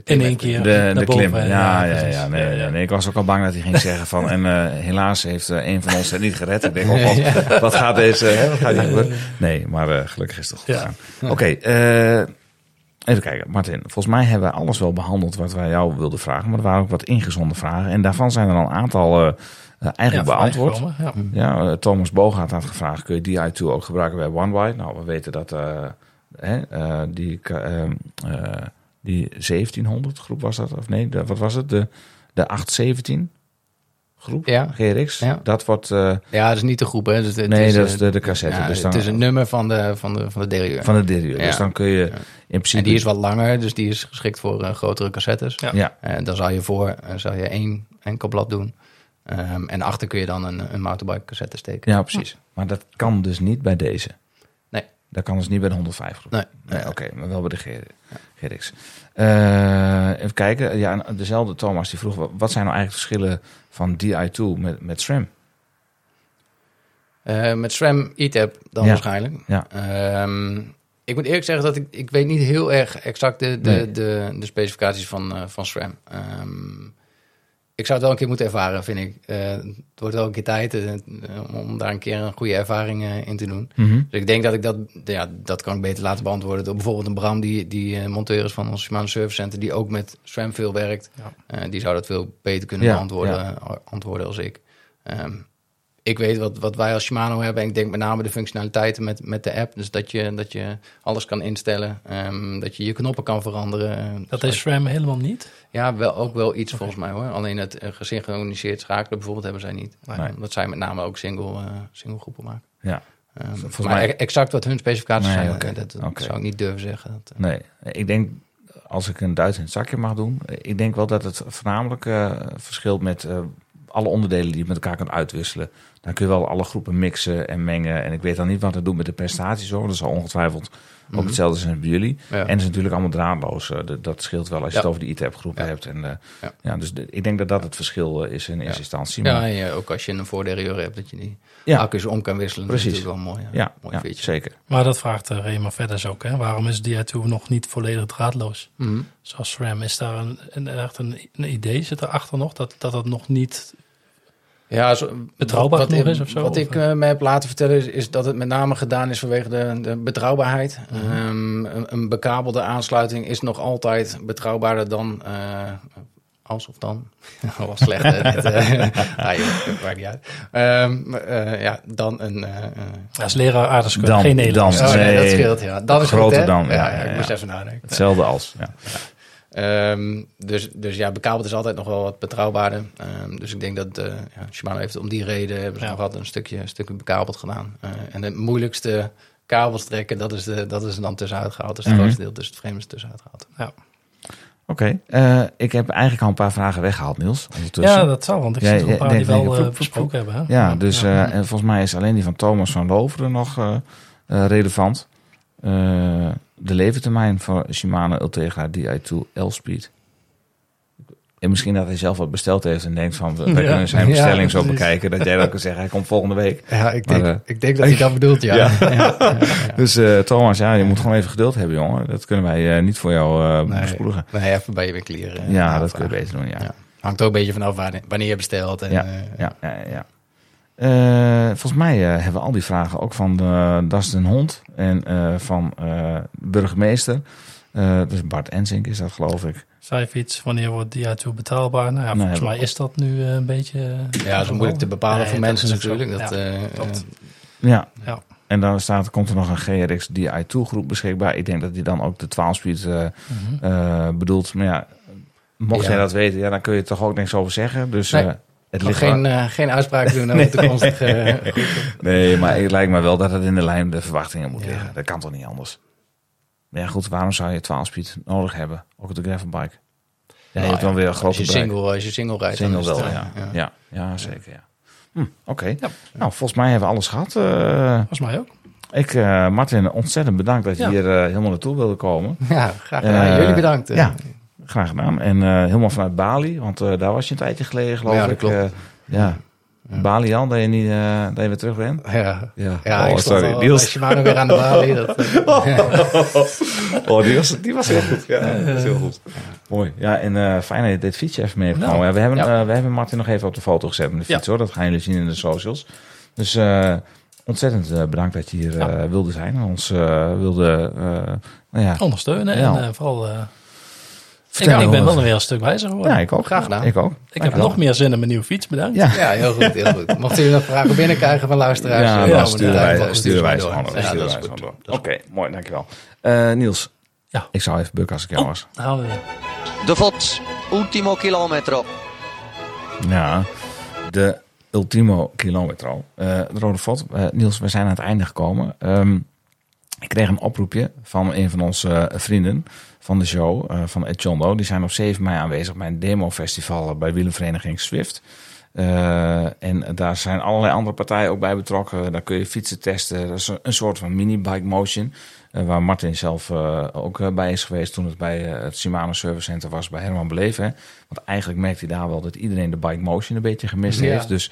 in één keer de, naar de klim. Ja, ja, ja, nee, ja, nee. Ik was ook al bang dat hij ging zeggen van... *laughs* en eh, helaas heeft een van ons het niet gered. Ik denk, oh, wat, wat gaat deze... Hè, wat gaat? *laughs* Nee, maar eh, gelukkig is het goed Ja. gegaan. Oké, eh, even kijken. Martin, volgens mij hebben we alles wel behandeld wat wij jou wilden vragen. Maar er waren ook wat ingezonden vragen. En daarvan zijn er al een aantal eh, eh, eigenlijk Ja, beantwoord. Ja. Ja, eh, Thomas Bogaert had gevraagd: kun je DI2 ook gebruiken bij OneWide? Nou, we weten dat hè, die, die 1700 groep was dat, of nee, de, wat was het? De, de 817 groep, Ja. GRX. Ja. Dat wordt, eh, Ja, dat is niet de groep, hè. Dus het nee, is, dat eh, is de, de cassette. ja, dus dan, het is een nummer van de, van de, van de derieur. van de derieur. Dus dan kun je in En principe. die is wat langer, dus die is geschikt voor eh, grotere cassettes. Ja. Ja, En dan zou je voor zou je één enkel blad doen. Ehm, en achter kun je dan een, een mountainbike cassette steken. ja, precies. Maar dat kan dus niet bij deze. Nee. Dat kan dus niet bij de 105 groep. Nee. Nee, oké, maar wel bij de GRX. Eh, even kijken. Ja, en dezelfde Thomas die vroeg: wat zijn nou eigenlijk de verschillen van DI2 met, met SRAM? Eh, met SRAM ETAP dan Ja. waarschijnlijk. Ja. Ehm, ik moet eerlijk zeggen dat ik, ik weet niet heel erg exact de, de, Nee. de, de specificaties van, eh, van SRAM. Ehm, ik zou het wel een keer moeten ervaren, vind ik. Eh, het wordt wel een keer tijd eh, om daar een keer een goede ervaring eh, in te doen. Dus ik denk dat ik dat, ja, dat kan ik beter laten beantwoorden door bijvoorbeeld een Bram, die, die monteur is van ons Shimano Service Center, die ook met SRAM veel werkt. Ja. Die zou dat veel beter kunnen Ja, beantwoorden ja. antwoorden als ik. Ehm, ik weet wat, wat wij als Shimano hebben. En ik denk met name de functionaliteiten met, met de app. Dus dat je, dat je alles kan instellen. ehm, dat je je knoppen kan veranderen. Dat is SRAM helemaal niet. Ja, wel, ook wel iets volgens mij hoor. Alleen het eh, gesynchroniseerd schakelen bijvoorbeeld hebben zij niet. Nee. Omdat zij met name ook single, eh, single groepen maken. Ja, Ehm, Volgens maar mij- exact wat hun specificaties Nee, zijn, eh, dat, dat zou ik niet durven zeggen. Dat, eh, nee. Ik denk, als ik een Duits in het zakje mag doen, ik denk wel dat het voornamelijk eh, verschilt met eh, alle onderdelen die je met elkaar kunt uitwisselen. Dan kun je wel alle groepen mixen en mengen. En ik weet dan niet wat het doet met de prestaties hoor. Dat zal ongetwijfeld Ook hetzelfde zijn bij jullie. Ja. En het is natuurlijk allemaal draadloos. eh, dat- dat scheelt wel als je Ja. het over de ITAP groepen Ja. hebt. En, eh, Ja. ja. dus de- ik denk dat dat het verschil eh, is in eerste instantie. Ja, Maar- en je- ook als je een voorderieur hebt, dat je die Ja. accu's om kan wisselen. Precies. Dat is natuurlijk wel mooi, ja, mooi ja, zeker. Maar dat vraagt uh, Rema Vedders ook. Hè? Waarom is DI2 nog niet volledig draadloos? Mhm. Zoals SRAM. Is daar een, een, echt een, een idee zit erachter nog? Dat, dat het nog niet... Ja, zo, Betrouwbaar wat, genoeg ik- is of zo, Wat of, ik eh, me heb laten vertellen is, is dat het met name gedaan is vanwege de, de betrouwbaarheid. Mhm. Ehm, een, een bekabelde aansluiting is nog altijd betrouwbaarder dan... eh, als of dan. *laughs* Dat was slecht. hè, *laughs* dit, eh. *laughs* ah, joh, dat maakt niet uit. Ehm, eh, ja, dan een... Als leraar aardrijkskunde, Dan- geen Nederlands. dan- oh, nee, dat scheelt, ja. Dat is groter goed, dan, Ja, ja, ja, ja, ik moest even nadenken. Hetzelfde als. Ja. Ehm, dus, dus ja, bekabeld is altijd nog wel wat betrouwbaarder. Ehm, dus ik denk dat eh ja, Shimano heeft om die reden hebben ze Ja. nog altijd een stukje, een stukje bekabeld gedaan. Eh, en het moeilijkste kabels trekken, dat is, de, dat is er dan tussenuit gehaald. Dus het Mhm. grootste deel tussen het frame is tussenuit gehaald. Ja. Oké, eh, ik heb eigenlijk al een paar vragen weggehaald, Niels. Ondertussen. ja, dat zal. Want ik Ja, zie er een paar die wel eh, vloep, besproken hebben. Hè? Ja, dus eh, en volgens mij is alleen die van Thomas van Loveren nog eh, eh, relevant. Eh, de levertermijn van Shimano Ultegra Di2 L-Speed. En misschien dat hij zelf wat besteld heeft en denkt van... we Ja. kunnen zijn Ja, bestelling zo bekijken... dat jij dan kan zeggen, hij komt volgende week. Ja, ik denk- Maar, eh, ik denk dat hij dat bedoelt, *laughs* ja. Dus eh, Thomas, ja, je moet gewoon even geduld hebben, jongen. Dat kunnen wij niet voor jou Nee, bespoedigen. nee, even bij je winkelier. eh, Ja, dat kun je beter doen, ja. Hangt ook een beetje vanaf wanneer, je bestelt. En, Ja, Ja, ja, Eh, volgens mij eh, hebben we al die vragen ook van uh, Dustin Hond en eh, van eh, de burgemeester. Eh, dus Bart Ensink is dat, geloof ik. Zijfiets, wanneer wordt DI2 betaalbaar? Nou ja, Nee, volgens we- mij is dat nu eh, een beetje... eh, Ja, dat is moeilijk te bepalen Nee, voor mensen natuurlijk. Dat, Ja, eh, eh, Ja. Ja. En dan staat, komt er nog een GRX DI2 groep beschikbaar. Ik denk dat die dan ook de 12-speed eh, Mhm. eh, bedoelt. Maar ja, mocht Ja. jij dat weten, ja, dan kun je er toch ook niks over zeggen. Dus Nee. Het ligt geen, eh, geen uitspraak doen *laughs* over de toekomstige eh, *laughs* Nee, maar het lijkt me wel dat het in de lijn de verwachtingen moet Ja. liggen. Dat kan toch niet anders? Maar ja, goed, waarom zou je 12 speed nodig hebben? Ook op de gravelbike. Ja, je Nou hebt dan weer een als grote je bereik. single, als je single rijdt. Single wel, eh, ja. ja. Ja, ja, zeker, ja. Hm, Oké. Nou, volgens mij hebben we alles gehad. Eh, Volgens mij ook. ik, Martin, ontzettend bedankt dat je Ja. hier helemaal naartoe wilde komen. Ja, graag gedaan. Jullie bedankt. Ja, graag gedaan. En eh, helemaal vanuit Bali, want eh, daar was je een tijdje geleden, geloof Ja, dat ik. klopt. Eh, ja. Bali al, dat je, niet, dat je weer terug bent. Ja, Ja, ja oh, sorry. al Niels. bij Shimano weer aan de balie. Dat, eh, *laughs* *laughs* Oh, die was, die was heel goed. Ja, heel goed. Mooi. Ja, en fijn dat je dit fietsje even mee hebt genomen. Ja, we, hebben, we hebben Martin nog even op de foto gezet met de fiets, hoor. Dat gaan jullie zien in de socials. Dus ontzettend bedankt dat je hier wilde zijn. En ons wilde, nou ja, Ondersteunen en vooral... ik, ben wel weer een stuk wijzer geworden. Ja, ik ook. Graag gedaan. Ik ook. ik heb nog meer zin in mijn nieuwe fiets, bedankt. Ja. ja, heel goed, heel goed. Mochten jullie nog vragen binnenkrijgen van luisteraars? Ja, eh, dan sturen wij, sturen wij ze gewoon door. Ja, Oké, mooi, dankjewel. Eh Niels, Ja. ik zou even bukken als ik jou was. We weer. De VOT, ultimo kilometro. Ja, de ultimo kilometro. Eh, de Rode Vod. Eh, Niels, we zijn aan het einde gekomen. Ehm, ik kreeg een oproepje van een van onze vrienden van de show, eh, van Ed Jondo. Die zijn op 7 mei aanwezig bij een demofestival bij wielenvereniging Swift. Eh, en daar zijn allerlei andere partijen ook bij betrokken. Daar kun je fietsen testen. Dat is een, een soort van mini-bike motion. eh, waar Martin zelf eh, ook eh, bij is geweest toen het bij eh, het Shimano Service Center was bij Herman Beleven. Want eigenlijk merkte hij daar wel dat iedereen de bike motion een beetje gemist Ja. heeft. Dus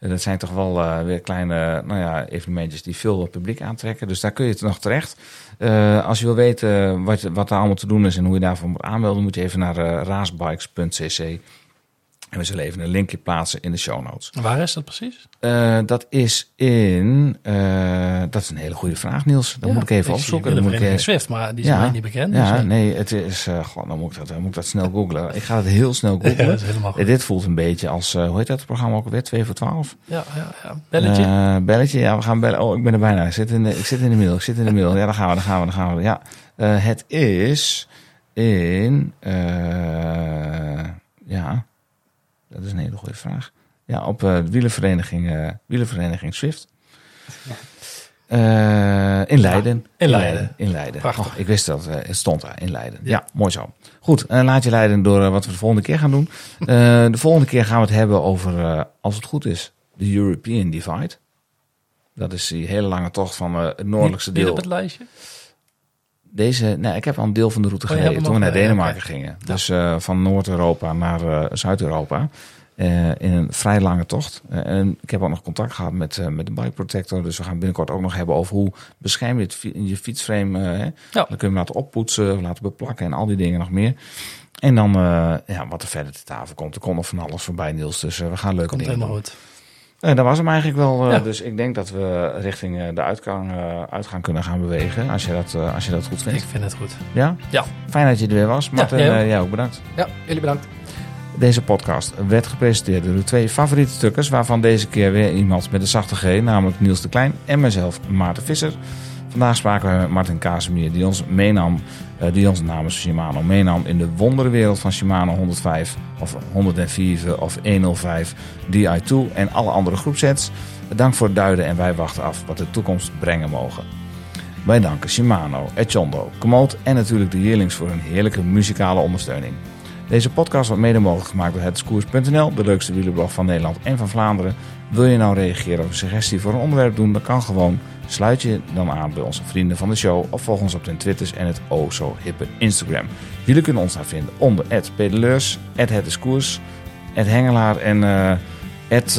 eh, dat zijn toch wel eh, weer kleine nou ja, evenementjes die veel publiek aantrekken. Dus daar kun je het nog terecht. Eh, als je wil weten wat, wat daar allemaal te doen is en hoe je daarvoor moet aanmelden, moet je even naar eh, raasbikes.cc. En we zullen even een linkje plaatsen in de show notes. Waar is dat precies? Eh, dat is in. eh, dat is een hele goede vraag, Niels. Dat Ja, moet ik even opzoeken. Dan moet ik, eh, Swift, maar die is mij niet bekend. Ja, dus, eh, nee, het is. god, dan moet ik dat, dan moet ik dat snel *laughs* googlen. Ik ga het heel snel ja, googlen. dat is helemaal goed. Dit voelt een beetje als. hoe heet dat programma ook alweer? 2 voor 12? Ja, ja, ja. Belletje. Belletje, ja, we gaan bellen. Oh, ik ben er bijna. Ik zit in de, ik zit in de middel. Ik zit in de middel. Ja, daar gaan we, daar gaan we, daar gaan we. Ja, het is in. ja, dat is een hele goede vraag. Ja, op eh, de wielervereniging, eh wielervereniging Swift. Eh, in Leiden. in Leiden. In Leiden. Prachtig. Oh, ik wist dat eh, het stond daar in Leiden. Ja, mooi zo. Goed, eh, laat je leiden door eh, wat we de volgende keer gaan doen. Eh, de volgende keer gaan we het hebben over, eh, als het goed is, de European Divide. Dat is die hele lange tocht van eh, het noordelijkste niet deel. op het lijstje? Deze, nee, ik heb al een deel van de route Oh, gereden toen we naar al, Denemarken gingen. Dus eh, van Noord-Europa naar eh, Zuid-Europa. Eh, in een vrij lange tocht. Eh, en ik heb ook nog contact gehad met, eh, met de bike protector. Dus we gaan binnenkort ook nog hebben over hoe bescherm je het, je fietsframe. eh, hè? Ja. Dan kun je hem laten oppoetsen, laten beplakken en al die dingen nog meer. En dan eh, ja, wat er verder te tafel komt. Er komt nog van alles voorbij, Niels. Dus eh, we gaan leuke Komt dingen helemaal doen. goed. En dat was hem eigenlijk wel. eh, Ja. Dus ik denk dat we richting eh, de uitgang, eh, uitgang kunnen gaan bewegen. Als je dat, eh, als je dat goed vindt. Ik vind het goed. Ja? Ja. Fijn dat je er weer was. Martin, jij ook. eh, jij ook bedankt. Ja, jullie bedankt. Deze podcast werd gepresenteerd door de twee favoriete stukkers, waarvan deze keer weer iemand met een zachte G, namelijk Niels de Klein en mezelf, Maarten Visser. Vandaag spraken we met Martin Casimir, die ons meenam, die ons namens Shimano meenam in de wonderenwereld van Shimano 105 of 104 of 105 Di2 en alle andere groepsets. Dank voor het duiden en wij wachten af wat de toekomst brengen mogen. Wij danken Shimano, Echondo, Komoot en natuurlijk de Yearlings voor hun heerlijke muzikale ondersteuning. Deze podcast wordt mede mogelijk gemaakt door hetskoers.nl, de leukste wielerblog van Nederland en van Vlaanderen. Wil je nou reageren of een suggestie voor een onderwerp doen, dan kan gewoon. Sluit je dan aan bij onze vrienden van de show of volg ons op de Twitters en het oh zo hippe Instagram. Jullie kunnen ons daar vinden onder @pedeleurs, @het_is_koers, @hengelaar en eh het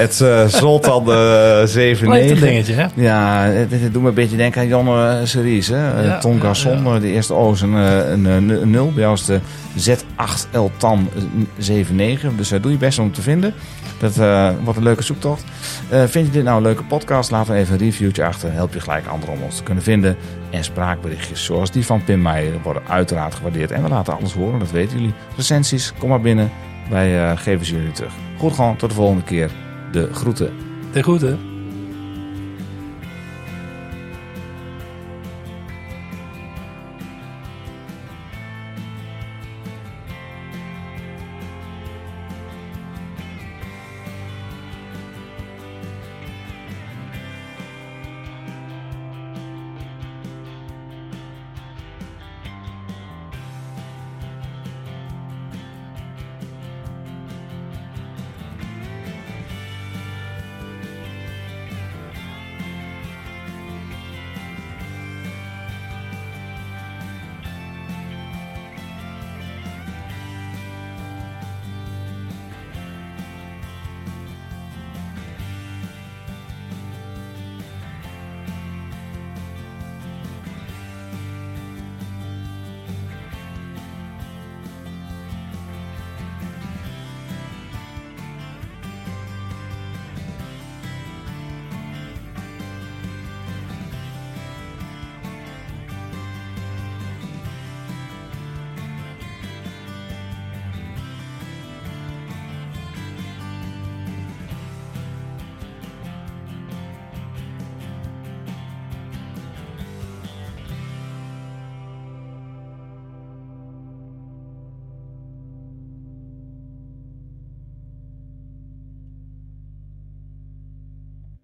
het uh, Zoltan uh, 7 Blijft een dingetje, hè? Ja, het, het doet me een beetje denken aan Jonne Series. Hè? Ja, Garçon, de eerste O is een, eh, een, een, een 0. Bij jou is de Z8 Tan 79. Dus daar doe je best om te vinden. Dat eh, wordt een leuke zoektocht. Eh, vind je dit nou een leuke podcast? Laat dan even een reviewtje achter. Help je gelijk anderen om ons te kunnen vinden. En spraakberichtjes zoals die van Pim Meijer worden uiteraard gewaardeerd. En we laten alles horen, dat weten jullie. Recensies, kom maar binnen. Wij eh, geven ze jullie terug. Goed gewoon, tot de volgende keer. De groeten. De groeten.